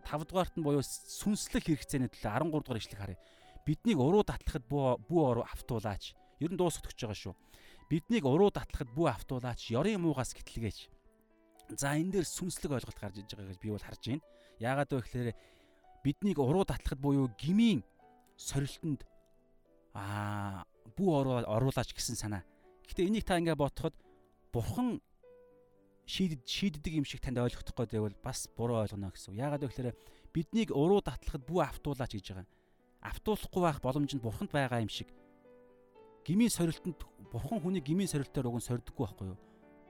5 дугаарт нь буюу сүнслэг хэрэгцээний төлөө 13 дугаар ишлэг харъя. Биднийг уруу татлахад бүү оруу автуулаач. Ер нь дуусах гэж байгаа шүү. Биднийг уруу татлахад бүү автуулаач. Ёрын муугаас гэтлгээч. За энэ дээр сүнслэг ойлголт гарч иж байгаа гэж би бол харж байна. Яагаад вэ гэхээр биднийг уруу татлахад буюу гмийн сорилтонд аа бүү оруулаач гэсэн санаа Гэтэ энийг та ингээ бодоход бурхан шийдэд шийддэг юм шиг танд ойлгохдох гэдэг бол бас буруу ойлгоно гэсэн. Яагаад вэ гэхээр биднийг уруу татлахад бүү автуулаач гэж байгаа. Автуулахгүй байх боломж нь бурханд байгаа юм шиг. Гмийн сорилтонд бурхан хүний гмийн сорилтоор уг нь сорддоггүй байхгүй юу?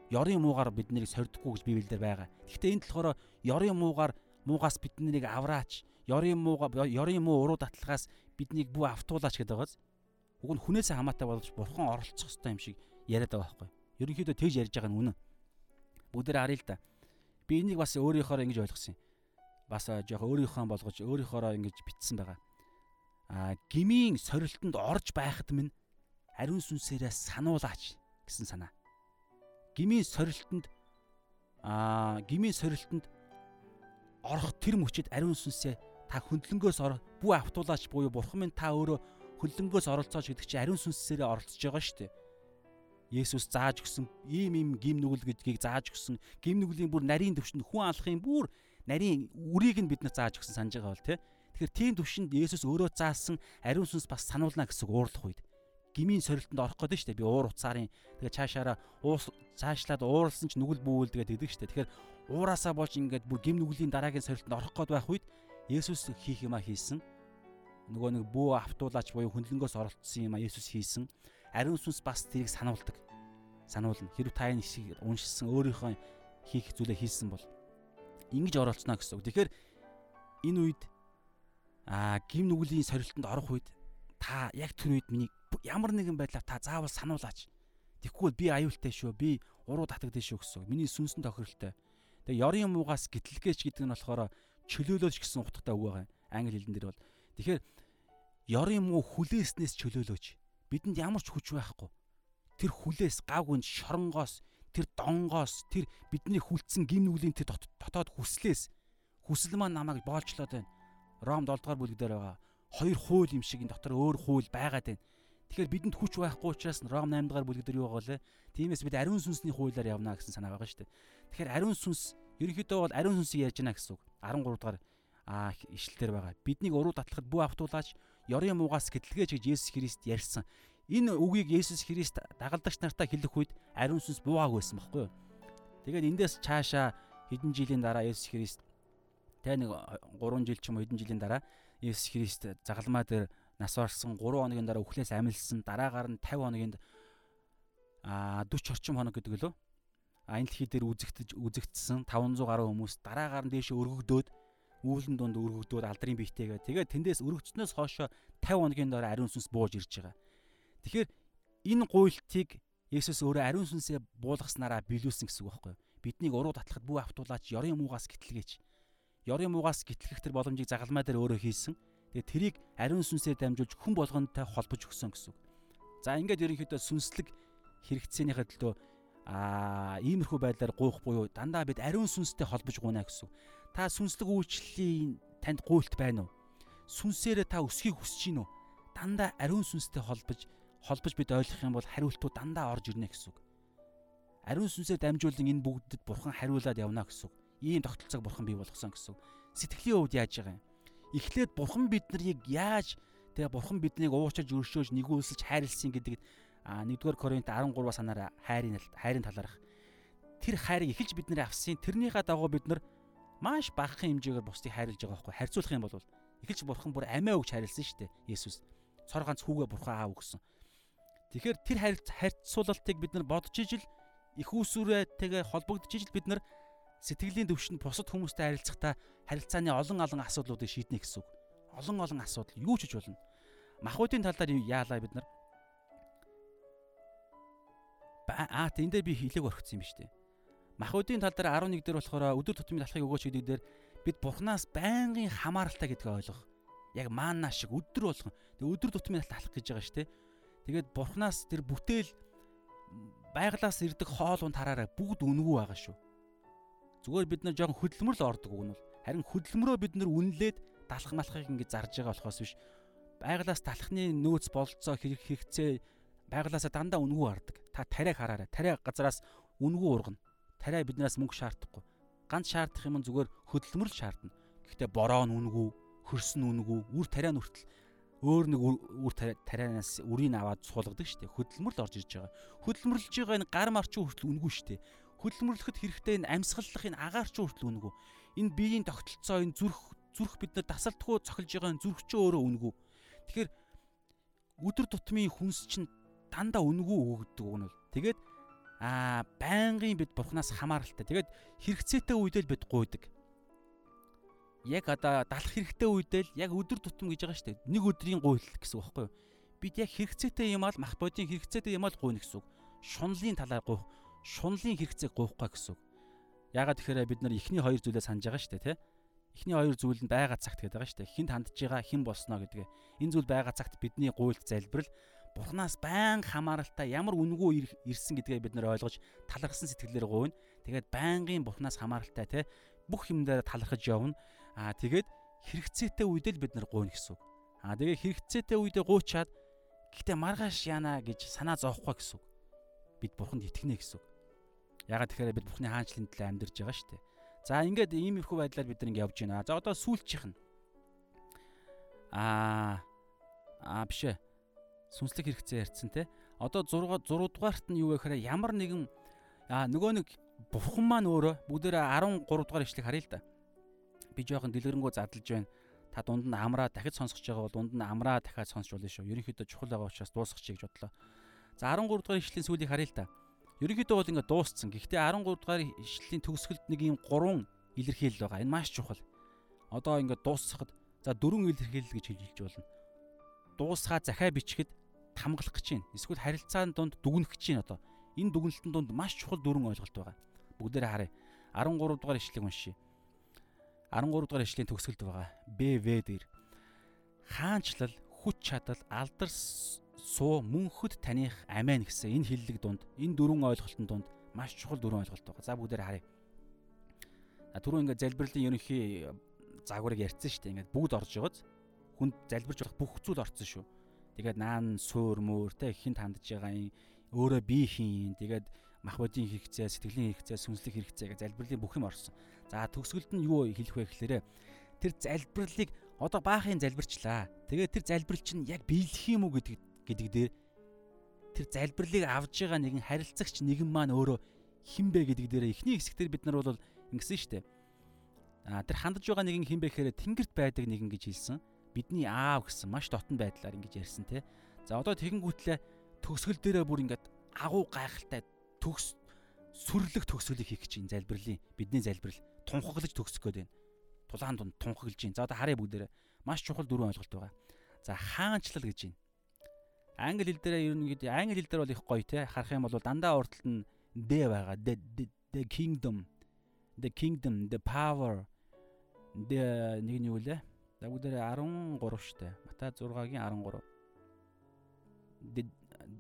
Ёрын муугаар биднийг сорддоггүй гэж Библиэлд байгаа. Гэхдээ энэ болохоор ёрын муугаар муугаас биднийг авраач. Ёрын муугаа ёрын муу уруу татлахаас биднийг бүү автуулаач гэдэг байгааз. Уг нь хүнээс хамаатай болж бурхан оролцох ёстой юм шиг яриад байгаа байхгүй. Ерөнхийдөө тэгж ярьж байгаа нь үнэн. Бүгдээр харъя л да. Би энийг бас өөрийнхоороо ингэж ойлгосон юм. Бас жоох өөрийнхөө болгож өөрийнхоороо ингэж битсэн байгаа. Аа гмийн сорилтонд орж байхад минь ариун сүнсээрээ сануулаач гэсэн санаа. Гмийн сорилтонд аа гмийн сорилтонд орох тэр мөчөд ариун сүнсээ та хөндлөнгөөс ор бүү автуулаач буюу бурхан минь та өөрөө хөллөнгөөс оролцооч гэдэг чинь ариун сүнсээрээ оролцож байгаа шүү дээ. Есүс зааж өгсөн ийм ийм гим нүгэл гэдгийг зааж өгсөн. Гим нүглийн бүр нарийн төвшөнд хүн алахын бүр нарийн үрийг нь биднэрт зааж өгсөн санаж байгаа бол тий. Тэгэхээр тийм төвшөнд Есүс өөрөө заасан ариун сүнс бас сануулна гэсэн уурлах үед гмийн сорилтонд орох гэдэг нь шүү дээ. Би уур уцаарын тэгээ цаашаараа уус цаашлаад ууралсан ч нүгэл бүүлдэгээд гэдэг шүү дээ. Тэгэхээр уураасаа болж ингээд бүр гим нүглийн дараагийн сорилтонд орох гээд байх үед Есүс хийх юма хийсэн. Нөгөө нэг бүү автуулаач буюу хөндлөнгөөс оролцсон юма Есүс хийсэн ариун сүнс бас тэрийг сануулдаг. Сануулна. Хэрв та энэ хэсгийг уншсан өөрийнхөө хийх зүйлээ хийсэн бол ингэж оролцсноо гэсэн үг. Тэгэхээр энэ үед аа гим нүглийн сорилтонд орох үед та яг тэр үед миний ямар нэгэн байдлаар та заавал сануулаач. Тэгэхгүй би аюултай шүү. Би уруу татагдсан шүү гэсэн. Миний сүнсэн тохиролтой. Тэгээ ёрын муугаас гитлгээж гэдэг нь болохоор чөлөөлөөч гэсэн утгатай үг байгаа. Англи хэлэн дээр бол. Тэгэхээр ёрын муу хүлээснээс чөлөөлөөч бидэнд ямар ч хүч байхгүй. Тэр хүлээс гав гүнд шоронгоос тэр донгоос тэр бидний хүлцэн гим нүглийн тэр дотоод хүслээс хүсэл маань намайг боолчлоод байна. Ром 7 дугаар бүлэг дээр байгаа. Хоёр хууль юм шиг энэ дотор өөр хууль байгаад байна. Тэгэхээр бидэнд хүч байхгүй учраас Ром 8 дугаар бүлэг дээр юу байгаа вэ? Тиймээс бид ариун сүнсний хуулиар явна гэсэн санаа байгаа шүү дээ. Тэгэхээр ариун сүнс ерөнхийдөө бол ариун сүнсийг яаж яана гэсэн үг. 13 дугаар аа ишлэлээр байгаа. Биднийг уруу татлахад бүү автуулаач ёрын муугаас гэтлгээж гэж Есүс Христ ярьсан. Энэ үгийг Есүс Христ дагалдагч нартаа хэлэх үед ариун сүнс буугааг байсан байхгүй юу? Тэгээд эндээс цаашаа хэдэн жилийн дараа Есүс Христ тэ нэг 3 жил ч юм уу хэдэн жилийн дараа Есүс Христ загалмаа дээр нас барсан 3 хоногийн дараа өхлөөс амилсан дараагаар нь 50 хоногийн а 40 орчим хоног гэдэг лөө. А энэ дэлхий дээр үзэгдэж үзэгдсэн 500 гаруй хүмүүс дараагаар нь дээш өргөгдөөд үүлэн дунд өргөгдөөд алдрын биетэйгээ тэгээд тэндээс өргөгдснөөс хойшоо 50 хоногийн дараа ариун сүнс бууж ирж байгаа. Тэгэхээр энэ гуйлтыг Есүс өөрөө ариун сүнсээ буулгаснараа биелүүлсэн гэсэн үг байхгүй юу? Биднийг уруу татлахад бүх автуулаач ёрын муугаас гитлгээж. Ёрын муугаас гитлгэх тэр боломжийг загалмай дээр өөрөө хийсэн. Тэгээд тэрийг ариун сүнсээр дамжуулж хүн болгонтой холбож өгсөн гэсэн үг. За ингээд ерөнхийдөө сүнслэг хэрэгцээнийхээ төлөө аа иймэрхүү байдлаар гуйх буюу дандаа бид ариун сүнстэй холбож гуйна гэсэн. Та сүнслэг үйлчлэлийн танд гуйлт байна уу? Сүнсээрээ та өсөхийг хүсэж гин үү? Дандаа ариун сүнстэй холбож холбож бид ойлгох юм бол хариултууд дандаа орж ирнэ гэсэн үг. Ариун сүнсээр дамжуулан энэ бүгдэд бурхан хариулаад явна гэсэн үг. Ийм тогтолцоог бурхан бий болгосон гэсэн үг. Сэтгэлийн хувьд яаж байгаа юм? Эхлээд бурхан бид нарыг яаж тэгээ бурхан биднийг уучирж өршөөж нэгүүлсэж хайрлсан гэдэгт а 1-р Коринт 13 санаараа хайрын хайрын талаарх тэр хайрыг эхэлж бид нэр авсан тэрнийхээ дагуу бид нар маш багахан хэмжээгээр бусдыг хайрлаж байгаа байхгүй харьцуулах юм бол эхэлж бурхан бүр амиа өгч хайрлсан шүү дээ Есүс цор ганц хүүгээ бурхан аав өгсөн тэгэхээр тэр харьцуулалтыг бид нар бодож ижил их усүрээтэйгээ холбогдож ижил бид нар сэтгэлийн төвшөнд бусад хүмүүстэй харилцахдаа харилцааны олон олон асуудлуудыг шийднэ гэсэн үг. Олон олон асуудал юу ч гэж болно. Махбодын талаар яалаа бид нар Аа тэнд дээр би хилэг орхисон юм ба штэ. Махбодын тал дээр 11 дээр болохоор өдөр тутмын талхыг өгөөч гэдэг дээр бид Бурханаас байнгын хамааралтай гэдгийг ойлгох. Яг маана шиг өдөр болгон. Тэгээ өдөр тутмын талх гэж байгаа штэ. Тэгээд Бурханаас тэр бүтээл байглаас ирдэг хоол унд хараараа бүгд үнгүй байгаа шүү. Зүгээр бид нар жоохон хөдөлмөр л ордог үг нь бол харин хөдөлмөрөө бид нар үнэлээд далах малахыг ингэж зарж байгаа болохоос биш байглаас талхны нөөц болцоо хэрэг хэрэгцээ байглаасаа дандаа үнгүй хардаг. Та тариаг хараарай. Тариа газараас үнгүй ургана. Тариа биднээс мөнгө шаардахгүй. Ганц шаардах юм зүгээр хөдөлмөр л шаардна. Гэхдээ бороо нь үнгүй, хөрс нь үнгүй, үр тариа нь хүртэл өөр нэг үр тарианаас үрийг аваад суулгадаг штеп. Хөдөлмөр л орж ирж байгаа. Хөдөлмөрлөж байгаа энэ гар марчин хүртэл үнгүй штеп хөдөлмөрлөхөд хэрэгтэй энэ амьсгаллах энэ агаарч хүртэл үнгүү. Энэ биеийн тогтолцоо энэ зүрх зүрх бид нар тасалдахгүй цохилж байгаа энэ зүрх ч өөрөө үнгүү. Тэгэхээр өдөр тутмын хүнс чинь дандаа үнгүү өгдөг нь бол. Тэгээд аа байнгын бид бурхнаас хамааралтай. Тэгээд хэрэгцээтэй үедээ л бид гуйдаг. Яг одоо далах хэрэгтэй үедээ л яг өдөр тутам гэж байгаа шүү дээ. Нэг өдрийн гуйл гэсэн үг байхгүй юу? Бид яг хэрэгцээтэй юм аа мах бодийн хэрэгцээтэй юм аа л гуйна гэсэн үг. Шунлын талаар гуйх шунлын хэрэгцээг гуйхгүй гэсэн үг. Яагаад тэгэхээр бид нар эхний хоёр зүйлээ санаж байгаа шүү дээ, тэ? Эхний хоёр зүйл нь байгаа цагт гэдэг байгаа шүү дээ. Хинт хандж байгаа, хэн болсноо гэдэг. Энэ зүйл байгаа цагт бидний гуйлд залбирал Бурханаас байн хамааралтай ямар үнгүй ирсэн гэдгээ бид нар ойлгож талархсан сэтгэлээр гуйна. Тэгээд байнгын Бурханаас хамааралтай те бүх юмдаа талархаж явна. Аа тэгээд хэрэгцээтэй үедээ л бид нар гуйна гэсэн үг. Аа тэгээ хэрэгцээтэй үедээ гуйчаад гэхдээ маргааш яана гэж санаа зовхгүй гэсэн үг. бид бурханд итгэнэ гэсэн үг. Ягаад тэгэхээр бид бурхны хаанчлалын төлөө амьдарч байгаа шүү дээ. За ингээд иймэрхүү байдлаар бид нэг явж байна. За одоо сүүлчийнх нь аа аа биш ээ. Сүнслэг хэрэгцээ ярьсан те. Одоо 6 6 дугаарт нь юу вэ гэхээр ямар нэгэн аа нөгөө нэг бурхан маань өөрөө бүгдээрээ 13 дугаар ишлэг харъя л да. Би жоохон дэлгэрэнгүй задлж байна. Та дунд нь амраа дахиж сонсгож байгаа бол дунд нь амраа дахиад сонсч болно шүү. Ерөнхийдөө чухал байгаа учраас дуусгачих гэж бодлоо. За 13 дугаар ишлэлийн сүүлийг харъя л да. Ерөнхийдөө бол ингээд дууссан. Гэхдээ 13 дугаар ишлэлийн төгсгөлд нэг юм гурван илэрхийлэл байгаа. Энэ маш чухал. Одоо ингээд дуусгахад за дөрвөн илэрхийлэл гэж хэлж болно. Дуусгаа захаа бичгэд хамглах гэж байна. Эсвэл харилцааны дунд дүгнэх гэж байна одоо. Энэ дүгнэлтэн дунд маш чухал дөрвөн ойлголт байгаа. Бүгдээрээ харъя. 13 дугаар ишлэгийг уншия. 13 дугаар ишлэлийн төгсгөлд байгаа. БВ дээр хаанчлал, хүч чадал, алдар суу мөнхөд таних амин гэсэн энэ хиллэг дунд энэ дөрвөн ойлголтын дунд маш чухал дөрвөн ойлголт байгаа. За бүгдээр харъя. Түрүү ингээд залбирлын ерөнхий загварыг ярьсан шүү дээ. Ингээд бүгд орж байгааз хүнд залбирч болох бүх зүйл орцсон шүү. Тэгээд наан суур мөр те ихэнд хандж байгаа юм өөрөө бие хийн. Тэгээд мах бодийн хэрэгцээ, сэтгэлийн хэрэгцээ, сүнслэг хэрэгцээ гэж залбирлын бүх юм орсон. За төгсгөлд нь юу хэлэх вэ гэхээр тэр залбирлыг одоо баахын залбирчлаа. Тэгээд тэр залбирал чинь яг биелэх юм уу гэдэг гэдэг дээр тэр залбирлыг авж байгаа нэгэн харилцагч нэгэн маань өөрөө хинбэ гэдэг дээр эхний хэсэгтэр бид нар бол ингэсэн шүү дээ. А тэр хандж байгаа нэгэн хинбэ гэхээр тэнгэрт байдаг нэгэн гэж хэлсэн. Бидний аав гэсэн маш дотн байдлаар ингэж ярьсан те. За одоо тэгэнгүүтлээ төгсгөл дээрээ бүр ингээд агуу гайхалтай төгс сүрлэг төгсгөлийг хийх гэж энэ залбирлын бидний залбирал тунхаглаж төгсөх гээд байна. Тулаан дунд тунхаглаж байна. За одоо харъя бүгдээрээ маш чухал дөрвөн ойлголт байгаа. За хаанчлал гэж байна англи хэл дээр ер нь гэдэг англи хэл дээр бол их гоё те харах юм бол дандаа урталт нь the байгаа the the kingdom the kingdom the power the нэг нь юу лээ дагуу дээр 13 штэ. Матай 6-гийн 13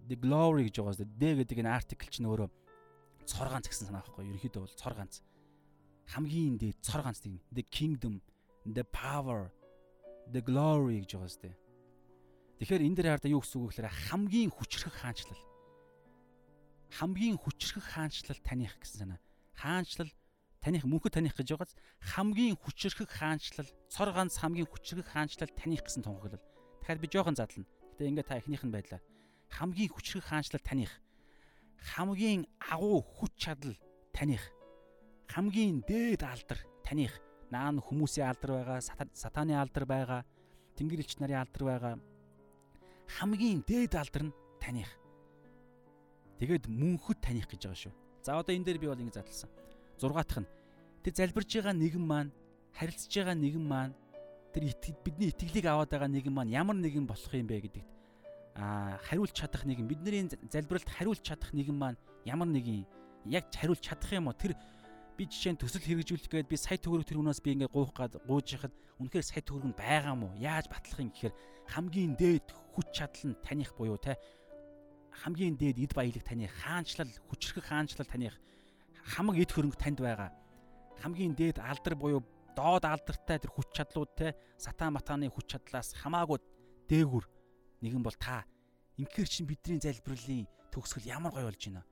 the glory гэж байгаа зү the гэдэг энэ артикл чинь өөрөө цор ганц гэсэн санаа байхгүй. Ерөөхдөө бол цор ганц хамгийн дээд цор ганц тийм. The kingdom the power the glory гэж байгаа зү Тэгэхээр энэ дээр хараа юу гэсэн үг гэхээр хамгийн хүчрэх хаанчлал. Хамгийн хүчрэх хаанчлал таних гэсэн санаа. Хаанчлал таних мөнхөд таних гэж байгааз хамгийн хүчрэх хаанчлал, цор ганц хамгийн хүчрэх хаанчлал таних гэсэн тунхаглал. Тэгэхээр би жоохон задлана. Гэтэ ингээ та эхнийх нь байдлаар хамгийн хүчрэх хаанчлал таних. Хамгийн агуу хүч чадал таних. Хамгийн дээд алдар таних. Наа хүмүүсийн алдар байгаа, сатааны алдар байгаа, тэнгэр элч нарын алдар байгаа хамгийн дээд алдар нь таних. Тэгээд мөнхөд таних гэж байгаа шүү. За одоо энэ дээр би бол ингэ задлсан. 6 дахь нь. Тэр залбирж байгаа нэгэн маань харилцаж байгаа нэгэн маань тэр бидний итгэлийг аваад байгаа нэгэн маань ямар нэгэн болох юм бэ гэдэгт а хариулж чадах нэгэн бидний залбиралд хариулж чадах нэгэн маань ямар нэгэн яг хариулж чадах юм уу? Тэр би жишээ нь төсөл хэрэгжүүлэх гээд би сая төгрөг хүнээс би ингээ гуух гад гууж яхад үнэхээр сая төгрөг нь байгаа мó яаж батлах юм гэхээр хамгийн дээд хүч чадал нь таних буюу те хамгийн дээд эд баялаг таних хаанчлал хүчрэх хаанчлал таних хамаг эд хөрөнгө танд байгаа хамгийн дээд алдар буюу доод алдартай тэр хүч чадлууд те сатан матаны хүч чадлаас хамаагүй дээгүр нэгэн бол та инхээр чин бидний залбирлын төгсгөл ямар гоё болж байна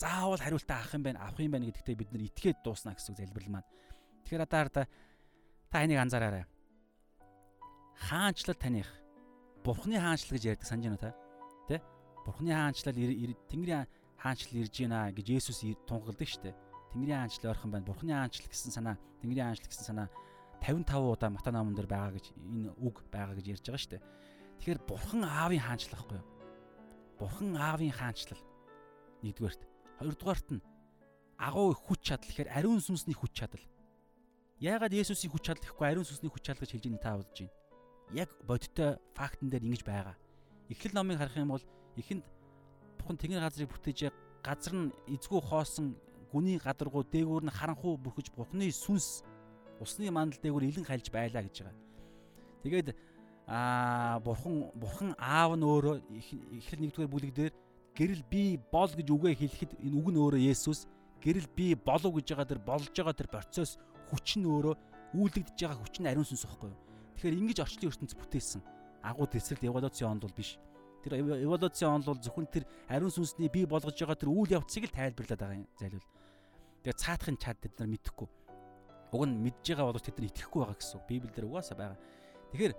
заавал хариултаа авах юм байна авах юм байна гэдэгтээ бид нар итгээд дуусна гэсэн залбирал маань. Тэгэхээр одоо хараа та энийг анзаараарай. Хаанчлал таних Бурхны хаанчлал гэж ярьдаг санаж байна та. Тэ? Бурхны хаанчлал Тэнгэрийн хаанчлал ирж байна гэж Есүс тунгалдаг штэ. Тэнгэрийн хаанчлал ойрхон байна. Бурхны хаанчлал гэсэн санаа, Тэнгэрийн хаанчлал гэсэн санаа 55 удаа Матай номон дээр байгаа гэж энэ үг байгаа гэж ярьж байгаа штэ. Тэгэхээр Бурхан аавын хаанчлал байхгүй юу? Бурхан аавын хаанчлал. Нэгдүгээрт Хоёрдугаарт нь агуу хүч чадал гэхээр ариун сүнсний хүч чадал. Яагаад Есүсийн хүч чадал гэхгүй ариун сүнсний хүч чадал гэж хэлж байгаа та бодож байна. Яг бодиттой фактн дээр ингэж байгаа. Эхлэл номыг харах юм бол эхэнд явах нь тэнгэр газрыг бүтээж газар нь эзгүй хоосон гүний гадаргуу дээгүүр нь харанхуу бүрхэж бухны сүнс усны мандал дээгүүр илэн хайлж байлаа гэж байгаа. Тэгээд аа бурхан бурхан аав нь өөрөө эхлэл нэгдүгээр бүлэг дээр гэрэл би бол гэж үгээ хэлэхэд энэ үг нь өөрөө Есүс гэрэл би болов гэж байгаа тэр болж байгаа тэр процесс хүч нь өөрөө үүлэгдэж байгаа хүч нь ариун сүнс واخхой. Тэгэхээр ингэж орчлын ертөнцид бүтээсэн агуу тесрэлт эволюци онд бол биш. Тэр эволюцийн он бол зөвхөн тэр ариун сүнсний бий болгож байгаа тэр үйл явцыг л тайлбарлаад байгаа юм зайлвал. Тэгээ цаатахын чад бид нар мэдэхгүй. Уг нь мэдж байгаа боловч тэд нар итгэхгүй байгаа гэсэн. Библиэл дээр угаасаа байгаа. Тэгэхээр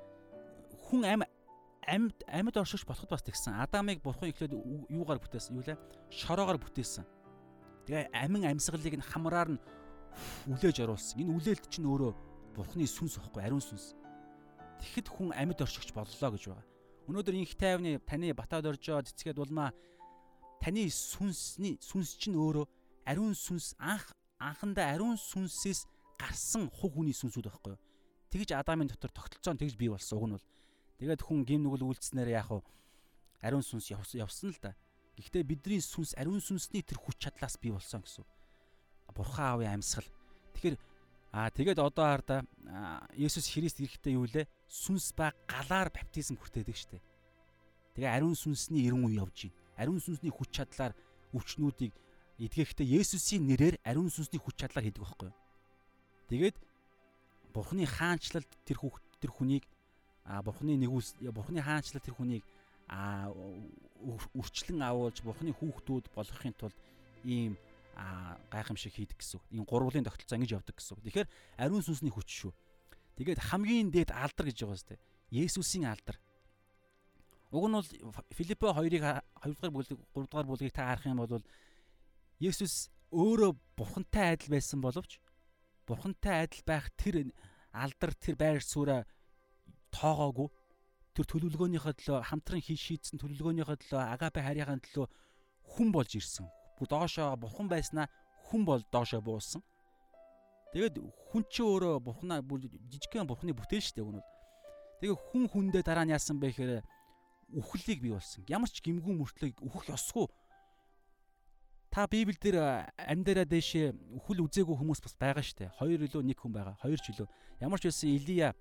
хүн амь амьд амьд оршигч болоход бас тэгсэн. Адамыг бурхан ихлээд юугаар бүтээсэн? Юу лээ? Шороогоор бүтээсэн. Тэгээ амин амьсгалыг нь хамраар нь үлээж оруулсан. Энэ үлээлт чинь өөрөө бурханы сүнс واخгүй ариун сүнс. Тэгэхэд хүн амьд оршигч боллоо гэж байгаа. Өнөөдөр инх тайвны таны батад оржоо цэцгээд улмаа таны сүнсний сүнс чинь өөрөө ариун сүнс анх анхандаа ариун сүнсээс гарсан хуг хүний сүнсүүд байхгүй юу. Тэгж Адамын дотор тогтолцоо тэгж бий болсон уг нь бол. Тэгээд хүн гим нүгэл үйлцснээр яах вэ? Ариун сүнс явсан л да. Гэхдээ бидний сүнс ариун сүнсний тэр хүч чадлаас бий болсон гэсэн. Бурхан аавын амьсгал. Тэгэхээр аа тэгээд одоо хараа Есүс Христ ирэхдээ юу лээ? Сүнс ба галаар баптизм хүртээдэг штэ. Тэгээ ариун сүнсний эрен үе явж байна. Ариун сүнсний хүч чадлаар өвчнүүдийг эдгэхдээ Есүсийн нэрээр ариун сүнсний хүч чадлаар хийдэг байхгүй юу? Тэгээд Бурхны хаанчлалд тэр хүүхд тэр хүнийг а Бурхны нэгүс Бурхны хаанчлалд тэр хүнийг а өрчлөн авуулж Бурхны хүүхдүүд болгохын тулд ийм гайхамшиг хийдэг гэсэн. Энэ гурвлын тогтолцоо ингэж явдаг гэсэн. Тэгэхээр ариун сүнсний хүч шүү. Тэгээд хамгийн дээд алдар гэж байгаа сте. Есүсийн алдар. Уг нь бол Филиппо 2-ыг 2 дугаар бүлэг 3 дугаар бүлгийг та харах юм бол Есүс өөрөө бурхантай адил байсан боловч бурхантай адил байх тэр алдар тэр байр сууриа тоогоогүй тэр төлөвлөгөөнийхөө төлөө хамтран хий шийдсэн төлөвлөгөөнийхөө төлөө агапе харийнхаа төлөө хүн болж ирсэн. Бу доошоо бурхан байснаа хүн бол доошоо буусан. Тэгээд хүн чи өөрөө бурхнаа жижигхэн бурхны бүтээл шүү дээ өгнөл. Тэгээ хүн хүндээ дараа нь яасан бэ гэхээр үхлийг бий болсон. Ямар ч гимгүүн мөртлөг үхэх ёсгүй Та Библиэл дээр амьдараа дэшээ үхэл үзээгүй хүмүүс бас байгаа шүү дээ. Хоёр илүү нэг хүн байгаа. Хоёр ч илүү. Ямар ч байсан Илия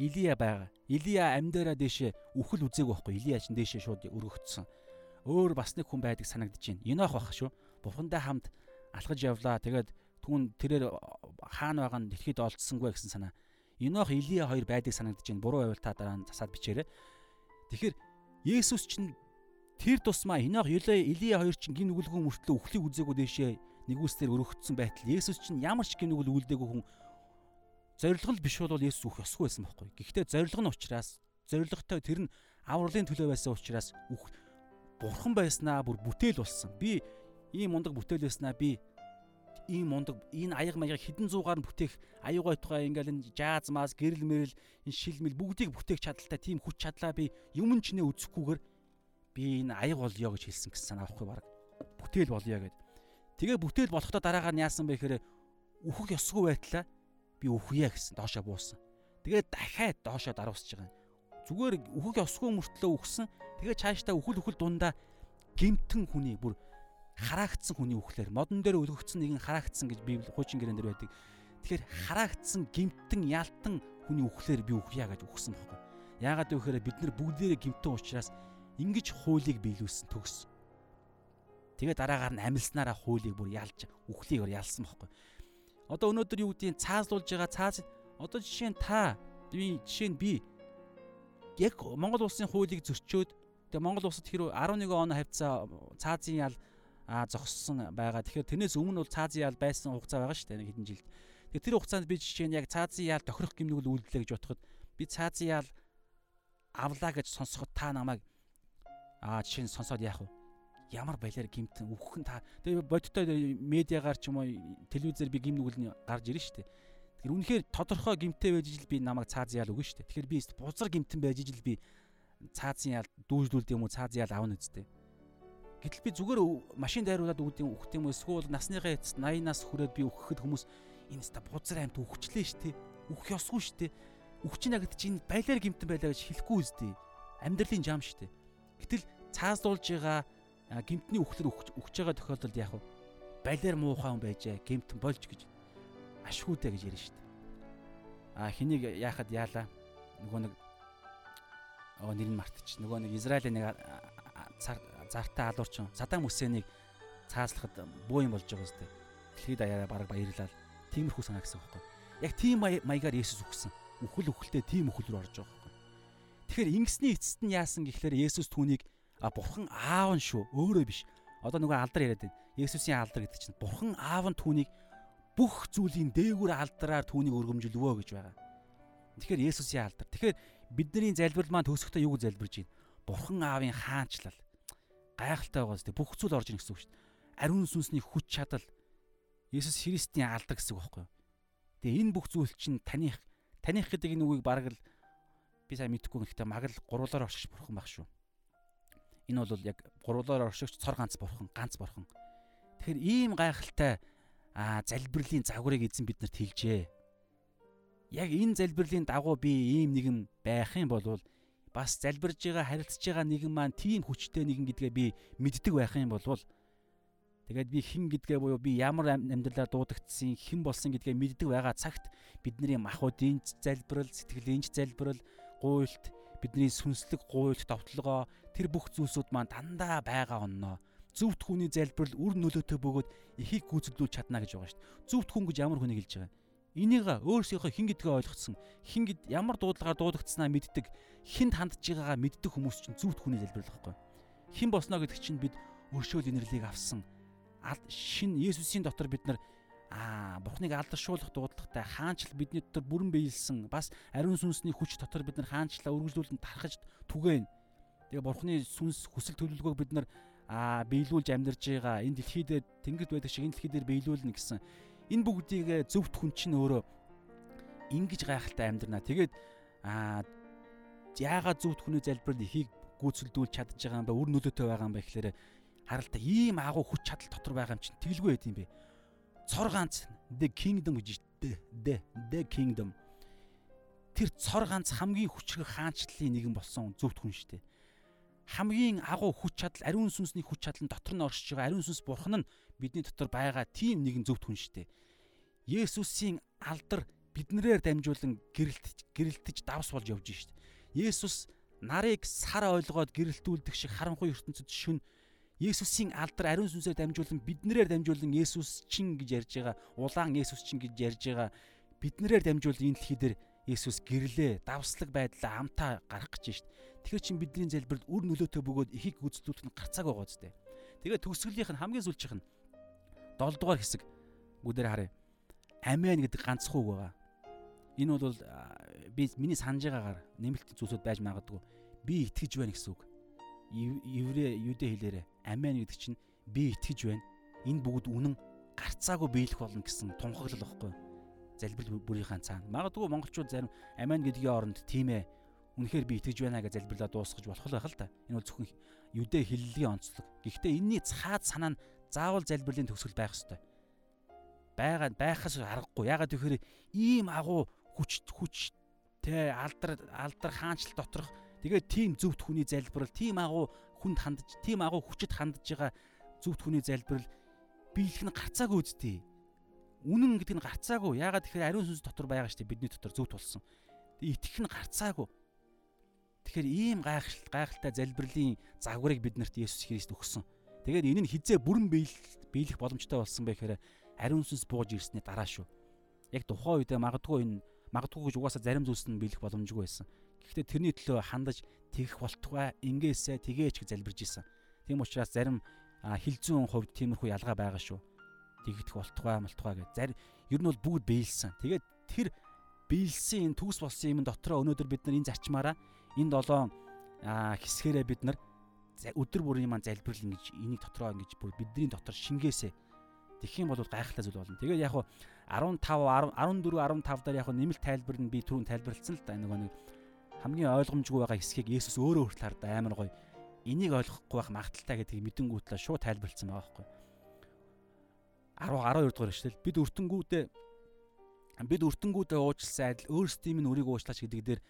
Илия байгаа. Илия амьдараа дэшээ үхэл үзээгүй байхгүй. Илия ч дэшээ шууд өргөгдсөн. Өөр бас нэг хүн байдаг санагдаж байна. Енох байх шүү. Бурхандаа хамт алхаж явлаа. Тэгээд түүн тэрээр хаана байгаа нь дэлхийд олдсонгүй гэсэн санаа. Енох Илия хоёр байдаг санагдаж байна. Буруу байвал та дараа нь засаад бичээрэй. Тэгэхээр Есүс чинь Тэр тусмаа Хинох Илия хоёр чинь гин нүгэлгүй мөртлөө үхлийг үзээгүй дэшээ нэгүслэр өргөгдсөн байтал Есүс чинь ямар ч гин нүгэл үлдээгүй хүн зориг л биш бол Есүс үх ёсгүй байсан байхгүй. Гэхдээ зориг нь учраас зоригтой тэр нь авралын төлөө байсан учраас үх бурхан байснаа бүр бүтээл болсон. Би ийм мундаг бүтээл байснаа би ийм мундаг энэ аяг маяг хідэн зуугаар нь бүтээх аюу гайтугай ингээл энэ жааз маас гэрэл мэрэл энэ шилмэл бүгдийг бүтээх чадaltaй тийм хүч чадлаа би юм ч нэ үзэхгүйгээр би энэ аяг болёо гэж хэлсэн гэсэн санаа авахгүй баг. Бүтээл болёо гэд. Тэгээ бүтээл болохдоо дараагаар нь яасан бэ гэхээр үхэх ёсгүй байтлаа би үхье гэсэн доошоо буусан. Тэгээд дахиад доошоо даруусж байгаа. Зүгээр үхэх ёсгүй мөртлөө үхсэн. Тэгээ цаашдаа үхэл үхэл дундаа гимтэн хүний бүр хараагдсан хүний үхлээр модон дээр өлгөгдсөн нэгэн хараагдсан гэж Библи хуучин гэрэн дээр байдаг. Тэгэхээр хараагдсан гимтэн ялтан хүний үхлээр би үхье гэж үхсэн байхгүй. Яагаад вэ гэхээр бид нар бүгдээрээ гимтэн учраас ингэж хуулийг биелүүлсэн төгс. Тэгээ дараагаар нь амилснараа хуулийг бүр ялж үхлийг бүр ялсан байхгүй. Одоо өнөөдөр юу гэдгийг цаазлуулж байгаа цааз одоо жишээ нь та би жишээ нь би яг Монгол улсын хуулийг зөрчөөд тэгээ Монгол улсад хэрэг 11 он хавцаа цаазын ял зогссон байгаа. Тэгэхээр тэрнээс өмнө бол цаазын ял байсан хугацаа байгаа шүү дээ нэг хэдэн жилд. Тэгээ тэр хугацаанд би жишээ нь яг цаазын ял тохирох гимнүг л үйлдэлээ гэж бодоход би цаазын ял авлаа гэж сонсоход та намайг аа жишээ нь сонсоод яах вэ? Ямар балиар гимтэн нь та тэгээ бодиттой медиагаар ч юм уу телевизээр би гим нүгэл нь гарч ирнэ шүү дээ. Тэгэхээр үнэхээр тодорхой гимтэй байж ижил би намайг цааз яал өгнө шүү дээ. Тэгэхээр би бузар гимтэн байж ижил би цаазын яал дүүжлүүлд юм уу цааз яал авна үсттэй. Гэтэл би зүгээр машин дайруулад үүдийн үхэх юм эсвэл насныхаа эцэст 80-наас хүрээд би үхэхэд хүмүүс энэ ста бузар үхчлээ шүү дээ. Үхэх ёсгүй дээ. Үхчихнэ гэдэг чинь балиар гимтэн байлаа гэж хэлэхгүй үстэй. Амьдралын жам дээ. Гэтэл цаазлуулж байгаа гимтний үхлэр өгч байгаа тохиолдолд яг балиар муухай хүн байжээ гимтэн болж гэж ашгүйдэ гэж шүү дээ. А хэнийг яахад яалаа нөгөө нэг оо нэр нь мартчих. Нөгөө нэг Израилийн нэг зартаа алуурчин Садам Хүсэнийг цааслахад буу юм болж байгаа зү. Дэлхийд даяараа бараг баярлал. Тиймэрхүү санаа гэсэн байхгүй. Яг тийм маягаар Есүс үхсэн. Үхэл үхэлтэй тийм үхэл рүү орж байгаа байхгүй. Тэгэхээр ингэсний эцэст нь яасан гэхлээр Есүс түүнийг бурхан аав нь шүү өөрөө биш. Одоо нөгөө алдар яриад байна. Есүсийн алдар гэдэг чинь бурхан аав нь түүнийг бүх зүйлийн дээгүүр алдраар түүнийг өргөмжлөвөө гэж байгаа. Тэгэхээр Есүсийн алдар. Тэгэхээр бидний залбирал маань төгсөхдөө юу залбирж байна? Бурхан аавын хаанчлал. Гайхалтай байгаа зү бүх зүйл орж ийн гэсэн үг шүү дээ. Ариун сүнсний хүч чадал. Есүс Христийн алдар гэсэн үг байхгүй юу? Тэгээ энэ бүх зүйл чинь таних таних гэдэг энэ үгийг бараг л би сайн мэдэхгүй гэхдээ маг л гуруулаар оршиж бурхан байх шүү. Энэ бол яг гуруулаар оршигч цор ганц бурхан, ганц бурхан. Тэгэхээр ийм гайхалтай аа залбирлын загварыг эзэн биднэрт хэлжээ. Яг энэ залбирлын дагуу би ийм нэгэн байх юм бол бас залбирж байгаа харилцаж байгаа нэгэн маань тийм хүчтэй нэгэн гэдгээ би мэддэг байх юм бол тэгээд би хэн гэдгээ буюу би ямар амьдралаар дуудагдсан хэн болсон гэдгээ мэддэг байгаа цагт бидний махуудын залбирал сэтгэлийн залбирал гуйлт бидний сүнслэг гуйлт товтлогоо тэр бүх зүйлсүүд маань дандаа байгаа онноо зөвхт хүний залбирал үр нөлөөтэй бөгөөд эхийг гүйцэтгэж чадна гэж байгаа шүү дээ. Зөвхт хүн гэж ямар хүнийг хэлж байгаа юм? Энийг өөрсдийнхөө хин гэдгээ ойлгоцсон, хин гэд ямар дуудлагаар дуудагдсанаа мэддэг, хинд хандж байгаагаа мэддэг хүмүүс чинь зөвхт хүний залбирал байхгүй. Хин болсноо гэдэг чинь бид өршөөл инэрлийг авсан. Шин Есүсийн дотор бид нар аа Бурхныг алдаршуулах дуудлагатай хаанчл бидний дотор бүрэн биелсэн бас ариун сүнсний хүч дотор бид нар хаанчлаа үргэлжлүүлэн тархаж түгээн. Тэгээ Бурхны сүнс хүсэл төлөвлөгөөг бид нар аа биелүүлж амьдарж байгаа энэ дэлхий дээр тэнгид байдаг шиг энэ дэлхий дээр биелүүлнэ гэсэн энэ бүгдийг зөвхт хүн чинь өөрөө ингэж гайхалтай амьдрнаа. Тэгээд аа яагаад зөвхт хүний залбирал ихийг гүйцэлдүүлж чадж байгаа юм бэ? Үр нөлөөтэй байгаа юм бэ гэхээр харалта ийм агуу хүч чадал дотор байгаа юм чинь тэгэлгүй байт юм бэ. Цор ганц the kingdom гэж. The the kingdom. Тэр цор ганц хамгийн хүчрэг хаанчлалын нэгэн болсон зөвхт хүн шүү дээ хамгийн агуу хүч чадал ариун сүнсний хүч чадал нь дотор нь оршиж байгаа ариун сүнс бурхан нь бидний дотор байгаа тийм нэгэн зөвхт хүн шүү дээ. Есүсийн алдар биднэрээр дамжуулан гэрэлтэж гэрэлтэж давс болж явж шүү дээ. Есүс нарыг сар ойлгоод гэрэлтүүлдэг шиг харанхуй ертөнцид шүн Есүсийн алдар ариун сүнсээр дамжуулан биднэрээр дамжуулан Есүс чин гэж ярьж байгаа улаан Есүс чин гэж ярьж байгаа биднэрээр дамжуулан энэ дэлхий дээр Есүс гэрлээ давслаг байдлаа амтаа гарах гэж шít. Тэгэхээр чин бидний залбирал үр нөлөөтэй бөгөөд ихийг гүйцэтгүүлэх нь гарцааг байгаа зү. Тэгээд төгсгөлийнх нь хамгийн сүүлчийнх нь 7 дугаар хэсэг бүгдээр харъя. Амен гэдэг ганц хууг байгаа. Энэ бол би миний санаж байгаагаар нэмэлт зүйлсүүд байж магадгүй. Би итгэж байна гэсэн үг. Еврэ юдэ хэлээрээ амен гэдэг чинь би итгэж байна. Энэ бүгд үнэн гарцаагүй биелэх болно гэсэн тунхаглал واخгүй. Залбирал бүрийнхаа цаана. Магадгүй монголчууд зарим амен гэдгийн оронд тийм ээ үнэхээр би итгэж байна гэж залбирлаа дуусгаж болох байх л та. Энэ бол зөвхөн юдэ хиллэлийн онцлог. Гэхдээ энэний цаад санаа нь заавал залбирлын төгсгөл байх ёстой. Байгаа байхаас аргагүй. Ягаад гэвэл ийм агуу хүч хүч тэ алдар алдар хаанчлал доторх тэгээд тийм зөвхт хүний залбирал, тийм агуу хүнд хандж, тийм агуу хүчит хандж байгаа зөвхт хүний залбирал биелэх нь гарцаагүй үсттэй. Үнэн гэдэг нь гарцаагүй. Ягаад тэгэхээр ариун сүнс дотор байгаа штеп бидний дотор зөвхт болсон. Итгэх нь гарцаагүй. Тэгэхээр ийм гайхалтай гайхалтай залбирлын загварыг биднэрт Есүс Христ өгсөн. Тэгээд энэ нь хизээ бүрэн биелэх боломжтой болсон бэ гэхээр ариун сүнс бууж ирсний дараа шүү. Яг тухайн үедээ магадгүй энэ магадгүй гэж угаасаа зарим зүйлс нь биелэх боломжгүй байсан. Гэхдээ тэрний төлөө хандаж тэгэх болтугай ингээсээ тэгээч гэж залбирж исэн. Тийм учраас зарим хилзүүн хувьд тиймэрхүү ялгаа байгаа шүү. Тэгэх болтугай малтугай гэж. Зарим ер нь бол бүгд биелсэн. Тэгээд тэр биелсэн энэ төгс болсон юм дотроо өнөөдөр бид нар энэ зарчмаараа энэ долоон хэсгээрээ бид нар өдөр бүрийн маань залбирал ингэж энийг дотроо ингэж бүр бидний дотор шингээсэ тэгэх юм бол гайхалтай зүйл болно. Тэгээд яг хуу 15 14 15 дээр яг нэмэлт тайлбар нь би түрүүн тайлбарлсан л да нөгөө нэг хамгийн ойлгомжгүй байгаа хэсгийг Есүс өөрөө хүртэл хардаа амар гоё энийг ойлгохгүй байх магадaltaй гэдгийг мэдэнгүүтлээ шууд тайлбарлсан байгаа байхгүй. 10 12 дугаар эшлэл бид өртөнгүүдээ бид өртөнгүүдээ уучлсан адил өөрсдийн минь өрийг уучлаач гэдэг дээр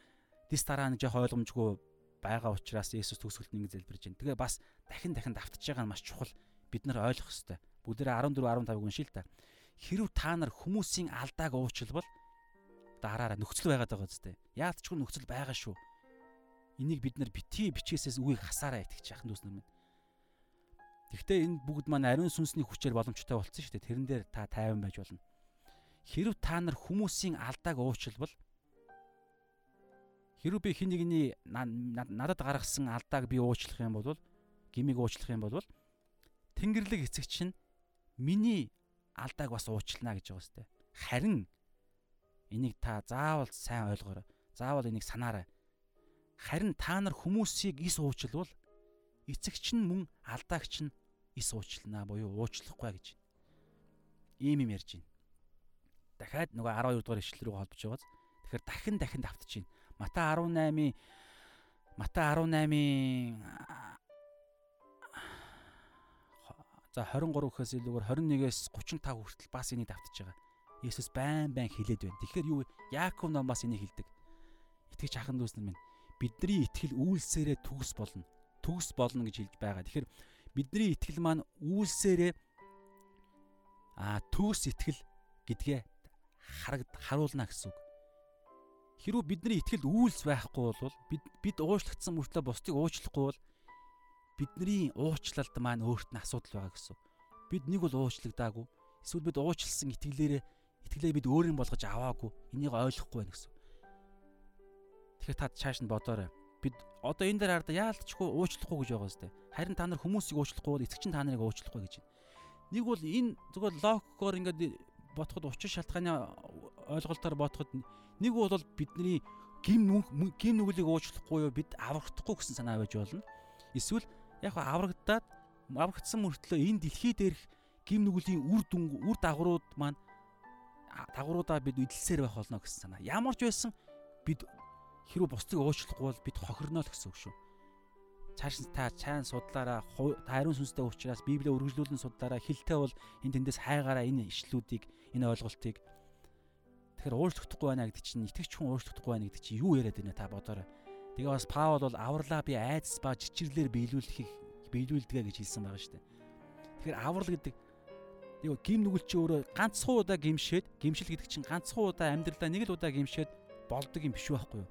дис дараа нэг жоох ойлгомжгүй байгаа учраас Есүс төгсгөлт нэг залбирж байна. Тэгээ бас дахин дахин давтаж байгаа нь маш чухал. Бид нар ойлгох ёстой. Бүгдээ 14 15-ыг уншил та. Хэрв та нар хүмүүсийн алдааг уучлбал дараараа нөхцөл байгаад байгаа зү. Яалтчгүй нөхцөл байгаа шүү. Энийг бид нар битгий бичээсээс үгийг хасаараа итгэж дүүс нар минь. Гэхдээ энэ бүгд маань ариун сүнсний хүчээр боломжтой болсон шүү дээ. Тэрэн дээр та тайван байж болно. Хэрв та нар хүмүүсийн алдааг уучлбал Хэрвээ би хин нэгний надад гаргасан алдааг би уучлах юм бол гимиг уучлах юм бол Тэнгэрлэг эцэг чинь миний алдааг бас уучлана гэж байгаа сте. Харин энийг та заавал сайн ойлгоорой. Заавал энийг санаарай. Харин та нар хүмүүсийг ис уучлвал эцэгч нь мөн алдаагч нь ис уучлана буюу уучлахгүй гэж. Ийм юм ярьж байна. Дахиад нөгөө 12 дугаар ишлэл рүү холбож байгааз. Тэгэхээр дахин дахин давтаж байна. Матай 18-ийн Матай 18-ийн за 23 гэхээс илүүгээр 21-ээс 35 хүртэл бас энийг давтаж байгаа. Есүс байн байн хилээд байна. Тэгэхээр юу Яаков ном бас энийг хилдэг. Итгэж ахын дүүс нар минь бидний итгэл үйлсээрээ төгс болно. Төгс болно гэж хэлж байгаа. Тэгэхээр бидний итгэл маань үйлсээрээ а төгс итгэл гэдгээ харагд харуулна гэсэн үг. Хэрвээ бидний итгэл үйлс байхгүй бол бид бид уучлагдсан мөртлөө бусдыг уучлахгүй бол бидний уучлалд маань өөрт нь асуудал байгаа гэсэн. Бид нэг бол уучлагдаагүй. Эсвэл бид уучлсан итгэлээрээ итгэлээ бид өөрийн болгож аваагүй. Энийг ойлгохгүй байна гэсэн. Тэгэхээр та чааш нь бодоорой. Бид одоо энэ дээр хараад яалтчгүй уучлахгүй гэж байгаа сте. Харин та нар хүмүүсийг уучлахгүй бол эцэг чинь та нарыг уучлахгүй гэж байна. Нэг бол энэ зүгээр логикоор ингээд бодоход учир шалтгааны ойлголтоор бодоход нэг бол бидний гим гим нүглийг уучлахгүй юу бид аврагдахгүй гэсэн санаа байж болно. Эсвэл яг аврагдаад аврагдсан мөртлөө энэ дэлхий дээрх гим нүглийн үр дүн үр дагаврууд маань дагавруудаа бид эдэлсээр байх болно гэсэн санаа. Ямар ч байсан бид хэрвээ бусдыг уучлахгүй бол бид хохирно л гэсэн үг шүү. Цааш нь та чайн судлаараа та ариун сүнстэй уучраас Библийг үргэлжлүүлэн судлаараа хилтэй бол энэ тэндээс хайгаараа энэ ишлүүдийг энэ ойлголтыг тэгэхээр уучлахгүй байна гэдэг чинь итгэж хүн уучлахгүй байна гэдэг чинь юу яриад байна та бодоорой. Тэгээ бас Паул бол авралаа би айдас ба жичирлэр биелүүлэхийг биелүүлдэгэ гэж хэлсэн байгаа шүү дээ. Тэгэхээр аврал гэдэг нэг гим нүгэл чи өөрөө ганцхан удаа гимшээд гимшил гэдэг чинь ганцхан удаа амьдралаа нэг л удаа гимшээд болдог юм биш байхгүй юу?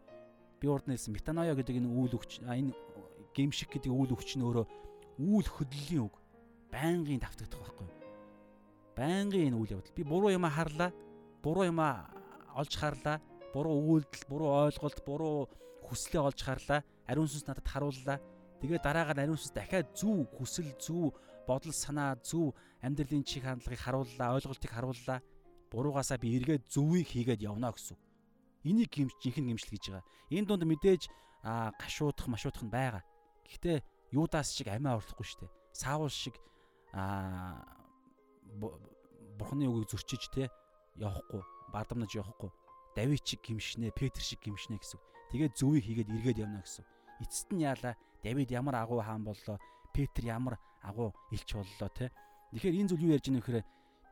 Би урд нэлсэн метаноя гэдэг энэ үйл өгч энэ гимшиг гэдэг үйл өгч нь өөрөө үйл хөдлөлийн үг. Байнгын давтагдах байхгүй. Байнгын энэ үйл явдал. Би буруу юм харлаа. Буруу юм олж харлаа. Буруу үйлдэл, буруу ойлголт, буруу хүслээ олж харлаа. Ариун сүнс надад харууллаа. Тэгээ дараагаар ариун сүнс дахиад зөв хүсэл, зөв бодол санаа, зөв амьдралын чиг хандлагыг харууллаа, ойлголтыг харууллаа. Буруугаасаа би эргээд зөвийг хийгээд явна гэсэн. Энийг гимж жинхэнэ гимшил гэж байгаа. Энэ дунд мэдээж гашуудах, машуудах нь байгаа. Гэхдээ Юдаас шиг амиа орлохгүй шүү дээ. Саул шиг аа Бурхны үгийг зөрчиж те явахгүй, бардамнаж явахгүй. Давид шиг гимшнэ, Петр шиг гимшнэ гэсэн. Тэгээд зөвийг хийгээд эргээд явна гэсэн. Эцэст нь яалаа Давид ямар агуу хаан боллоо, Петр ямар агуу элч боллоо те. Тэгэхээр энэ зүйл юу ярьж байгаа нөхөр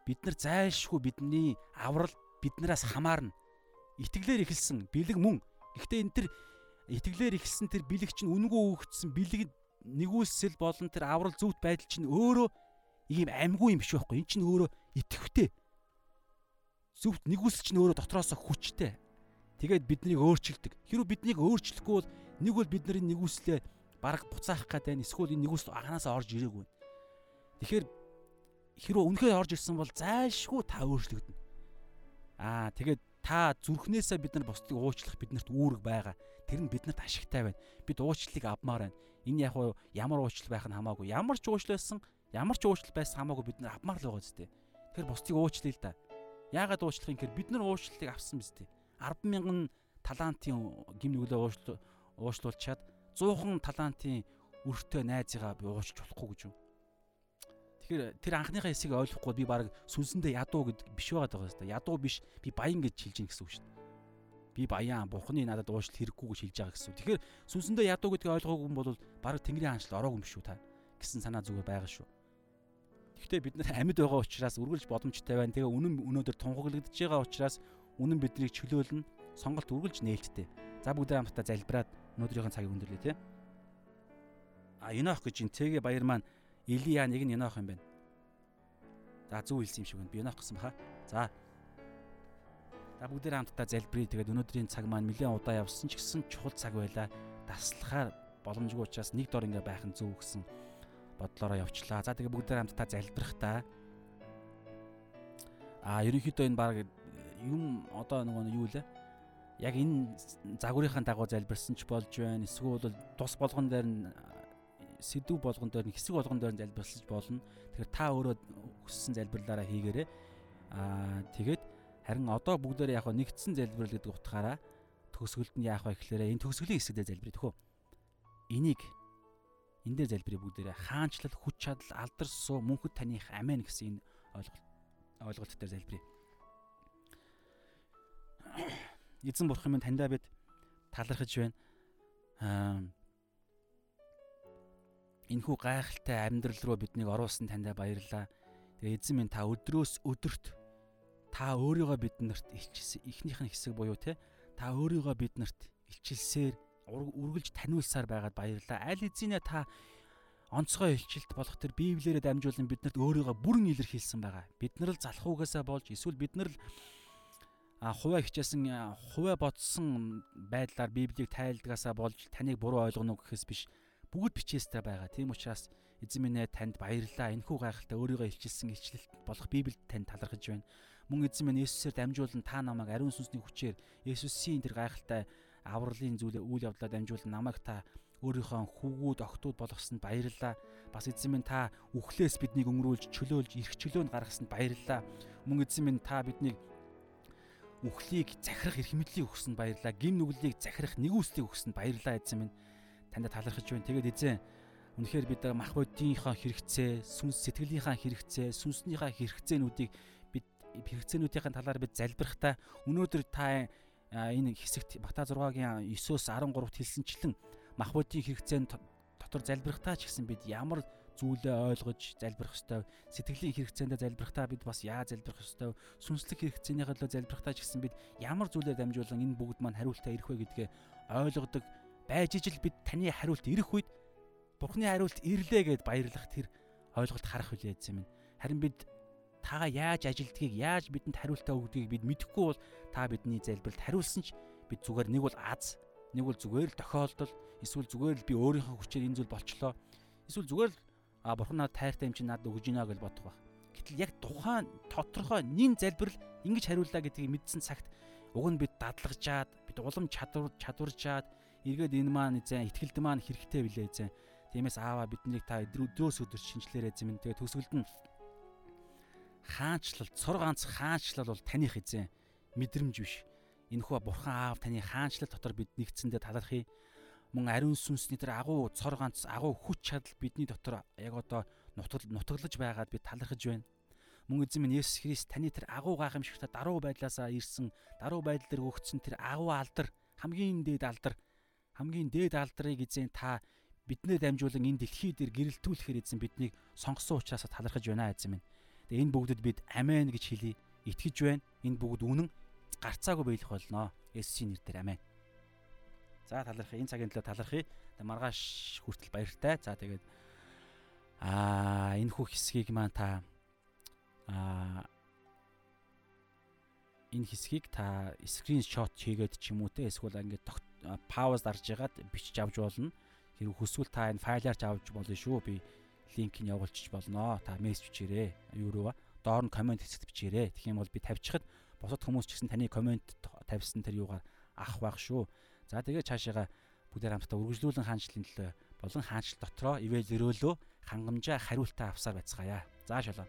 бид нар зайлшгүй бидний аврал биднээс хамаарна итгэлээр эхэлсэн бэлэг мөн. Гэхдээ энэ төр итгэлээр эхэлсэн тэр бэлэг чинь үнгөө өгөгдсөн бэлэг нэгүүлсэл болон тэр аврал зүвт байдал чинь өөрөө ийм амьгүй юм биш байхгүй. Энэ чинь өөрөө итгэвтэй. Зүвт нэгүүлс чинь өөрөө дотроосоо хүчтэй. Тэгээд биднийг өөрчилдөг. Хэрвээ биднийг өөрчлөхгүй бол нэг бол бид нарын нэгүслээ бараг буцаах гэдэг нь эсвэл энэ нэгүсэл аганаасаа орж ирээгүй. Тэгэхээр хэрвээ үнэхээр орж ирсэн бол зайлшгүй та өөрчлөгдөнө. Аа тэгээд та зүрхнээсээ бид нар бусдыг уучлах биднэрт үүрэг байгаа. Тэр нь биднэрт ашигтай байна. Бид уучлалыг авмаар байна. Энэ яг ямар уучлал байх нь хамаагүй. Ямар ч уучлал байсан, ямар ч уучлал байсан хамаагүй бид нар авмаар л байгаа зү. Тэгэхээр бусдыг уучлая л да. Яагаад уучлах юм гэхээр бид нар уучлалыг авсан биз дээ. 10 мянган талантын гим нүглээ уучлал уучлуулчаад 100хан талантын өртөө найзыгаа би уучлж болохгүй гэж юм. Тэгэхээр тэр анхныхаа хэсгийг ойлгохгүй би баг сүнсэндээ ядуу гэд биш байгаад байгаа юм. Ядуу биш би баян гэж хэлж ийн гэсэн үг шүү дээ. Би баян бурхны надад уушлал хэрэггүй гэж хэлж байгаа гэсэн. Тэгэхээр сүнсэндээ ядуу гэдгийг ойлгоогүй юм бол баг тэнгэрийн хаанчлал ороогүй юм шүү та гэсэн санаа зүгээр байгаа шүү. Гэхдээ бид нар амьд байгаа учраас үргэлж боломжтой байна. Тэгээ үнэн өнөөдөр тунхаглагдж байгаа учраас үнэн биднийг чөлөөлнө. Сонголт үргэлж нээлттэй. За бүгдээ хамтдаа залбираад өнөөдрийн цагийг өндөрлөө тий. А Енох гэж энэ цэгээ баяр маань Илия нэг нь Енох юм байна. За зөв хэлсэн юм шиг байна. Би Енох гэсэн баха. За. За бүгдээ хамтдаа залбирая. Тэгээд өнөөдрийн цаг маань нэлээд удаа явсан ч гэсэн чухал цаг байлаа. Таслахаар боломжгүй учраас нэг дор ингээ байх нь зөв гэсэн бодлороо явчлаа. За тэгээ бүгдээ хамтдаа залбирах та. А ерөнхийдөө энэ баг юм одоо нөгөө юу лээ? яг энэ загварынхаа дагуу залбирсан ч болж байна. Эсвэл тус болгон дээр нь сэдв болгон дээр нь хэсэг болгон дээр нь залбирсаж болно. Тэгэхээр та өөрөө хүссэн залбирлаараа хийгээрэй. Аа тэгээд харин одоо бүгдээр яг нэгдсэн залбирал гэдэг утгаараа төгсгөлд нь яах вэ гэхээр энэ төгсгөлийн хэсэгдээ залбирая тэхүү. Энийг энэ дээр залбирая бүгдээрээ хаанчлал хүч чадал алдар суу мөнхөд таних амен гэсэн энэ ойлголт ойлголт дээр залбирая. Эзэн бурхан минь таньдаа бид талархаж байна. Аа энхүү гайхалтай амьдрал руу биднийг оруулсан таньдаа баярлалаа. Тэгээ эзэн минь та өдрөөс өдөрт та өөрийгөө биднэрт илчилсэн эхнийх нь хэсэг буюу те та өөрийгөө биднэрт илчилсээр үргэлж таниулсаар байгаад баярлалаа. Аль эзэнэ та онцгой илчилт болох тэр Библиэрээ дамжуулан биднэрт өөрийгөө бүрэн илэрхийлсэн байгаа. Бид нар л залах угаасаа болж эсвэл бид нар л хуваа хичээсэн хуваа бодсон байдлаар Библийг тайлдгаасаа болж таныг буруу ойлгоно гэхээс биш бүгд бичээстэй байгаа. Тийм учраас эзэн минь танд баярлалаа. Энэхүү гайхалтай өөрийгөө илчилсэн илчлэлт болох Библиэд танд талархаж байна. Мөн эзэн минь Есүсээр дамжуулан та намайг ариун сүнсний хүчээр Есүсийн тэр гайхалтай авралын зүйл үйл явдлаар дамжуулан намайг та өөрийнхөө хүүгүүд охтууд болгосонд баярлалаа. Бас эзэн минь та үхлээс биднийг өнгөрүүлж чөлөөлж эрх чөлөөнд гаргасанд баярлалаа. Мөн эзэн минь та биднийг үхлийг захирах эрх мэдлийг өгсөнд баярлалаа. Гин нүглийг захирах нэгүслийг өгсөнд баярлалаа эзэн минь. Танд талархаж байна. Тэгээд эзэн үнэхээр бид мах бодийнхаа хэрэгцээ, сүнс сэтгэлийнхаа хэрэгцээ, сүнснийхаа хэрэгцээнүүдийг бид хэрэгцээнүүдийн талаар бид залбирахтаа өнөөдөр та энэ хэсэгт Бата 6-гийн 9-оос 13-т хэлсэнчлэн мах бодийн хэрэгцээнд дотор залбирахтаа ч гэсэн бид ямар зүйлээ ойлгож залбирах ёстой. Сэтгэлийн хэрэгцээндээ залбирахтаа бид бас яа залбирах ёстой. Сүнслэг хэрэгцээний төлөө залбирахтаа ч гэсэн бид ямар зүйлээр дамжуулан энэ бүгд маань хариултаа ирэх вэ гэдгээ ойлгодог байж ижил бид таны хариулт ирэх үед Бурхны хариулт ирлээ гэд баярлах тэр ойлголт харах хүлээ эзэм минь. Харин бид таага яаж ажилдгийг яаж бидэнд хариултаа өгдгийг бид мэдэхгүй бол та бидний залбиралд хариулсан ч бид зүгээр нэг бол аз нэг бол зүгээр л тохиолдол эсвэл зүгээр л би өөрийнхөө хүчээр энэ зүйл болчлоо эсвэл зүгээр л а бурхан надад тайртай юм чинь надад өгж гинэ гэж бодох байх. Гэтэл яг тухайн тодорхой нин залбирал ингэж хариуллаа гэдгийг мэдсэн цагт уг нь бид дадлагжаад бид улам чадвар чадваржаад эргээд энэ маань зэн ихтгэлд маань хэрэгтэй билээ зэн. Тиймээс аава биднийг та өдрөөс өдөр шинжлээрээ зэм. Тэгээ төсвөлд нь хаанчлал, цор ганц хаанчлал бол таних эзэн мэдрэмж биш. Энэхүү бурхан аав таны хаанчлал дотор бид нэгдсэндээ талархъя мөн ариун сүнсний тэр агуу цор ганц агуу хүч чадал бидний дотор яг одоо нутгал нутаглаж байгаад би талархаж байна. Мөн эзэн минь Есүс Христ таны тэр агуу гайхамшигтай даруй байдлаасаа ирсэн даруй байдал дээр өгсөн тэр агуу алдар хамгийн дээд алдар хамгийн дээд алдрыг эзэн та биднээ дамжуулан энэ дэлхий дээр гэрэлтүүлэхээр эзэн биднийг сонгосон учраас талархаж байна эзэн минь. Тэгээ энэ бүгдэд бид амен гэж хэлий. Итгэж байна. Энэ бүгд үнэн гарцаагүй биелэх болно. Есүсийн нэрээр амен. За талархъя. Энэ цагийн төлөө талархъя. Маргааш хүртэл баяртай. За тэгээд аа энэ хүү хэсгийг маань та аа энэ хэсгийг та скриншот хийгээд ч юм уу те эсвэл ингээд пауз дарж ягаад бичиж авч болно. Хэрэг хүсвэл та энэ файлаар ч авч болно шүү. Би линкийг явуулчих болно. Та мессеж бичээрэй. Юу руу доор нь комент хэсэгт бичээрэй. Тэгэх юм бол би тавьчихад бусад хүмүүс ч гэсэн таны комент тавьсан тэр юугаар авах байх шүү. За тэгээ цаашаага бүгдээр хамтдаа үргэлжлүүлэн хаанчлалын төлөө болон хаанчлал дотроо ивэл зөрөөлөө хангамжаа хариултаа авсаар байцгаая. За шалаа.